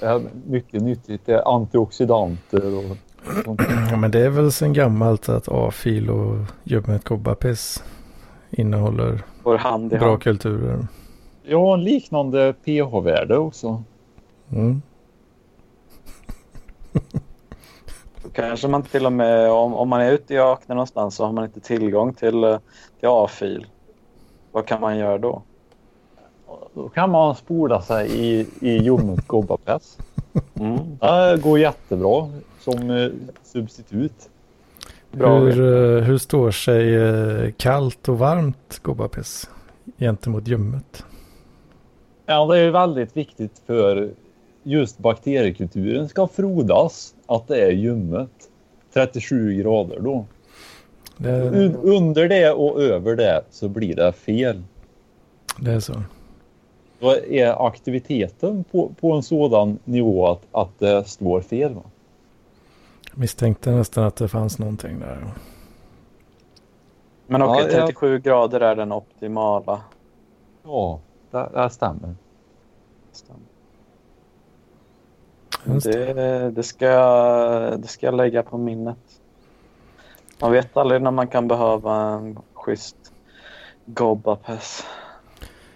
Det är mycket nyttigt. Det är antioxidanter och sånt. Ja, men det är väl sen gammalt att A-fil och ljummet kobbarpiss innehåller hand bra hand. kulturer. Har en liknande pH-värde också. Mm. Då kanske man till och med, om, om man är ute i öknen någonstans så har man inte tillgång till, eh, till A-fil. Vad kan man göra då? Då kan man spola sig i, i ljummet kobbarpress. Mm. Det går jättebra som eh, substitut. Bra. Hur, eh, hur står sig kallt och varmt kobbarpiss gentemot ljummet? Ja, det är väldigt viktigt för just bakteriekulturen ska frodas att det är ljummet. 37 grader då. Det, Un under det och över det så blir det fel. det är så. Då är aktiviteten på, på en sådan nivå att, att det slår fel. Va? Misstänkte nästan att det fanns någonting där. Men okej, Ja, ja. 37 grader är den optimala. Ja, det, det stämmer. Just Det, det, ska, jag- det ska jag lägga på minnet. Man vet aldrig när man kan behöva en schysst gobbapäss.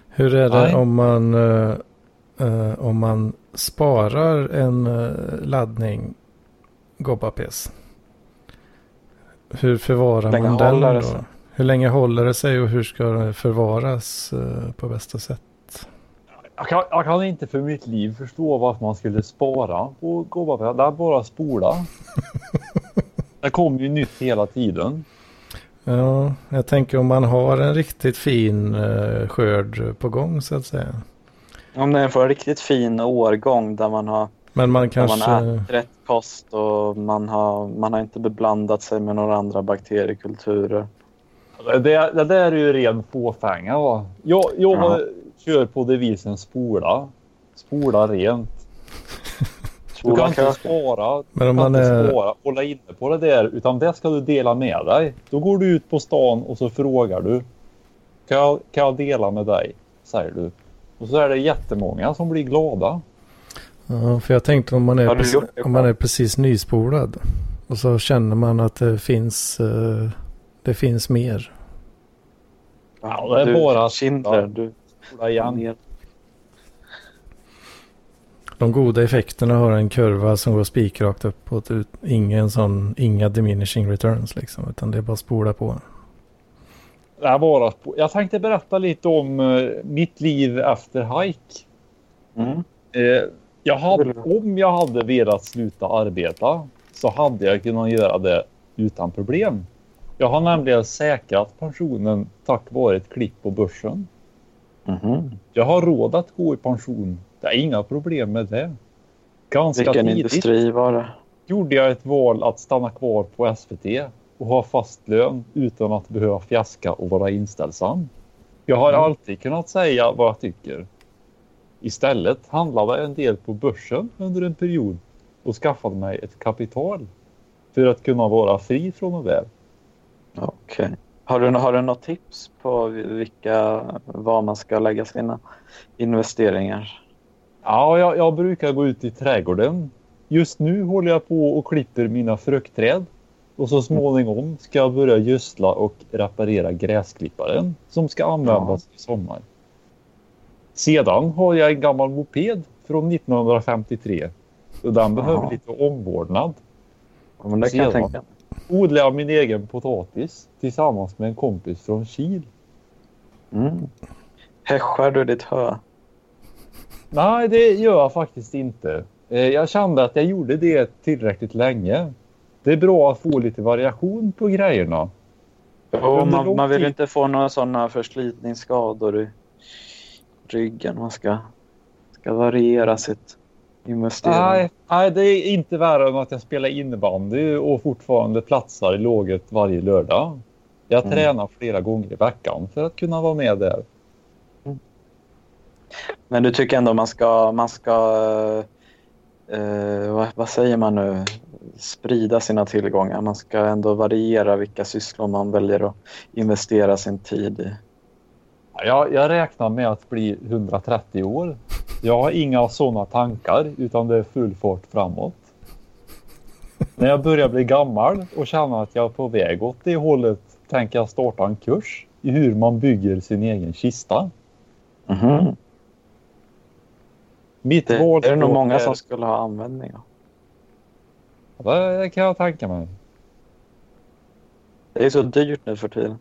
Hur är det Nej. om man, eh, eh, om man sparar en eh, laddning Gobba-pess. Hur förvarar Länge man den då? Hur länge håller det sig och hur ska det förvaras eh, på bästa sätt? Jag kan, jag kan inte för mitt liv förstå varför man skulle spara på gåva. Det är bara att spola. det kommer ju nytt hela tiden. Ja, jag tänker om man har en riktigt fin eh, skörd på gång så att säga. Om den får en riktigt fin årgång där man har, Men man kanske... man rätt kost och man har, man har inte beblandat sig med några andra bakteriekulturer. Det, det där är ju ren fåfänga. Va? Jag, jag Ja. Kör på devisen spola. Spola rent. Du kan inte spara, Men om du kan man inte är- spara, hålla inne på det där, utan det ska du dela med dig. Då går du ut på stan och så frågar du. Kan jag, kan jag dela med dig? Säger du. Och så är det jättemånga som blir glada. Ja, för jag tänkte om man är, precis, om man är precis nyspolad. Och så känner man att det finns, eh, det finns mer. Ja, det är du, bara- Schindler, ja. du. Igen. De goda effekterna har en kurva som går spikrakt uppåt. Ut, ingen sån, inga diminishing returns liksom. Utan det är bara spola på. Det är bara spo- Jag tänkte berätta lite om eh, mitt liv efter hike. Mm. Eh, jag hade, om jag hade velat sluta arbeta så hade jag kunnat göra det utan problem. Jag har nämligen säkrat pensionen tack vare ett klipp på börsen. Mhm. Jag har råd att gå i pension. Det är inga problem med det. Ganska Vilken tidigt industri var det? gjorde jag ett val att stanna kvar på SVT och ha fast lön utan att behöva fjäska och vara inställsam. Jag har Mm. alltid kunnat säga vad jag tycker. Istället handlade jag en del på börsen under en period och skaffade mig ett kapital för att kunna vara fri från att väl. Okej. Har, du, har du något tips på vilka, var man ska lägga sina investeringar? Ja, jag, jag brukar gå ut i trädgården. Just nu håller jag på och klipper mina fruktträd. Och så småningom ska jag börja gödsla och reparera gräsklipparen som ska användas i sommar. Sedan har jag en gammal moped från 1953. Och den behöver Jaha. lite omvårdnad. Ja, men det kan jag Sedan. tänka Odlar jag min egen potatis tillsammans med en kompis från Kil. mm. Häschar du ditt hö? Nej, det gör jag faktiskt inte. Eh, Jag kände att jag gjorde det tillräckligt länge. Det är bra att få lite variation på grejerna. Jo, man, man vill inte få några sådana förslitningsskador i ryggen. Man ska, ska variera sitt investerande. Nej, nej, det är inte värre än att jag spelar innebandy och fortfarande platsar i låget varje lördag. Jag Mm. tränar flera gånger i veckan för att kunna vara med där. Men du tycker ändå man ska, man ska eh, vad, vad säger man nu, sprida sina tillgångar. Man ska ändå variera vilka sysslor man väljer att investera sin tid i. Jag, jag räknar med att bli 130 år. Jag har inga sådana tankar utan det är full fart framåt. När jag börjar bli gammal och känner att jag är på väg åt det hållet tänker jag starta en kurs i hur man bygger sin egen kista. Mhm. Mitt Det är det nog många är- som skulle ha användning av. Det kan jag tänka mig. Det är så dyrt nu för tiden.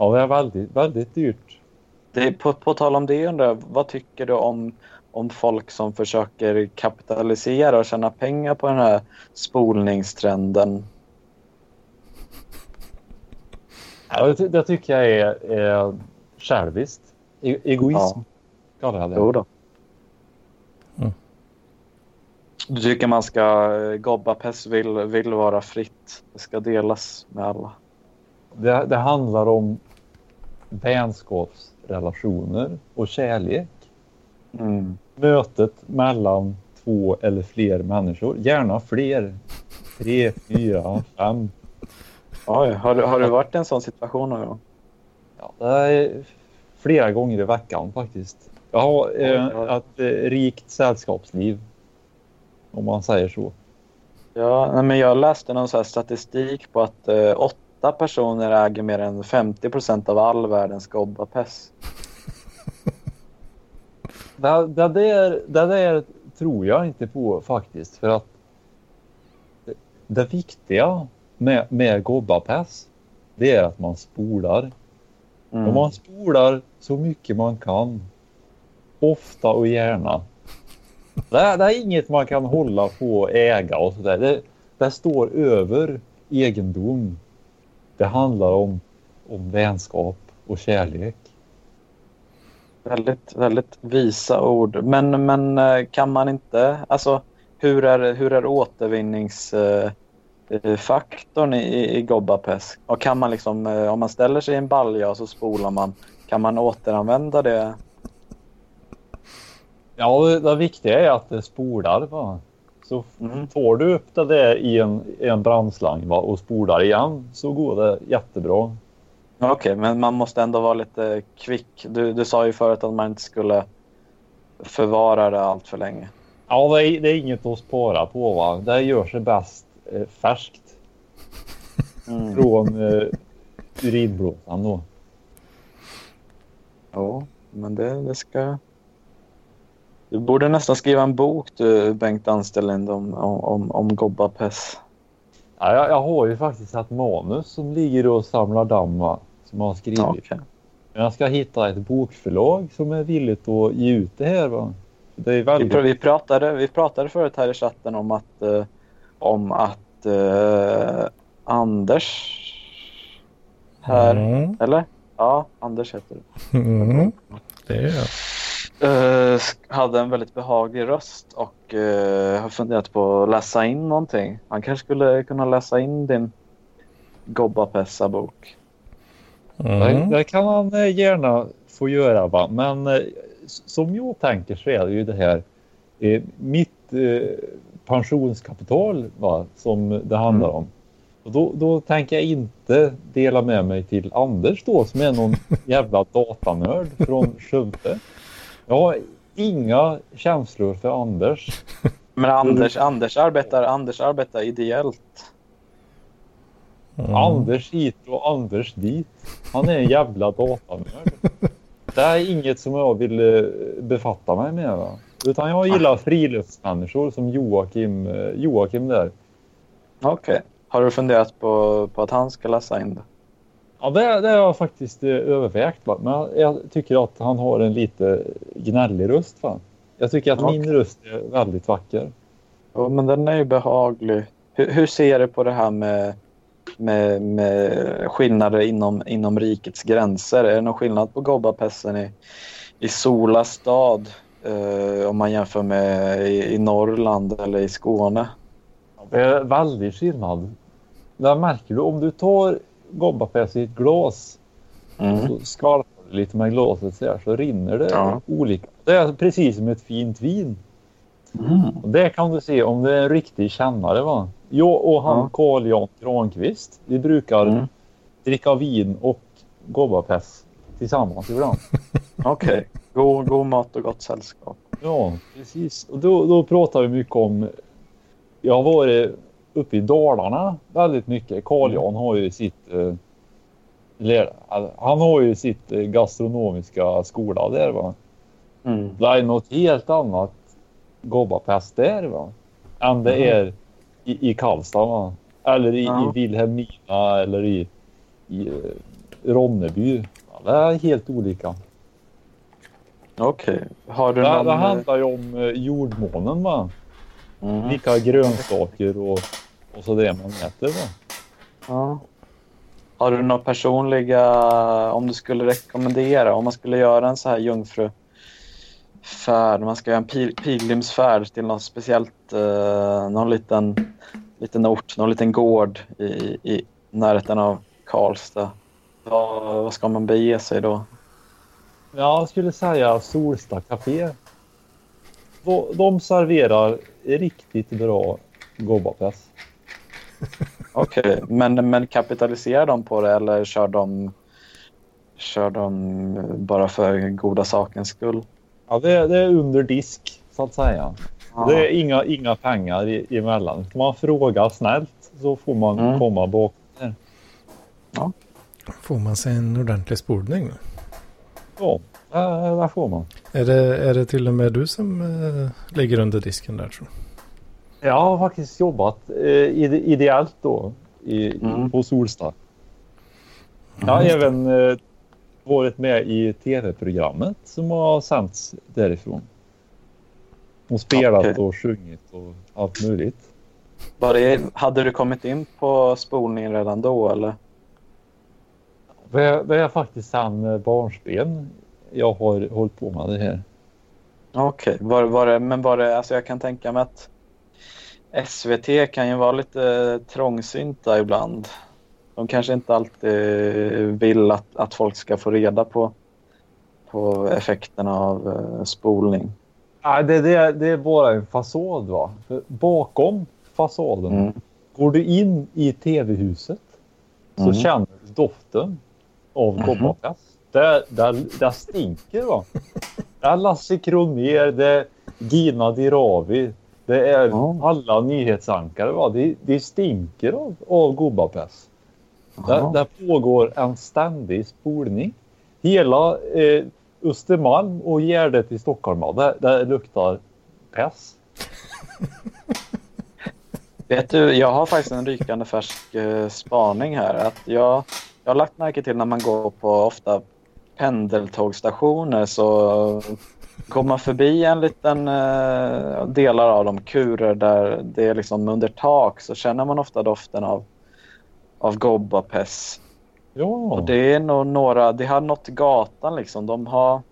Ja, det är väldigt, väldigt dyrt. Det är, på, på tal om det undrar jag, vad tycker du om, om folk som försöker kapitalisera och tjäna pengar på den här spolningstrenden? Ja, det, det tycker jag är, är själviskt. E egoism Ja, kallar jag det. jo då. Mm. Du tycker man ska, eh, Gobba-Pess vill, vill vara fritt. Det ska delas med alla. det. Det handlar om vänskapsrelationer och kärlek. Mm. Mötet mellan två eller fler människor. Gärna fler. Tre, fyra, fem. Oj, har, du, har du varit i en sån situation någon gång? Ja, det är flera gånger i veckan faktiskt. Jag har eh, ett eh, rikt sällskapsliv. Om man säger så. Ja, men jag läste någon så här statistik på att eh, åtta personer äger mer än 50 procent av all världens Gobba-Pess. Det, det, där, det där tror jag inte på faktiskt. För att det, viktiga med, med gobbapäss det är att man spolar. Mm. Och man spolar så mycket man kan. Ofta och gärna. Det, är- det är inget man kan hålla på och äga och sådär. Det, det står över egendom. Det handlar om, om vänskap och kärlek. Väldigt, väldigt visa ord. Men, men eh, kan man inte, alltså hur är, hur är återvinningsfaktorn eh, faktorn i, i, Gobbapesk? Och kan man liksom, eh, om man ställer sig i en balja och så spolar man, kan man återanvända det? Ja, det, det viktiga är att det spolar. Va? Så Mm. får du upp det där i en, i en brandslang va? och spolar igen så går det jättebra. Okej, men man måste ändå vara lite kvick. Du, du sa ju förut att man inte skulle förvara det allt för länge. Ja, det är, det är inget att spara på. Va? Det gör sig bäst eh, färskt Mm. från eh, urinblåsan då. Ja, men det, det ska... Du borde nästan skriva en bok du, Bengt Ansterlind om, om, om, Gobbapess. Ja, jag, jag har ju faktiskt ett manus som ligger och samlar damm som jag har skrivit. Okej. Men jag ska hitta ett bokförlag som är villigt att ge ut det här. Va? Det är vi, väldigt... vi, pratade, vi pratade förut här i chatten om att, eh, om att eh, Anders här, Mm. eller? Ja, Anders heter det. Mm. Det är jag. Eh, hade en väldigt behaglig röst och eh, har funderat på att läsa in någonting. Han kanske skulle kunna läsa in din Gobbapessa-bok. Det, Mm. det kan han eh, gärna få göra. Va? Men som jag tänker så är det ju det här mitt pensionskapital va? som det handlar om. Och då, då tänker jag inte dela med mig till Anders då som är någon jävla datanörd från Skövde. Jag har inga känslor för Anders. Men Anders, Anders, arbetar, Anders arbetar ideellt. Mm. Anders hit och Anders dit. Han är en jävla datanörd. Det är inget som jag vill eh, befatta mig med. Va? Utan jag gillar friluftsmänniskor som Joakim, eh, Joakim där. Okej. Har du funderat på, på att han ska läsa in det? Ja, det, det har jag faktiskt eh, övervägt. Va? Men jag, tycker att han har en lite gnällig röst. Va? Jag tycker att min Okej. röst är väldigt vacker. Ja, men den är ju behaglig. Hur, hur ser du på det här med, med, med skillnader inom, inom rikets gränser? Är det någon skillnad på Gobbapessen i, i Sola stad eh, om man jämför med i, i Norrland eller i Skåne? Det är väldigt skillnad. Där märker du om du tar Gobbapäs i ett glas Mm. så skvalpar du lite med glaset så, här, så rinner det Ja. olika. Det är precis som ett fint vin. Mm. Och det kan du se om det är en riktig kännare. Va? Jag och han Ja. Carl Jan Granqvist, vi brukar Mm. dricka vin och Gobbapäs tillsammans ibland. Okej. God, god mat och gott sällskap. Ja, precis. Och då, då pratar vi mycket om... Jag har varit uppe i Dalarna väldigt mycket. Carl Jan har ju sitt... Eh, han har ju sitt eh, gastronomiska skola där va. Mm. Det är något helt annat Gobbapäs där va. Än det Mm. är i, i Karlstad va. Eller i, Ja. i Vilhelmina eller i, i eh, Ronneby. Ja, det är helt olika. Okej. Har du Det, någon... det handlar ju om eh, jordmånen va. Mm. Vilka grönsaker och, och så det man äter. Va? Ja. Har du några personliga, om du skulle rekommendera, om man skulle göra en så här jungfrufärd, man ska göra en pil, pilgrimsfärd till något speciellt, eh, någon liten, liten ort, någon liten gård i, i närheten av Karlstad. Vad, vad ska man bege sig då? Jag skulle säga Solsta Café. De- serverar riktigt bra gobbapäs. Okej, men, men kapitaliserar de på det eller kör de, kör de bara för goda sakens skull? Ja, det, det är under disk så att säga. Ja. Det är inga, inga pengar i, emellan. Man fråga snällt så får man Mm. komma bakom. Där. Får man sig en ordentlig spolning? Ja, Där, där får man. Är det, är det till och med du som eh, ligger under disken där tror du? Jag har faktiskt jobbat eh, ide- ideellt då i, Mm. på Solsta. Jag har Mm. även eh, varit med i tv-programmet som har sänts därifrån. Och spelat Okej. och sjungit och allt möjligt. Var det, hade du kommit in på spolningen redan då eller? Det är, det är faktiskt sedan eh, barnsben jag har hållit på med det här. Okej, var, var det, men var det, alltså jag kan tänka mig att SVT kan ju vara lite trångsynta ibland. De kanske inte alltid vill att, att folk ska få reda på, på effekterna av eh, spolning. Nej, det, det, det är bara en fasad va. För bakom fasaden Mm. går du in i tv-huset så Mm. känner du doften av Mhm. Det, det, det stinker va. Det är Lasse Kronér, det är Gina Dirawi, det är Ja. alla nyhetsankare va. Det, det stinker av, av gubbapress. Där, där pågår en ständig spolning. Hela eh, Östermalm och Gärdet i Stockholm, där, där luktar pess. Vet du, jag har faktiskt en rykande färsk eh, spaning här. Att jag, jag har lagt märke till när man går på ofta pendeltågstationer så går man förbi en liten eh, delar av de kurer där det är liksom under tak så känner man ofta doften av, av gobbapess. Ja, Och det är nog några, det har nått gatan liksom. De har,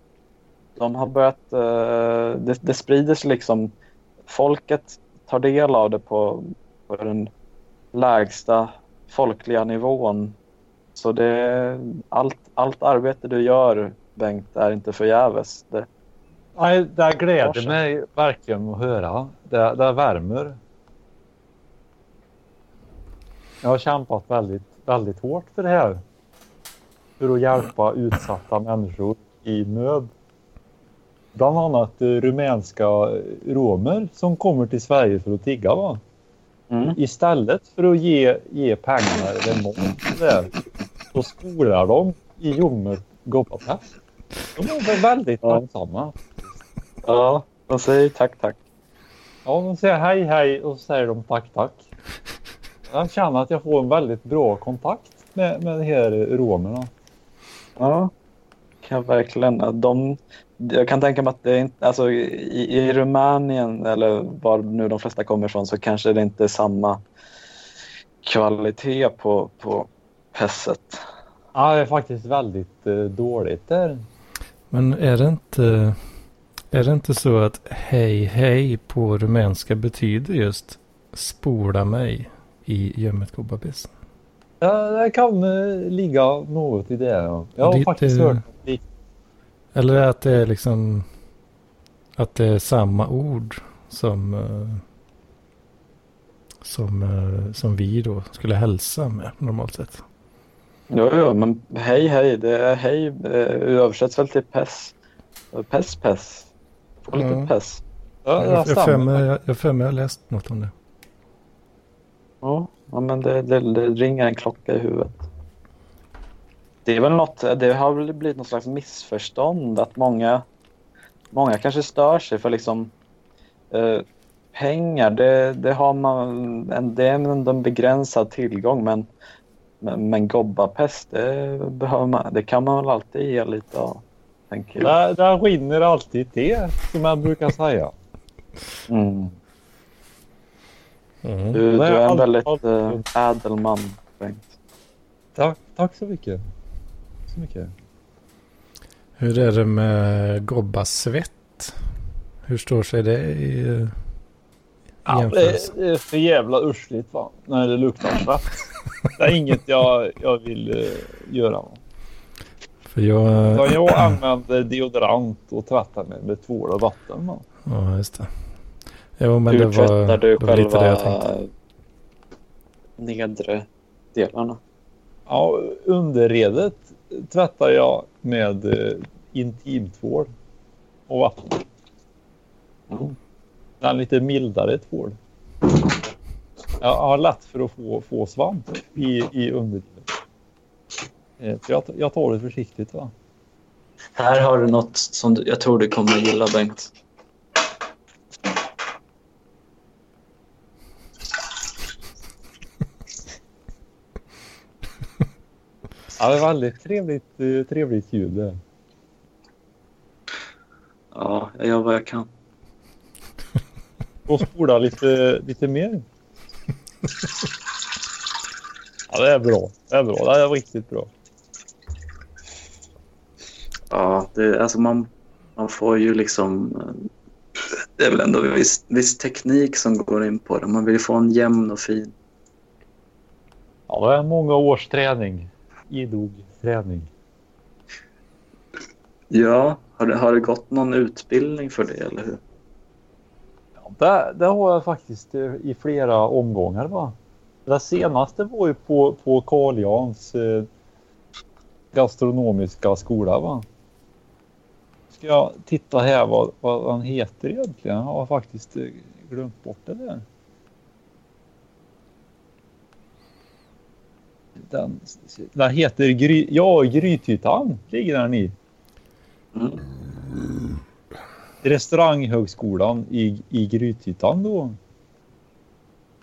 de har börjat, eh, det, det sprider sig liksom. Folket tar del av det på, på den lägsta folkliga nivån. Så det, allt, allt arbete du gör Bengt är inte förgäves. Det, Nej, det gläder mig verkligen att höra. Det, det värmer. Jag har kämpat väldigt, väldigt hårt för det här. För att hjälpa utsatta människor i nöd. Bland annat eh, rumänska romer som kommer till Sverige för att tigga. Va? mm. Istället för att ge, ge pengar eller mat så spolar de i ljummet gobbapass. De är väl väldigt Ja. tacksamma. Ja, de säger tack tack. Ja, de säger hej hej och så säger de tack tack. Jag känner att jag får en väldigt bra kontakt med, med de här romerna. Ja, kan jag verkligen. De, jag kan tänka mig att det är inte, alltså, i, i Rumänien eller var nu de flesta kommer ifrån så kanske det inte är samma kvalitet på, på pesset. Ja, det är faktiskt väldigt eh, dåligt där. Men är det inte, är det inte så att hej hej på rumänska betyder just spola mig i gömmet kobbapis? Ja, det kan eh, ligga något i det. Ja. Jag har Det- faktiskt det- hört det. Eller att det är liksom att det är samma ord som eh, som, eh, som vi då skulle hälsa med normalt sett. Jo, jo, men hej hej, det är hej eh, översätts väl till pess. Pess, pess. Få lite Mm. pess. Ja, Jag jag för mig jag, jag har läst något om det. Ja, ja men det, det, det ringer en klocka i huvudet. Det är väl något, det har väl blivit något slags missförstånd att många, många kanske stör sig för liksom eh, pengar, det, det har man, en, det är ändå en begränsad tillgång men, men, men gobbapest, det, behöver man, det kan man väl alltid ge lite av, tänker jag. Där, där rinner alltid te, som jag brukar säga. Mm. Mm. Du, du är en väldigt allt- eh, ädel man, Bengt. Tack, tack så mycket. Så mycket. Hur är det med gobbasvett? Hur står sig det i, i Ja, det, jämförelse? är- det är för jävla ursligt va, när det luktar svett. Det är inget jag, jag vill eh, göra. För jag... Så jag använder deodorant och tvättar mig med tvål och vatten. Va. Ja, just det. Jo, men Hur det var, tvättar du det var lite det jag tänkte. nedre delarna? Ja, underredet tvättar jag med eh, intimtvål och vatten. Mm. Den lite mildare tvål. Jag har lätt för att få, få svamp i, i underlivet. Eh, jag, jag tar det försiktigt. Va? Här har du något som du, jag tror du kommer att gilla, Bengt. Ja, det var väldigt trevligt, eh, trevligt ljud det. Ja, jag gör vad jag kan. Och spola lite, lite mer. Ja, det är bra. Det är bra. Det är riktigt bra. Ja, det, alltså man, man får ju liksom... Det är väl ändå viss, viss teknik som går in på det. Man vill ju få en jämn och fin. Ja, det är många års träning. Idog träning. Ja, har det, har det gått någon utbildning för det, eller hur? Det, det har jag faktiskt eh, i flera omgångar. Va? Det senaste var ju på, på Carl Jans eh, gastronomiska skola. Va? Ska jag titta här vad, vad han heter egentligen? Jag har faktiskt eh, glömt bort det där. Den, den heter Gry, ja, Grythyttan ligger den i. Mm. Restauranghögskolan i, i Grythyttan då.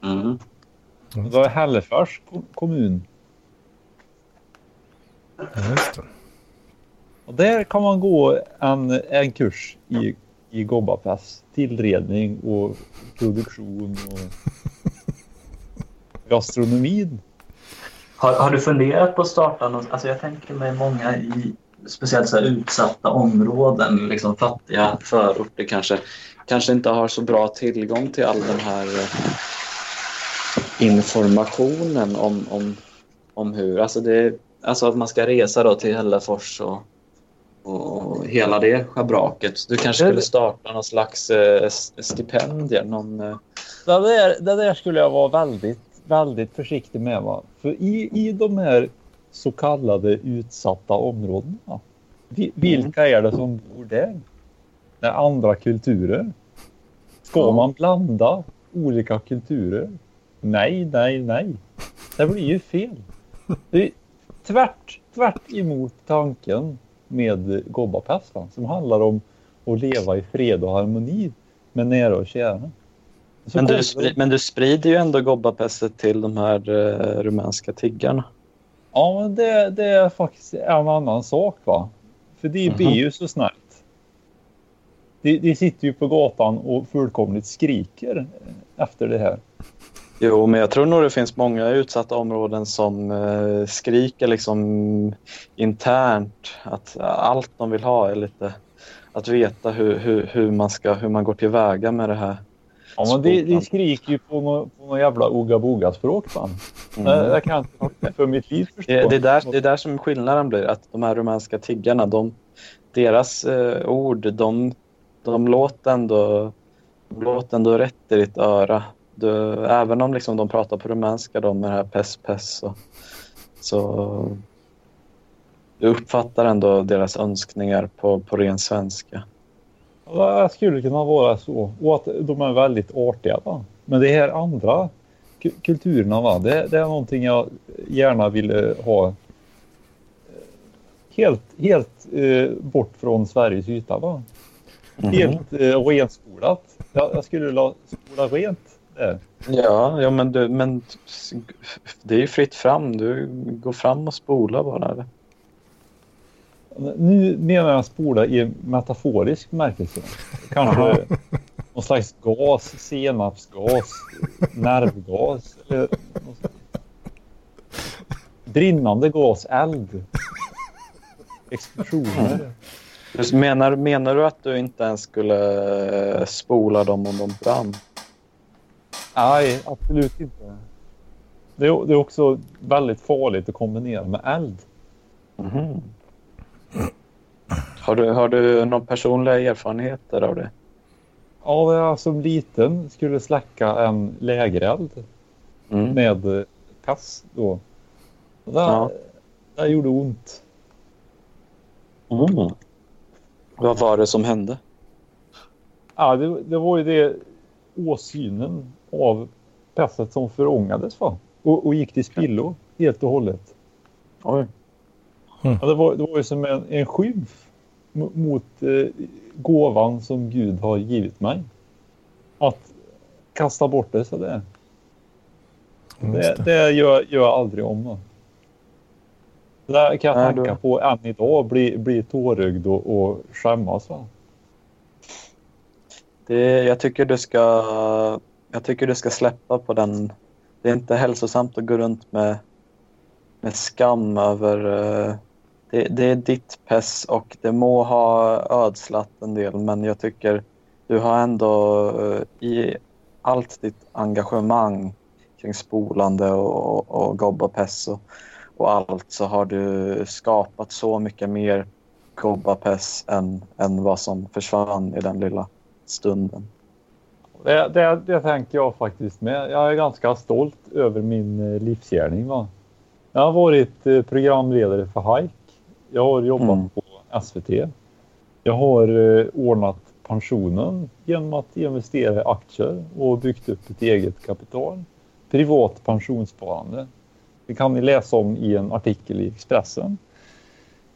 Mm. Det var Hällefors ko- kommun. Ja, just det. Och där kan man gå en, en kurs i, i Gobbapass. Tillredning och produktion och gastronomin. Har, har du funderat på att starta något? Alltså jag tänker mig många i speciellt så utsatta områden, liksom fattiga. Förorter kanske, kanske inte har så bra tillgång till all den här eh, informationen om, om, om hur... Alltså, det, alltså att man ska resa då till Hällefors och, och hela det schabraket. Du kanske skulle starta någon slags eh, stipendier, någon... Eh, Det där, det där skulle jag vara väldigt, väldigt försiktig med. Va? För i, i de här så kallade utsatta områdena. vi- Vilka är det som bor där? Det är andra kulturer. Ska man blanda olika kulturer? Nej, nej, nej. Det blir ju fel. Det är tvärt, tvärt emot tanken med Gobbapass va? som handlar om att leva i fred och harmoni med nära och kära. Men, du men du sprider ju ändå gobbapesset till de här eh, rumänska tiggarna. Ja, men det, det är faktiskt en annan sak va. För det Mhm. blir ju så snällt. De, de sitter ju på gatan och fullkomligt skriker efter det här. Jo, men jag tror nog det finns många utsatta områden som eh, skriker liksom internt att allt de vill ha är lite att veta hur, hur, hur, man, ska, hur man går tillväga med det här. Ja, men de, de Skolan. skriker ju på något på nå jävla oga-boga-språk. Mm. Jag, kan inte för mitt liv förstå. Det, det, är där, det är där som skillnaden blir, att de här rumänska tiggarna, de, deras eh, ord, de, de låter ändå, de låter ändå rätt i ditt öra. Du, även om liksom de pratar på rumänska, de med det här pess pess, så du uppfattar ändå deras önskningar på, på ren svenska. Det skulle kunna vara så. Och att de är väldigt artiga. Va? Men det här andra ku- kulturerna, va? Det, det är någonting jag gärna ville ha eh, helt, helt eh, bort från Sveriges yta. Va? Mhm. Helt eh, renspolat. Jag, jag skulle vilja spola rent där. Ja, ja men, du, men det är ju fritt fram. Du går fram och spolar bara. Eller? Nu menar jag spola i metaforisk bemärkelse. Kanske någon slags gas, senapsgas, nervgas. Eller. Brinnande gas, eld. Explosioner. Just Menar, menar du att du inte ens skulle eh, spola dem om de brann? Nej, absolut inte. Det är, det är också väldigt farligt att kombinera med eld. Mhm. Har, du, har du några personliga erfarenheter av det? Ja, jag som liten skulle släcka en lägereld Mm. med pass då. Det, Ja. det gjorde ont. Mm. Vad var det som hände? Ja, det, det var ju det åsynen av passet som förångades va? Och, och gick till spillo helt och hållet. Oj. Ja, det, var, det var ju som en, en skymf mo- mot eh, gåvan som Gud har givit mig. Att kasta bort det sådär. Det, det. det gör, gör jag aldrig om. Då. Det kan jag Nej, tänka på än idag. Bli, bli tårögd och, och skämmas. Va? Det, jag, tycker du ska, jag tycker du ska släppa på den. Det är inte hälsosamt att gå runt med, med skam över... Det, det är ditt pess och det må ha ödslat en del men jag tycker du har ändå eh, i allt ditt engagemang kring spolande och, och och pess och, och allt så har du skapat så mycket mer gobbapess än, än vad som försvann i den lilla stunden. Det, det, det tänker jag faktiskt med. Jag är ganska stolt över min eh, livsgärning. Va? Jag har varit eh, programledare för Hike. Jag har jobbat Mm. på SVT. Jag har eh, ordnat pensionen genom att investera i aktier och byggt upp ett eget kapital. Privat pensionssparande. Det kan ni läsa om i en artikel i Expressen.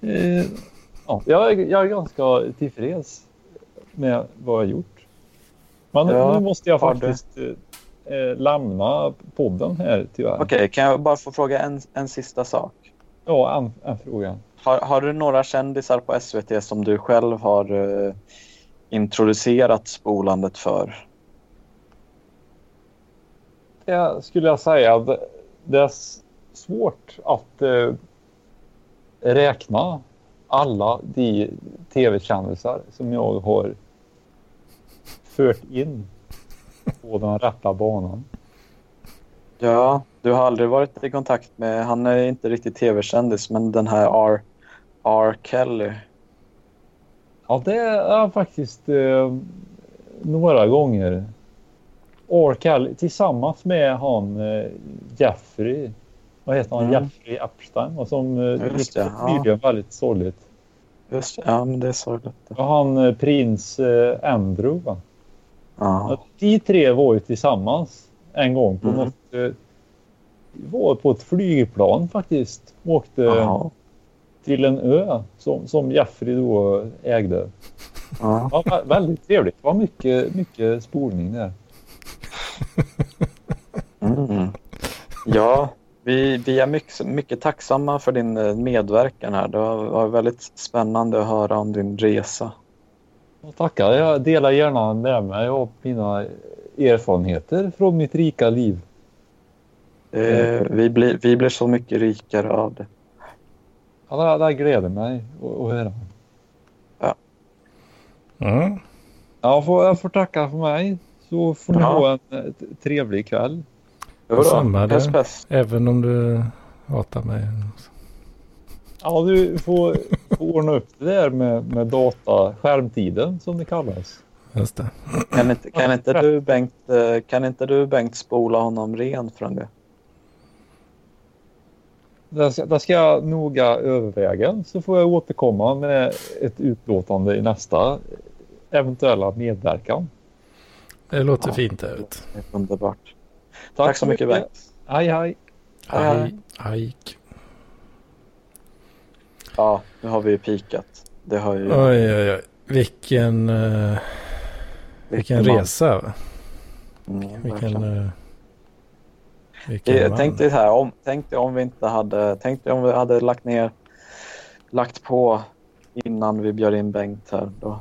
Eh, ja, jag, är, jag är ganska tillfreds med vad jag har gjort. Men nu- Ja, nu måste jag faktiskt eh, eh, lämna podden här tyvärr. Okej, kan jag bara få fråga en, en sista sak? Ja, en, en fråga. Har, har du några kändisar på SVT som du själv har eh, introducerat spolandet för? Det skulle jag säga. Det, det är svårt att eh, räkna alla de tv-kändisar som jag har fört in på den rätta banan. Ja, du har aldrig varit i kontakt med, han är inte riktigt tv-kändis, men den här R. R. Kelly. Ja, det är faktiskt eh, några gånger. R. Kelly tillsammans med han eh, Jeffrey. Vad heter han? Mm. Jeffrey Epstein. Och som eh, gick det, ja. väldigt sorgligt. Just det, ja men det är sorgligt. Och han eh, prins eh, Andrew. Va? Ja, De tre var ju tillsammans en gång på Mm. något. Eh, var på ett flygplan faktiskt. Åkte Ja. Till en ö som, som Jeffrey då ägde. Ja. Ja, vä- väldigt trevligt. Det var mycket, mycket spolning där. Mm. Ja, vi, vi är mycket, mycket tacksamma för din eh, medverkan här. Det var, väldigt spännande att höra om din resa. Ja, Tackar. Jag delar gärna med mig av mina erfarenheter från mitt rika liv. Eh, vi, blir, vi blir så mycket rikare av det. Ja, det, det gläder mig att att höra. Mm. Jag får, jag får tacka för mig. Så får ni Ja. ha en eh, trevlig kväll. Jo Samma då, det. pess, pess. Även om du hatar mig. Ja, du får, får ordna upp det där med, med data, skärmtiden som det kallas. Just det. Kan inte, kan, inte du, Bengt, eh, kan inte du Bengt spola honom ren från det? Det ska, det ska jag noga överväga så får jag återkomma med ett utlåtande i nästa eventuella medverkan. Det låter Ja. fint det ut. Underbart. Tack, så mycket Bengt. Hej hej. Hej, hej. Ja, nu har vi ju pikat. Det har ju... Oj, oj, oj. Vilken, eh, vilken resa. Mm, Vilken, uh, man. tänk dig här, om, tänk dig om vi inte hade, tänk dig om vi hade lagt ner, lagt på innan vi bjöd in Bengt här. Då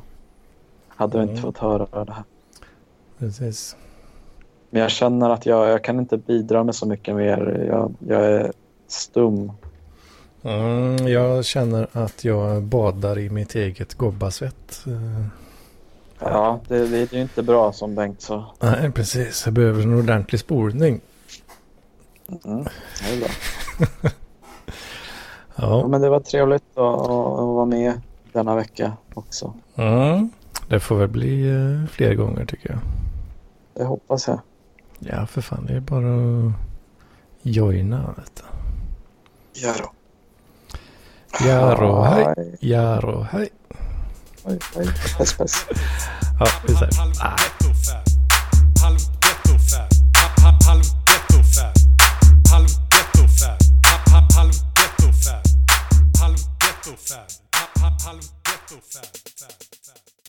hade vi inte Mm. fått höra det här. Precis. Men jag känner att jag, jag kan inte bidra med så mycket mer. Jag, jag är stum. Mm, jag känner att jag badar i mitt eget gobbasvett. Eh, Ja, det, det är ju inte bra som Bengt sa. Nej, precis. Jag behöver en ordentlig spolning. Mm, det är bra. Ja, Ja, men det var trevligt att, att vara med denna vecka också. mm, det får väl bli eh, fler gånger tycker jag. Det hoppas jag. Ja, för fan. Det är bara att joina. Vet du. Ja då. Jaro, hej. Hej, Jaro, hej. hej, hej. Pess, pess. Ja, vi säger. Nej. ghetto fab. Harlem ghetto fab.